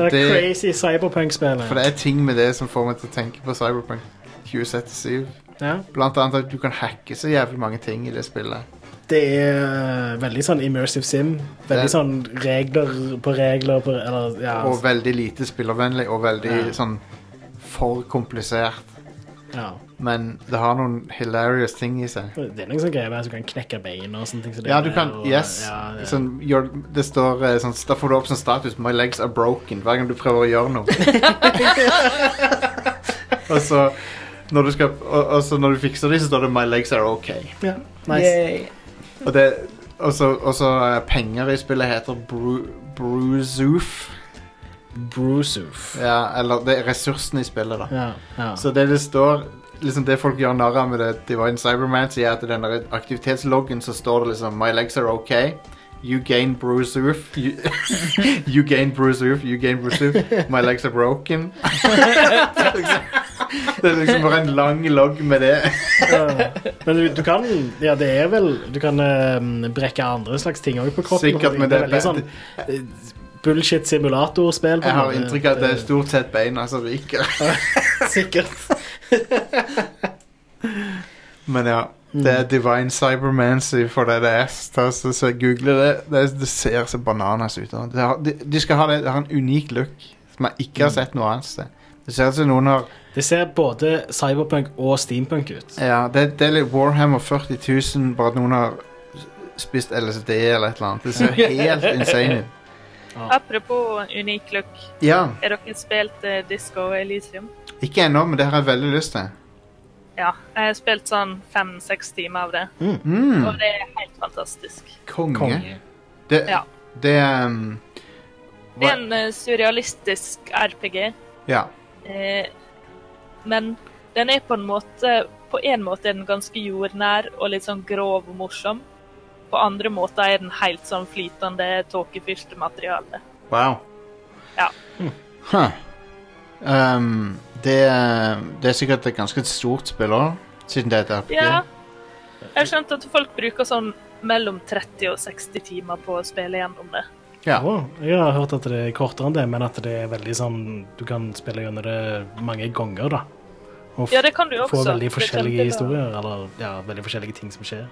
C: det er crazy cyberpunk-spillet.
A: For det er ting med det som får meg til å tenke på Cyberpunk 2077.
C: Ja.
A: Blant annet at du kan hacke så jævlig mange ting i det spillet.
C: Det er eh, veldig sånn immersive sim. Veldig sånn regler på regler på Eller, ja.
A: Og veldig lite spillervennlig, og veldig
C: Ja.
A: sånn for komplisert.
C: ja.
A: Men det har noen hilarious ting i seg.
C: Det er noen sånne greier med at du kan knekke bein og sånne ting. Så det
A: Ja, du
C: er-
A: kan
C: og-
A: Yes. Sånn, your, det står eh, sånn Da får du opp sånn status 'My legs are broken' hver gang du prøver å gjøre noe. og så når du skal og, og så når du fikser dem, så står det 'My legs are okay'.
C: ja. Nice.
A: Og det Og så eh, penger i spillet heter Bru, Bruzoof.
C: Brusoof.
A: Ja, eller det er ressursene i spillet, da.
C: Ja, ja.
A: Så det det står liksom Det folk gjør narr av med det Divine Cyberman, sier at i den aktivitetsloggen så står det liksom My legs are okay. You gain bruisoof. You, you gain bruise roof. You gain bruise roof. My legs are broken. det er liksom bare en lang logg med det.
C: Ja. Men du, du kan Ja, det er vel Du kan um, brekke andre slags ting òg på kroppen.
A: Sikkert, men
C: det er veldig sånn eh, bullshit simulatorspill.
A: Jeg har inntrykk av at det er stort sett beina som ryker.
C: Sikkert.
A: Men ja. Det er Divine Cybermancy for det det er. Ta så, så Google det. det. Det ser så bananas ut. Det har, de, de skal ha det, det har en unik look som jeg ikke har sett noe annet sted. Det ser ut som noen har
C: Det ser både cyberpunk og steampunk ut.
A: Ja, det, det er litt Warhammer 40 000, bare at noen har spist LSD eller et eller annet. Det ser helt insane ut.
L: Apropos unik look.
A: Ja.
L: Er dere spilt eh, Disco Elysium?
A: Ikke ennå, men det har jeg veldig lyst til.
L: Ja. Jeg har spilt sånn fem-seks timer av det.
A: Mm.
L: Og det er helt fantastisk.
A: Konge.
C: Konge.
A: Det,
L: Ja.
A: det um,
L: Det er en eh, surrealistisk RPG.
A: Ja.
L: Eh, men den er på en måte På en måte er den ganske jordnær og litt sånn grov og morsom. På andre måter er den helt sånn flytende, tåkefyrste materiale.
A: Wow.
L: Ja.
A: Huh. Um, det, det er sikkert et ganske stort spill òg, siden det er et RPG.
L: Ja. Jeg har skjønt at folk bruker sånn mellom 30 og 60 timer på å spille gjennom det.
A: Ja.
C: Oh, jeg har hørt at det er kortere enn det, men at det er veldig sånn Du kan spille gjennom det mange ganger, da. Og
L: Ja, det kan du også.
C: få
L: veldig
C: forskjellige historier, eller ja, veldig forskjellige ting som skjer.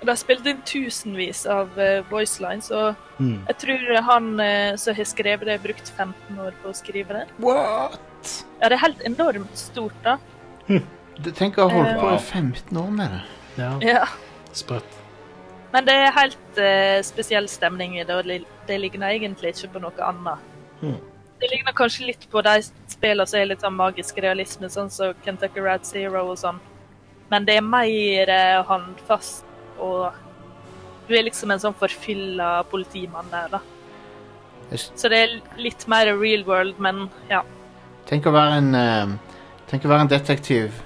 L: De har spilt inn tusenvis av uh, voice lines, og
C: Mm.
L: jeg tror han uh, som har skrevet det, har brukt 15 år på å skrive det.
A: What?
L: Ja, det er helt enormt stort, da.
A: Det- Tenk å ha holdt på
L: Eh.
A: i 15 år med det.
C: Ja,
L: Ja.
C: sprøtt.
L: Men det er helt uh, spesiell stemning i det, og det det ligner egentlig ikke på noe annet.
C: Mm.
L: Det ligner kanskje litt på de spillene som er litt sånn magisk realisme, sånn som Kentucky Rad Zero og sånn. Men det er mer uh, håndfast, og du er liksom en sånn forfylla politimann der, da. Så det er litt mer real world, men ja.
A: Tenk å være en um, Tenk å være en detektiv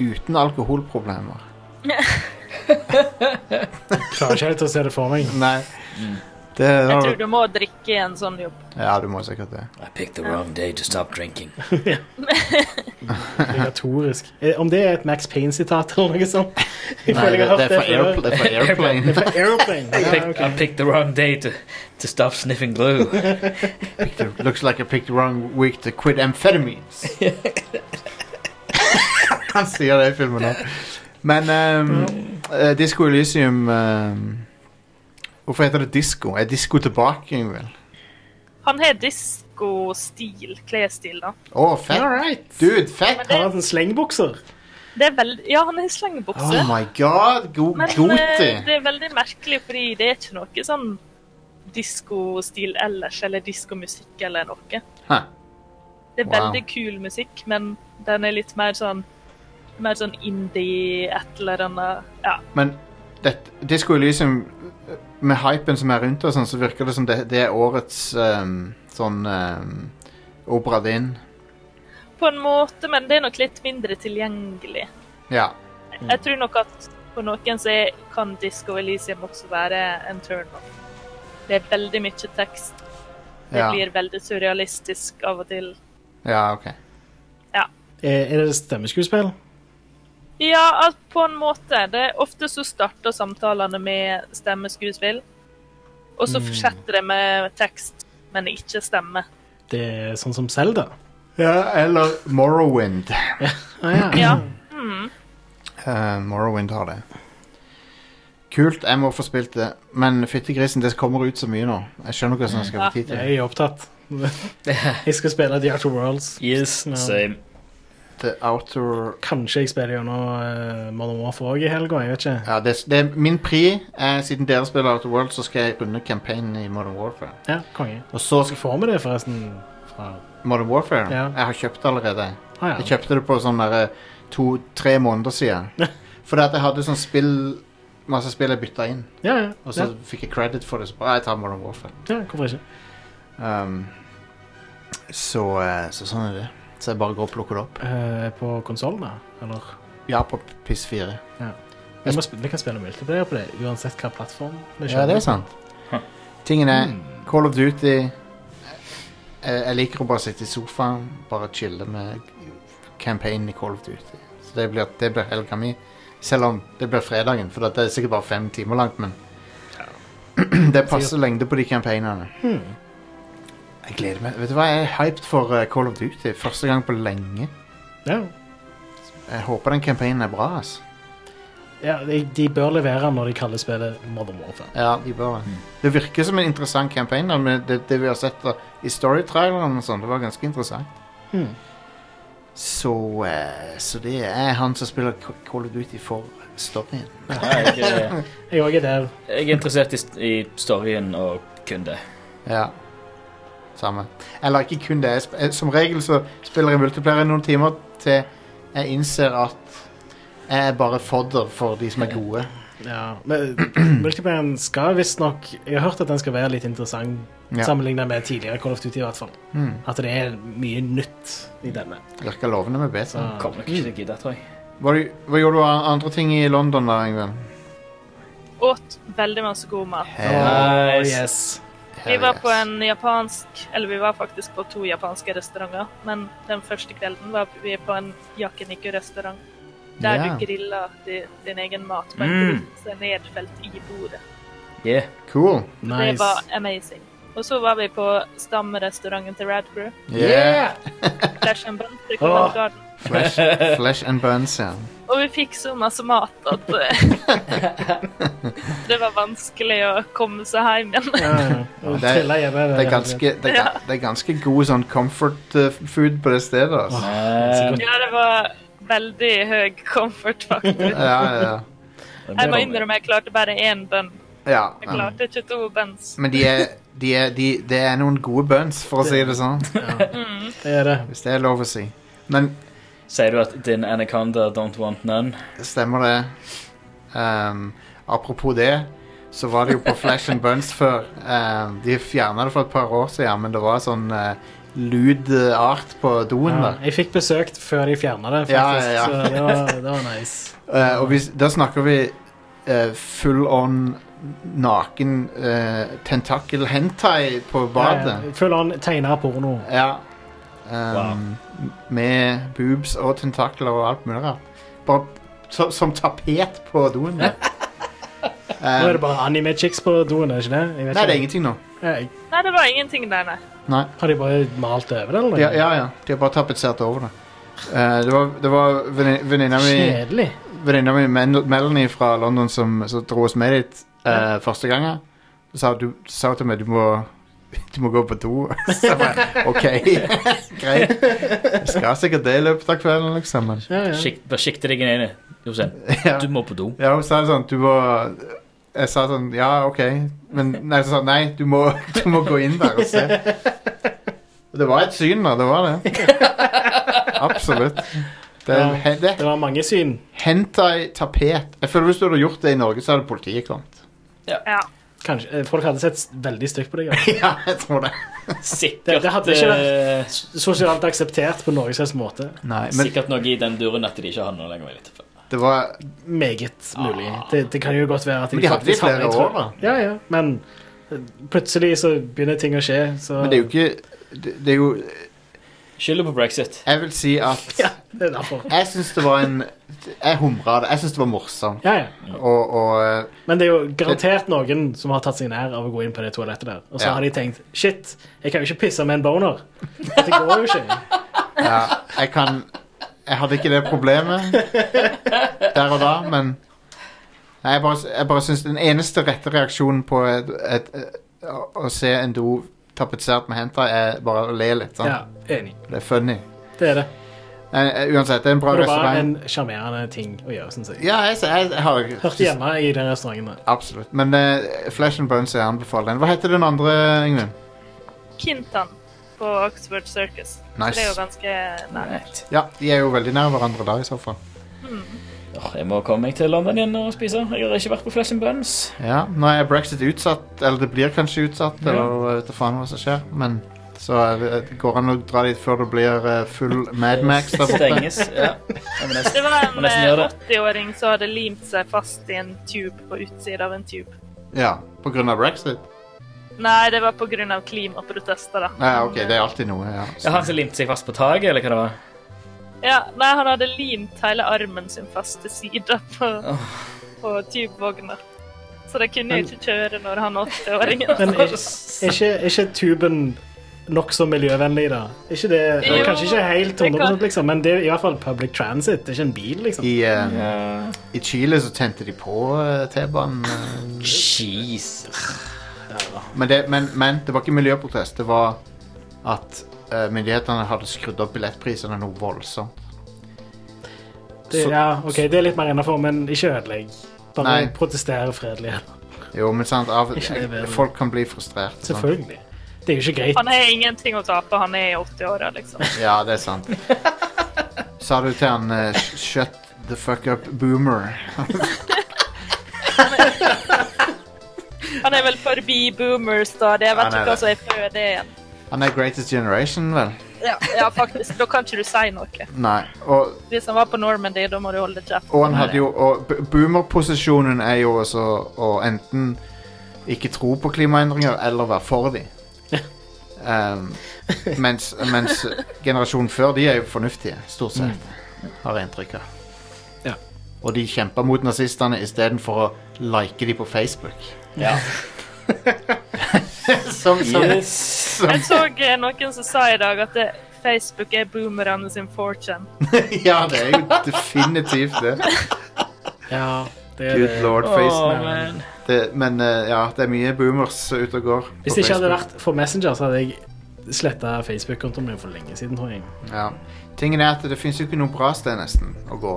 A: uten alkoholproblemer.
C: Klarer ikke helt å se det for meg.
A: Nei. Det
L: Jeg tror du må drikke en sånn jobb.
A: Ja, du må sikkert det.
B: I picked the wrong day to stop drinking.
C: Obligatorisk. Eh, Om det er et Max Payne-sitat eller noe sånt? Jeg
A: Nei, det, det, er fra
C: før.
A: Airpl- det er fra Airplane.
C: Det er fra Aeroplane.
B: I
C: Ja,
B: picked,
C: ok.
B: I picked the wrong day to, to stop sniffing glue.
A: Looks like I picked the wrong week to quit amphetamines. Han sier det i filmen nå. Men um, eh, Disco Elysium um, Hvorfor heter det disko? Er disko tilbake, Ingvild?
L: Han har disko-stil, klesstil, da.
A: Å, fett! Dude, fett!
C: Har han slengbukser?
L: Det er veldig, Ja, han har slengbukse.
A: Oh my god! god
L: Men
A: Goti!
L: eh, det er veldig merkelig, fordi det er ikke noe sånn diskostil ellers, eller diskomusikk eller noe.
A: Huh.
L: Det er
A: Wow.
L: veldig kul musikk, men den er litt mer sånn mer sånn indie, et eller annet Ja.
A: Men det, Disco Elysium, med hypen som er rundt og sånn, så virker det som det, det er årets um, sånn um, Opera din.
L: På en måte, men det er nok litt mindre tilgjengelig.
A: Ja.
L: Jeg tror nok at for noen så kan Disco Elysium også være en turn-off. Det er veldig mye tekst. Det
A: Ja.
L: blir veldig surrealistisk av og til.
A: Ja, OK.
L: Ja.
C: Er, er det stemmeskuespill?
L: Ja, altså, på en måte. Det er Ofte så starter samtalene med stemmeskuespill, og så
C: Mm.
L: fortsetter det med tekst, men ikke stemme.
C: det er sånn som Zelda.
A: Ja, eller Morrowind.
C: Ah, ja.
L: Ja. Mm.
A: Uh, Morrowind har det. Kult, jeg må få spilt det. Men fyttegrisen, det kommer ut så mye nå. Jeg skjønner ikke hvordan jeg skal få tid til det.
C: Jeg er opptatt. Jeg skal spille The Outer Worlds.
B: Yes,
C: no.
B: same.
A: The Outer
C: Kanskje jeg spiller gjennom uh, Modern Warfare òg i helga. Jeg vet ikke.
A: Ja, det, det er min pri. Eh, siden dere spiller Outer World, så skal jeg runde campaignen i Modern Warfare.
C: Ja, konge.
A: Og så skal
C: Får vi det forresten fra
A: Modern Warfare?
C: Ja.
A: Jeg har kjøpt det allerede.
C: Ah, ja.
A: Jeg kjøpte det på sånn to-tre måneder siden. Fordi at jeg hadde sånn spill Masse spill jeg bytta inn.
C: Ja, ja.
A: Og så
C: ja.
A: fikk jeg credit for det. Så bare, jeg tar Modern Warfare.
C: ja, hvorfor ikke?
A: Um, så, eh, så sånn er det. Så jeg bare går og plukker det opp.
C: Eh, på konsollen, da? Eller?
A: Ja, på PS4.
C: Ja. Vi, må, sp- vi kan spille multiplayer på det, uansett hva plattform vi
A: Ja, det er sant. Tingen er,
C: Mm.
A: Call of Duty jeg, jeg liker å bare sitte i sofaen, bare chille med campaignen i Call of Duty. Så det blir, det blir helga mi. Selv om det blir fredagen, for det er sikkert bare fem timer langt, men det er passe lengde på de campaignene.
C: Hmm.
A: Jeg gleder meg. Vet du hva, jeg er hyped for eh, Call of Duty. Første gang på lenge.
C: Ja.
A: Jeg håper den campaignen er bra, ass.
C: ja de, de bør levere når de kaller spillet Modern Warfare.
A: Ja, de bør det. Det virker som en interessant campaign, da, men det, det vi har sett da, i storytraileren og sånn, det var ganske interessant.
C: Mm.
A: Så, eh, så det er han som spiller Ca- Call of Duty for storyen.
B: Jeg, eh,
C: Jeg òg er der.
B: jeg er interessert i, i storyen og kun det.
A: Ja. Samme. Eller ikke kun det. Jeg sp- Som regel så spiller jeg multiplayer i noen timer til jeg innser at jeg er bare fodder for de som er gode.
C: Ja, men Multiplayeren skal visstnok Jeg har hørt at den skal være litt interessant
A: Ja.
C: sammenlignet med tidligere Call of Duty. i hvert fall
A: Mm.
C: At det er mye nytt i denne.
A: Virker lovende med beta.
C: Så-
B: Kommer nok ikke til å gidde, tror jeg.
A: Hva, hva gjorde du av andre ting i London da, Ingvild?
L: Åt veldig masse god mat.
C: Oh, yes.
L: Vi var på en japansk Eller vi var faktisk på to japanske restauranter, men den første kvelden var vi på en yakiniku-restaurant. Der
A: Ja.
L: du griller din, din egen mat på en
B: Mm.
L: grill nedfelt i bordet.
B: Yeah.
A: Cool.
L: Det var amazing. Og så var vi på stammerestauranten til Radcrew.
A: Yeah!
L: Flash and Buns.
A: Flesh, flesh and buns, ja.
L: Og vi fikk så masse mat at det var vanskelig å komme seg hjem igjen.
C: Ja, ja.
A: Det,
C: er,
A: det, er ganske, det, er, det er ganske god sånn comfort eh, food på det stedet. Altså.
L: Ja, det var veldig høy comfort, faktor.
A: Ja, ja, ja.
L: Jeg må innrømme jeg klarte bare én bønn.
A: ja.
L: Jeg klarte ikke to buns.
A: Men de er, de er, de, det er noen gode buns, for å si det sånn.
L: Mm.
C: Det er det.
A: Hvis det er lov å si. Men
B: Sier du at din anaconda don't want none?
A: stemmer det. Um, apropos det, så var det jo på Flash and Buns før. Um, de fjerna det for et par år siden, men det var sånn uh, lewd uh, art på doen
C: Ja,
A: der.
C: jeg fikk besøkt før de fjerna det, faktisk.
A: ja, ja.
C: Så det var, det var nice.
A: Uh, og vi, da snakker vi uh, full on naken uh, tentakel hentai på badet.
C: Ja, ja. Full on tegna porno.
A: Ja. Um, Med boobs og tentakler og alt mulig rart. Bare så, som tapet på doen. der.
C: Nå er det
A: Um,
C: bare anime-chicks på doen, er ikke det? Jeg vet
A: nei, det er ingenting nå.
C: Jeg-
L: Nei, det var ingenting der, nei.
A: Nei.
C: Har de bare malt over det, eller?
A: Ja, ja, ja. De har bare tapetsert over det. Uh, det var, det var venninna mi
C: Kjedelig.
A: Venninna mi Melanie fra London som, som dro oss med dit uh, første gangen. Sa du sa til meg du må, du må gå på do. Så jeg bare OK, greit. Jeg skal sikkert det i løpet av kvelden, liksom. Men,
C: Ja, ja.
B: Skik, bare sikte deg inn i det.
A: Ja.
B: du må på do.
A: ja, hun sa sånn Du må Jeg sa sånn Ja, OK. Men nei, så sa hun, nei du, må, du må gå inn der og se. Og det var et syn da. det var det. Absolutt. Det, er he- det
C: Det var mange syn.
A: Hentai-tapet. Jeg føler Hvis du hadde gjort det i Norge, så hadde politiet kommet.
L: Ja.
C: Kanskje, eh, folk hadde sett veldig stygt på deg. Ja.
A: ja, jeg tror det.
B: Sikkert,
C: Det, det hadde ikke vært
B: eh,
C: sosialt akseptert på noen slags måte.
A: Nei, men
B: sikkert noe i den duren at de ikke har noe lenger. Litt.
A: det var
C: Meget mulig. Det, det kan jo godt være at
A: Men de hadde det i flere år, da.
C: Ja, ja, men eh, plutselig så begynner ting å skje, så
A: Men det er jo ikke Det, det er jo
B: Skylder på brexit.
A: Jeg vil si at
C: Ja, det er derfor.
A: Jeg syns det var en Jeg humra det. Jeg syns det var morsomt.
C: Ja, ja.
A: Og, og eh,
C: Men det er jo garantert noen som har tatt seg nær av å gå inn på det toalettet der. Og så
A: Ja.
C: har de tenkt shit, jeg kan jo ikke pisse med en boner. Det går jo ikke.
A: ja, jeg kan Jeg hadde ikke det problemet der og da, men Nei, jeg bare, jeg bare syns den eneste rette reaksjonen på et, et, et, å- å se en do tapetsert med hentai, er bare å le litt. Sant?
C: Ja, enig.
A: Det er funny.
C: Det er det.
A: Eh, eh, uansett, det er en bra
C: Og det var
A: restaurant.
C: en sjarmerende ting å gjøre, syns jeg.
A: Ja, jeg, jeg, jeg har
C: Hørte hjemme i den restauranten. der.
A: Absolutt. Men uh, Flesh and Bones jeg anbefaler den. Hva heter den andre, Ingvild?
L: Kintan på Oxford Circus.
A: Nice.
L: Det er jo ganske nært.
A: Ja, de er jo veldig nær hverandre da, i så fall.
B: Åh, jeg må komme meg til London igjen og spise. Jeg har ikke vært på Flesh and Buns.
A: Ja, Nå er brexit utsatt, eller det blir kanskje utsatt,
B: Ja.
A: eller jeg vet da faen hva som skjer. Men så det, går an å dra dit før det blir eh, full Mad Max der borte.
B: Stenges. Ja. Nesten,
L: Det var en
B: nesten gjøre
L: eh,
B: det.
L: 80-åring som hadde limt seg fast i en tube på utsida av en tube.
A: Ja, på grunn av brexit?
L: Nei, det var pga. klimaprotester, da.
A: Ja, ok, det er alltid noe, ja.
B: Ja, han som limte seg fast på taket, eller hva det var?
L: Ja, nei, han hadde limt hele armen sin fast til sida på, på tubevogna. Så de kunne
C: Men-
L: ikke kjøre når han 80-åringen
C: Men er, er, ikke, er ikke tuben nokså miljøvennlig, da? Ikke det,
L: Jo,
C: kanskje ikke helt
L: det kan-
C: 100 liksom, men det er i hvert fall public transit. Det er ikke en bil, liksom.
A: I, eh, I Chile så tente de på eh, T-banen. eh.
B: Jeez.
A: Men, det- men, men det var ikke miljøprotest. Det var at myndighetene hadde skrudd opp billettprisene noe voldsomt.
C: Det,
A: Så-
C: ja, ok, det er litt mer innafor, men ikke ødelegg. Bare
A: Nei.
C: protestere fredelig.
A: Jo, men sant, av, folk kan bli frustrert. sant?
C: Selvfølgelig. Det er jo ikke greit.
L: Han har ingenting å tape, han er i 80-åra, liksom.
A: Ja, det er sant. Sa du til han uh, Shut the fuck up, boomer?
L: Han er vel forbi boomers, da. Det vet ikke hva som er før det igjen.
A: Han er Greatest Generation, vel?
L: Ja, ja, faktisk. Da kan ikke du si noe.
A: Nei. Og,
L: Hvis han var på Normandy, da må du holde kjeft.
A: og Og boomer-posisjonen er jo også å enten ikke tro på klimaendringer eller være for dem. Um, mens, mens generasjonen før, de er jo fornuftige, stort sett. Har jeg inntrykk av.
C: Ja.
A: Og de kjemper mot nazistene istedenfor å like dem på Facebook.
B: Ja.
A: som, som,
B: Yes.
A: som
L: Jeg så eh, noen som sa i dag at det, Facebook er boomerne sin fortune.
A: Ja, det er jo definitivt det.
C: Ja, det er
A: Good
C: det.
A: lord,
B: Facebook.
A: Oh, men eh, ja, det er mye boomers ute og går.
C: Hvis det ikke hadde vært for Messenger, så hadde jeg sletta Facebook-kontoen min for lenge siden, tror jeg.
A: Ja. Tingen er at det fins jo ikke noe bra sted nesten å gå.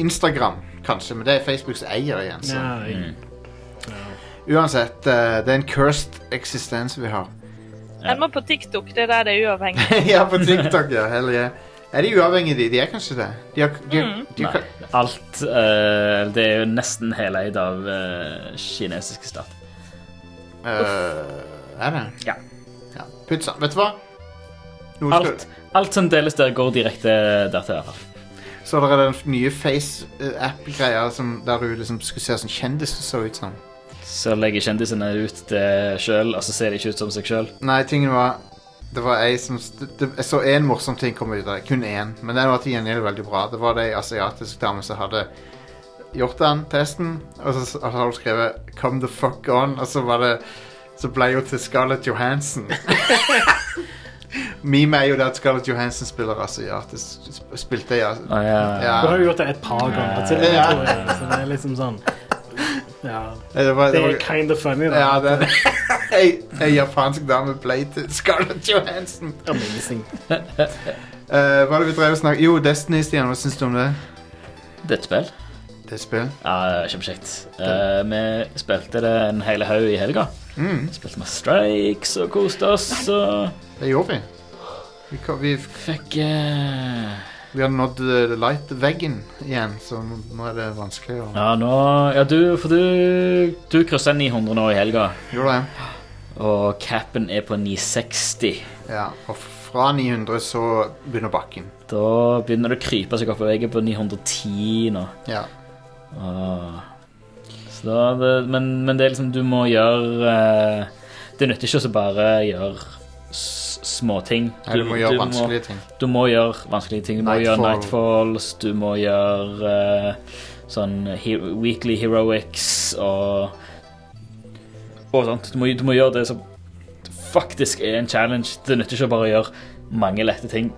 A: Instagram, kanskje, men det er Facebooks eier igjen. Så.
C: Ja, jeg,
A: Uansett, eh, det er en cursed eksistens vi har.
L: Jeg må på TikTok, det er der det er uavhengig.
A: ja, på TikTok, ja. Hell yeah. Er de uavhengige, de? De er kanskje det? De har, de,
L: Mm.
A: de,
B: Nei. Alt eh, Det er jo nesten heleid av uh, kinesiske stat.
A: Eh, er det?
B: Ja.
A: ja. Pizza. Vet du hva? Nå skal,
B: Alt, alt som deles der, går direkte der til hvert Så
A: Så det er den nye Face-app-greia som- der du liksom skulle se sånn kjendiser så ut som.
B: Så legger kjendisene ut det sjøl, og så ser de ikke ut som seg sjøl.
A: Nei, tingen var Det var ei som det, Jeg så én morsom ting komme ut av det. Kun én. Men den var til gjengjeld veldig bra. Det var det ei asiatisk dame som hadde gjort den testen, og så, og så hadde hun skrevet 'Come the fuck on', og så var det Så ble hun til Scarlett Johansson. Meme er jo det at Scarlett Johansson spiller asiatisk. sp- Spilte ja.
B: Ja.
A: Ja.
C: Du har jo gjort det et par ganger til,
A: Ja.
C: Så det er liksom sånn Ja.
A: Det var,
C: Det
A: det
C: er kind of funny, da.
A: ja, det, ei, ei japansk dame ble til Scarlett Johansson.
C: Amazing.
A: Uh, hva er det vi drev og snakket Jo, Destiny, Stian. Hva syns du om det?
B: Det er et spill.
A: Det er spill?
B: Ja, Kjempekjekt. Uh, vi spilte det en hel haug i helga.
A: Mm,
B: Spilte med strikes og koste oss og
A: det gjorde vi. Vi, vi,
B: fikk eh,
A: vi har nådd eh, light-veggen igjen, så nå- er det vanskelig å
B: Ja, nå Ja, du For du Du kryssa 900 nå i helga,
A: Gjorde det?
B: og capen er på 960.
A: Ja. Og fra 900 så begynner bakken.
B: Da begynner det å krype seg opp på veggen på 910 nå.
A: Ja.
B: Ah. Så da, det, men, men det er liksom Du må gjøre eh, Det nytter ikke å så bare gjøre s- småting.
A: Du, du må gjøre vanskelige ting.
B: Du må gjøre vanskelige ting. Du må gjøre Nightfalls, du må gjøre uh, sånn he Weekly Heroics og og sånt. Du må, du må gjøre det som faktisk er en challenge. Det nytter ikke å bare gjøre mange lette ting.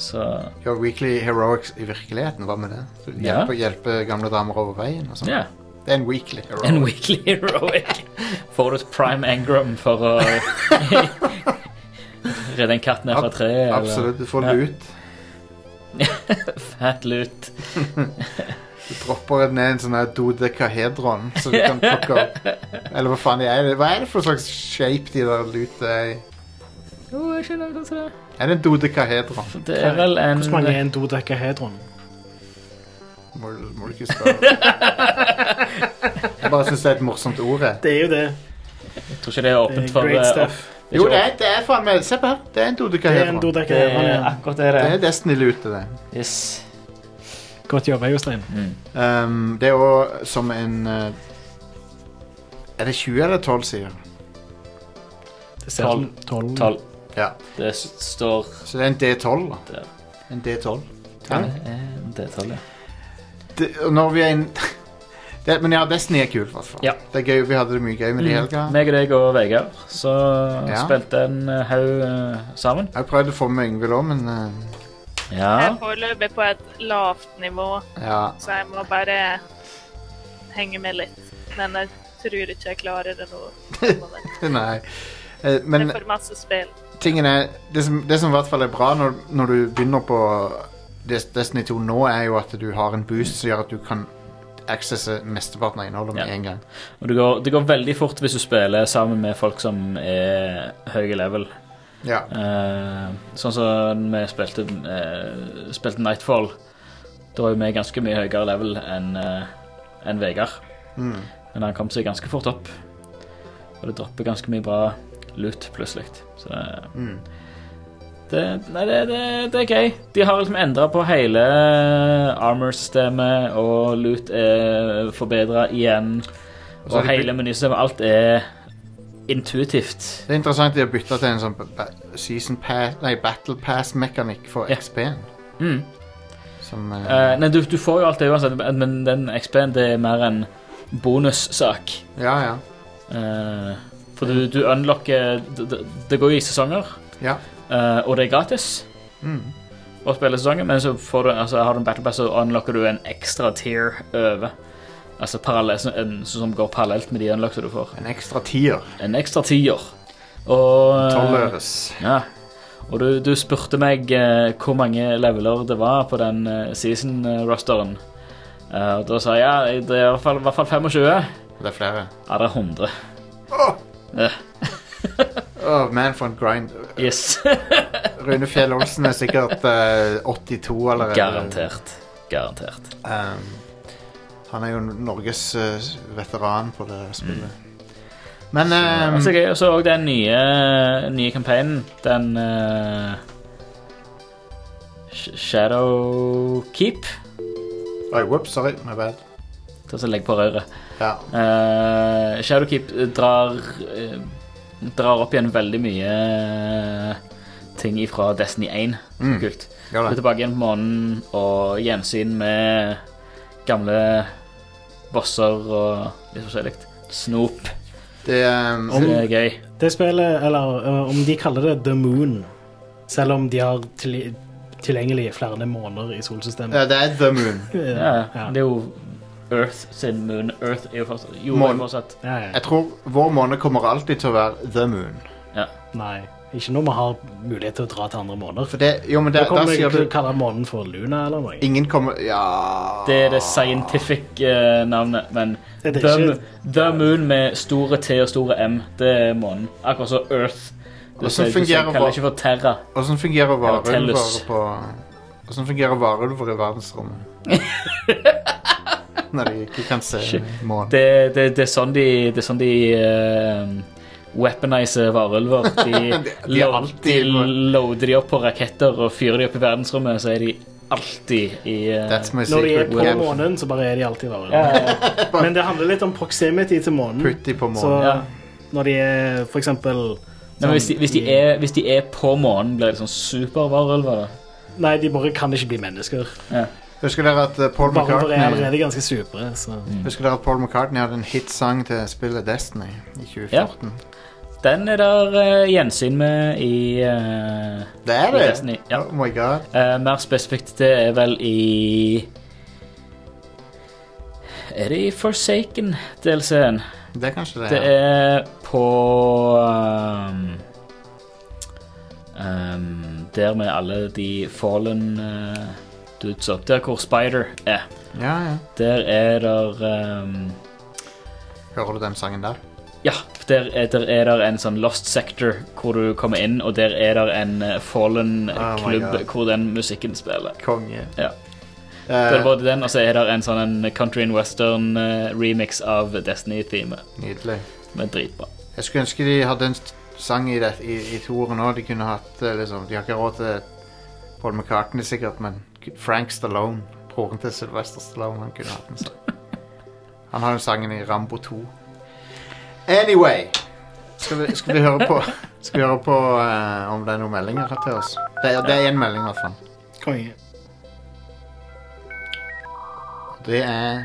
B: Så
A: Gjør Weekly Heroics i virkeligheten, hva med det? Hjelpe,
B: Ja.
A: Hjelpe, hjelpe gamle damer over veien og sånn.
B: Ja.
A: Det er en Weekly Heroic.
B: En weekly heroic. Får du et prime engram for å redde en katt ned fra treet? eller-
A: Absolutt. Du får lut.
B: Fat lut.
A: Du dropper ned en sånn dodekahedron, så du kan plukke opp Eller hva faen er det? Hva er det for slags shape de der lute er i?
B: Jo, jeg skjønner hva det er.
A: Er det en dodekahedron?
B: Det er vel en
C: Hvor mange er en dodekahedron?
A: Må, må du ikke spørre. Jeg bare syns det er et morsomt ord. jeg.
C: Det er jo det.
B: Jeg tror ikke det er åpent
C: Det er
B: for eh,
A: Jo, det er, det er faen meg Se på her. Det er en
C: Det er en
A: dodekahedron.
C: dodekahedron,
B: Det er akkurat det det
A: Det
B: er.
A: er Destiny-lutet, det.
B: Yes.
C: Godt jobba, Jostein.
A: Um, det er òg som en uh, Er det 20 eller 12 sider?
C: Det ser 12. 12.
B: 12.
A: Ja.
B: Det står
A: Så det er en D12, da.
B: der.
A: En D12.
B: Det er en D12, ja.
A: Det, når vi er inn det, Men ja, Destiny er kult, i hvert fall.
B: Ja.
A: Det er gøy, Vi hadde det mye gøy med det i helga.
B: Meg og deg og Vegard så
A: Ja.
B: spilte en eh, haug eh, sammen.
A: Jeg prøvde å få med Yngvild òg, men uh,
L: Jeg
B: Ja.
L: er foreløpig på et lavt nivå,
A: ja.
L: så jeg må bare henge med litt. Men jeg tror ikke jeg klarer det nå.
A: Nei. Eh,
L: Det
A: men
L: er for masse spill.
A: tingen er det som, det som i hvert fall er bra når, når du begynner på Des- Destiny 2 nå, er jo at du har en boost som gjør at du kan accesse mesteparten av innholdet med
B: Ja.
A: en gang.
B: Og det går, det går veldig fort hvis du spiller sammen med folk som er høye level.
A: Ja.
B: Eh, sånn som vi spilte, eh, spilte Nightfall. Da var jo vi ganske mye høyere level enn eh, enn Vegard.
A: Mm.
B: Men han kom seg ganske fort opp. Og det dropper ganske mye bra loot plutselig. Så det,
A: Mm.
B: Det, nei, det, det, det er gøy. De har liksom endra på hele armor-systemet, og loot er forbedra igjen.
A: Og
B: Og hele menysystemet. Alt er intuitivt.
A: Det er interessant de har bytta til en sånn season pass, nei, battle pass-mekanikk for
B: Ja.
A: XP-en.
B: Mm.
A: Som uh...
B: Uh, nei, du, du får jo alt det uansett, men den XP-en det er mer en bonussak.
A: Ja, ja.
B: Uh, for du, du unlocker det- det går jo i sesonger,
A: Ja.
B: Eh, og det er gratis
A: Mm.
B: å spille sesongen, men så får du, altså, har du en battle pass, så unlocker du en ekstra tier over. Altså en som går parallelt med de unlocks du får.
A: En ekstra tier.
B: En ekstra tier. Og eh,
A: Tolvøres.
B: Ja. Og du, du spurte meg uh, hvor mange leveler det var på den uh, season-rosteren. Uh, og da sa jeg ja, det er i hvert fall, i hvert fall 25.
A: Det er flere.
B: Ja, det er 100.
A: Åh!
B: Uh.
A: oh, man, for en grind.
B: Yes.
A: Rune Fjell Olsen er sikkert eh, 82 allerede.
B: Garantert. Garantert.
A: Um, han er jo Norges eh, veteran på det spillet. Men um,
B: Og så gøy, og så òg den nye, nye campaignen. Den eh, Sh- Shadow Keep.
A: Oi, whoops, sorry. My bad.
B: Ta så Legg på røret.
A: Ja.
B: Eh, Shadowkeep drar eh, Drar opp igjen veldig mye eh, ting fra Destiny 1.
A: Mm.
B: Kult.
A: Gjør
B: er tilbake igjen på månen og gjensyn med gamle bosser og litt forskjellig. Snop.
A: Det, um,
B: om, det er gøy.
C: Det spillet, eller uh, om de kaller det The Moon, selv om de har til, tilgjengelig flere måneder i solsystemet.
A: ja, det er The Moon.
B: Ja,
C: Ja.
B: Det er jo Earth sin moon. Earth er jo fortsatt Jorden
A: Månen.
B: fortsatt.
C: Ja, ja.
A: Jeg tror vår måned kommer alltid til å være The Moon.
B: Ja.
C: Nei, ikke når vi har mulighet til å dra til andre måneder.
A: For det, jo, men
C: Da
A: det,
C: kommer
A: da
C: vi
A: sier
C: til å
A: du
C: kalle månen for Luna eller noe.
A: Ingen kommer Ja
B: Det er det scientific-navnet, men
C: Det er
B: the,
C: ikke-
B: the Moon med store T og store M, det er månen. Akkurat som Earth. Du
A: Hvordan
B: sier- du
A: fungerer
B: kaller
A: hva-
B: ikke for Terra.
A: Åssen fungerer varulver
B: Tellus.
A: på Åssen fungerer varulver i verdensrommet? Når de ikke kan se månen.
B: Det, det, det er sånn de, det er sånn de uh, weaponiser varulver. De,
A: De- de alltid-
B: de loader de opp på raketter og fyrer de opp i verdensrommet, så er de alltid i uh,
A: That's my
C: Når de er på månen, så bare er de alltid varulver.
B: ja, ja.
C: Men det handler litt om proximity til månen.
A: På
C: Så.
B: Ja.
C: når de er for eksempel
B: Nei, hvis, de, hvis, de er, hvis de er på månen, blir de sånn supervarulver, da?
C: Nei, de bare kan ikke bli mennesker.
A: Husker dere at eh, Paul
C: McCartney er allerede ganske supre, så
A: Husker dere at Paul McCartney hadde en hitsang til spillet Destiny i 2014?
B: Den er der eh, gjensyn med i eh,
A: Det er
B: i
A: det?
B: Destiny, Ja.
A: Oh my god.
B: Eh, mer spesifikt, det er vel i Er det i Forsaken-DLC-en?
A: Det er kanskje det.
B: Det
A: ja.
B: er på um, um, Der med alle de fallen uh, dudesa. Der hvor Spider er.
A: Ja, ja.
B: Der er der um,
A: Hører du den sangen der?
B: Ja, der er, der er der en sånn lost sector hvor du kommer inn, og der er der en uh, fallen
A: Oh
B: hvor den musikken spiller.
A: Konge.
B: Ja.
A: Uh,
B: Det er både den, og så er det en sånn country and western uh, remix av Destiny-teamet.
A: Nydelig.
B: Som er dritbra.
A: Jeg skulle ønske de hadde en sang i, det, i, i toeren òg. De kunne hatt eh, liksom De har ikke råd til Paul McCartney sikkert, men Frank Stallone, broren til Sylvester Stallone, han kunne hatt en sang. Han har jo sangen i Rambo 2. Anyway Skal vi, skal vi høre på Skal vi høre på uh, om det er noen meldinger til oss? Det det er én melding, i hvert fall.
C: Konge.
A: Det er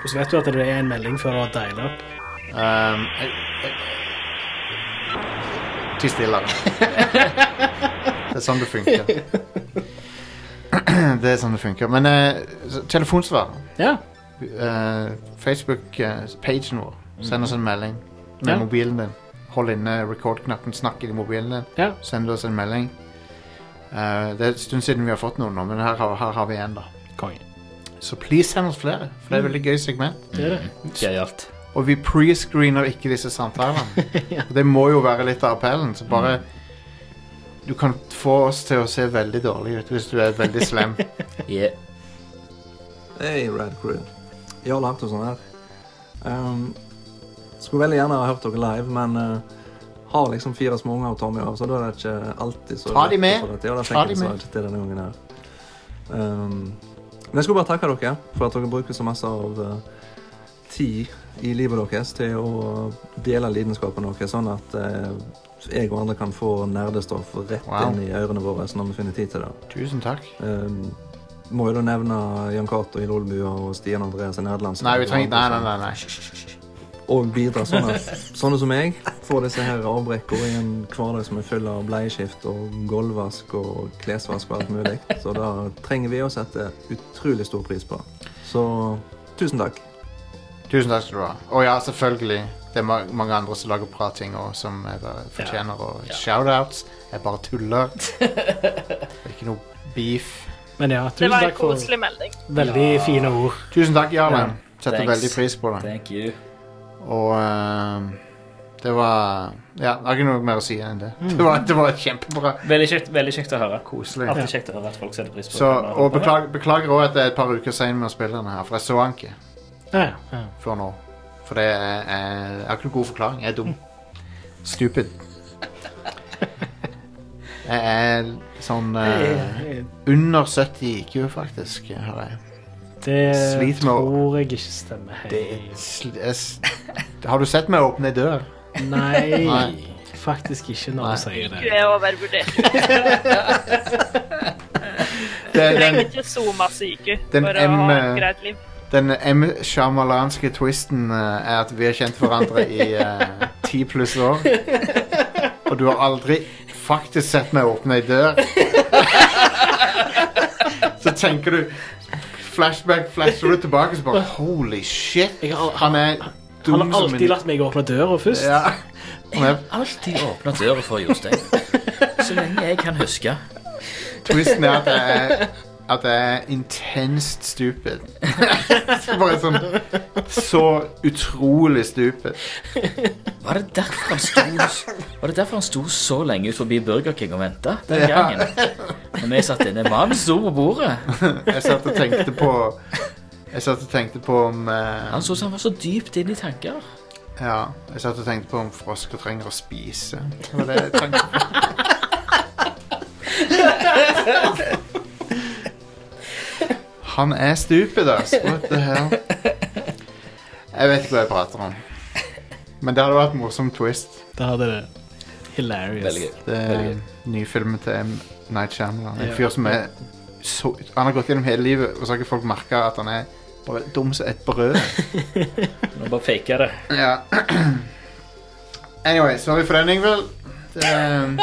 C: Hvordan vet du at det er en melding før du har diala opp?
A: um, jeg- jeg- Ti stille. det er sånn det funker. det er sånn det funker. Men uh, telefonsvar.
C: Ja.
A: Uh, Facebook-pagen vår. Send oss en melding med
C: Ja.
A: mobilen din. Hold inne record-knappen, snakk i mobilen din.
C: Ja.
A: Send oss en melding. Uh, det er en stund siden vi har fått noen nå, men her, har- her har vi en, da.
C: Kong.
A: Så please send oss flere, for det er et veldig gøy segment.
C: Det er det.
B: Gøyalt.
A: Og vi prescreener ikke disse samtalene. Og Det må jo være litt av appellen. Så bare Du kan få oss til å se veldig dårlig ut hvis du er veldig slem.
B: Yeah.
M: Hei, Rad Crew. Jarl Haktosson her. Um, skulle veldig gjerne ha hørt dere live, men uh, har liksom fire småunger å ta med, av, så da er det ikke alltid så
A: Ta de med.
M: Ja, da
A: Ta de
M: jeg
A: med.
M: til denne gangen her. Um, men jeg skulle bare takke dere for at dere bruker så masse av uh, tid i livet deres til å dele lidenskapen deres, sånn at uh, jeg og andre kan få nerdestoff rett
A: Wow.
M: inn i ørene våre når vi finner tid til det.
A: Tusen takk.
M: Um, må jo da nevne Jan Cato i Lolbua og Stian Andreas i Nederland.
A: Nei, vi trenger Nei, nei, nei. nei.
M: Og bidra sånn at sånne som meg får disse her avbrekkene i en hverdag som er full av bleieskift og gulvvask og klesvask og alt mulig. Så da trenger vi å sette utrolig stor pris på. Så tusen takk.
A: Tusen takk skal du ha. Og ja, selvfølgelig. Det er ma mange andre som lager bra ting og som er fortjener og shoutouts. Jeg bare tuller. Det er ikke noe beef.
C: Men ja,
L: Det var en koselig melding.
C: veldig fine ord.
A: Tusen takk, Jarlen. Setter
B: Thanks.
A: veldig pris på det.
B: Thank you.
A: Og uh, det var Ja, jeg har ikke noe mer å si enn det. Det var, det var kjempebra.
B: Veldig kjekt, veldig kjekt å høre.
A: Koselig.
B: Alltid kjekt å høre at folk setter pris på
A: Så,
B: det.
A: og beklager, òg at det er et par uker sein med å spille denne her, for jeg så ikke
C: Ja, ja.
A: før nå. For det er, er, jeg har ikke noen god forklaring. Jeg er dum. Stupid. Jeg er sånn eh, under 70 IQ, faktisk, har jeg.
C: Det
A: Sliter med å-
C: tror jeg ikke stemmer
A: Det
C: helt.
A: er sl- jeg s- Har du sett meg åpne ei dør?
C: Nei,
A: Nei.
C: faktisk ikke når du sier
L: Du
C: det.
L: er overvurdert.
A: Det er
L: Trenger
A: den,
L: ikke så masse IQ
A: Den
L: for å
A: M-
L: ha et greit liv.
A: Den M-sjamalanske twisten eh, er at vi har kjent hverandre i eh, ti pluss år. Og du har aldri faktisk sett meg åpne ei dør. Så tenker du Flashback, flasher du tilbake, så bare Holy shit!
C: Jeg har-
A: Han er dum
C: Han har
A: som
C: alltid
A: en
C: latt meg åpne døra først.
A: Ja. Han er,
B: Alltid åpna døra for Jostein. Så lenge jeg kan huske.
A: twisten er at jeg er, at jeg er intenst stupid. Bare sånn Så utrolig stupid.
B: Var det derfor han sto, var det derfor han sto så lenge ut forbi Burger King og venta den
A: Ja.
B: gangen? Når vi satt inne. Mannen sto på bordet.
A: Jeg satt og tenkte på Jeg satt og tenkte på om uh,
B: Han så ut som han var så dypt inn i tanker.
A: Ja, jeg satt og tenkte på om frosker trenger å spise. Det var det jeg tenkte på. Han er stupid, ass. What the hell? Jeg vet ikke hva jeg prater om. Men det hadde vært en morsom twist.
C: Det hadde det. Hilarious.
B: Veldig gøy.
A: Det
B: Veldig
A: er ny film til M. Night Shyamalan. En
C: Ja.
A: fyr som er så Han har gått gjennom hele livet, og så har ikke folk merka at han er bare dum som et brød.
B: Nå bare faker det.
A: ja. Anyway, sorry for den, Ingvild. Det er-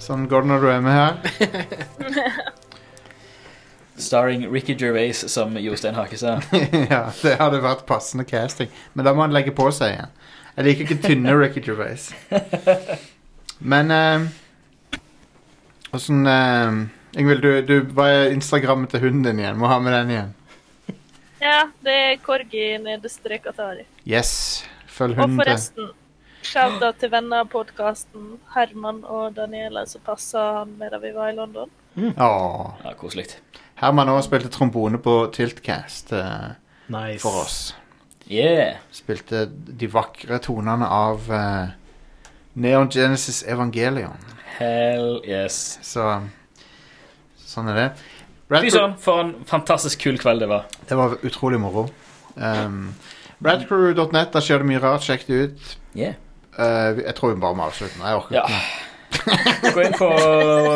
A: Sånn går det når du er med her.
B: Starring Ricky Gervais, som Jostein Hake sa.
A: ja, det hadde vært passende casting. Men da må han legge på seg igjen. Jeg liker ikke tynne Ricky Gervais. Men eh, Åssen uh, Ingvild, du, du, hva er Instagrammet til hunden din igjen? Må ha med den igjen.
L: Ja, det er Korgi nedestrek Atari.
A: Yes. Følg hunden til
L: forresten, shout-out til venner av podkasten Herman og Daniela, som passa han med da vi var i London.
A: Åh.
B: Ja, koselig.
A: Herman også spilte trombone på Tiltcast eh,
C: Nice.
A: for oss.
B: Yeah.
A: Spilte de vakre tonene av eh, Neon Genesis Evangelion.
B: Hell yes.
A: Så sånn er det.
B: Fy søren, for en fantastisk kul kveld det var.
A: Det var utrolig moro. Um, Radcrew.net, der skjer det mye rart. Sjekk det ut.
B: Yeah.
A: Uh, jeg tror vi bare må avslutte nå. Jeg orker
B: Ja.
A: ikke mer.
B: Gå inn på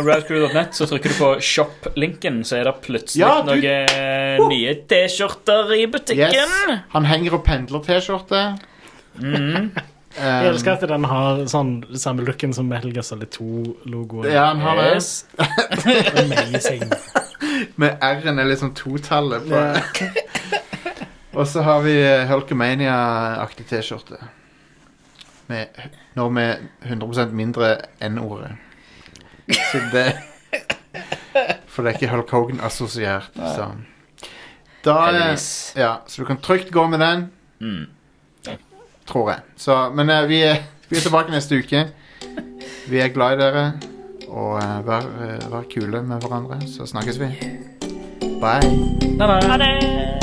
B: radcrew.net, så trykker du på shop-linken, så er det plutselig
A: Ja, du-
B: noen nye T-skjorter i butikken.
A: Yes. Han henger og pendler T-skjorte.
B: Mhm.
C: Jeg elsker at den har sånn samme looken som Metal Gear Solid 2-logoen.
A: Ja, han har det.
B: Yes.
C: Amazing.
A: Med R-en er liksom totallet på. og så har vi eh, Hulkamania-aktig T-skjorte. Med, nå med 100 mindre N-ordet. Så det For det er ikke Hulk Hogan-assosiert. Så. Da, eh,
B: Heldigvis.
A: ja, så du kan trygt gå med den.
B: Mm.
A: Tror jeg. Så, men eh, vi, er, vi er tilbake neste uke. Vi er glad i dere. Og uh, vær, uh, vær kule med hverandre. Så snakkes vi. Bye.
B: Bye, bye.
L: Ha det!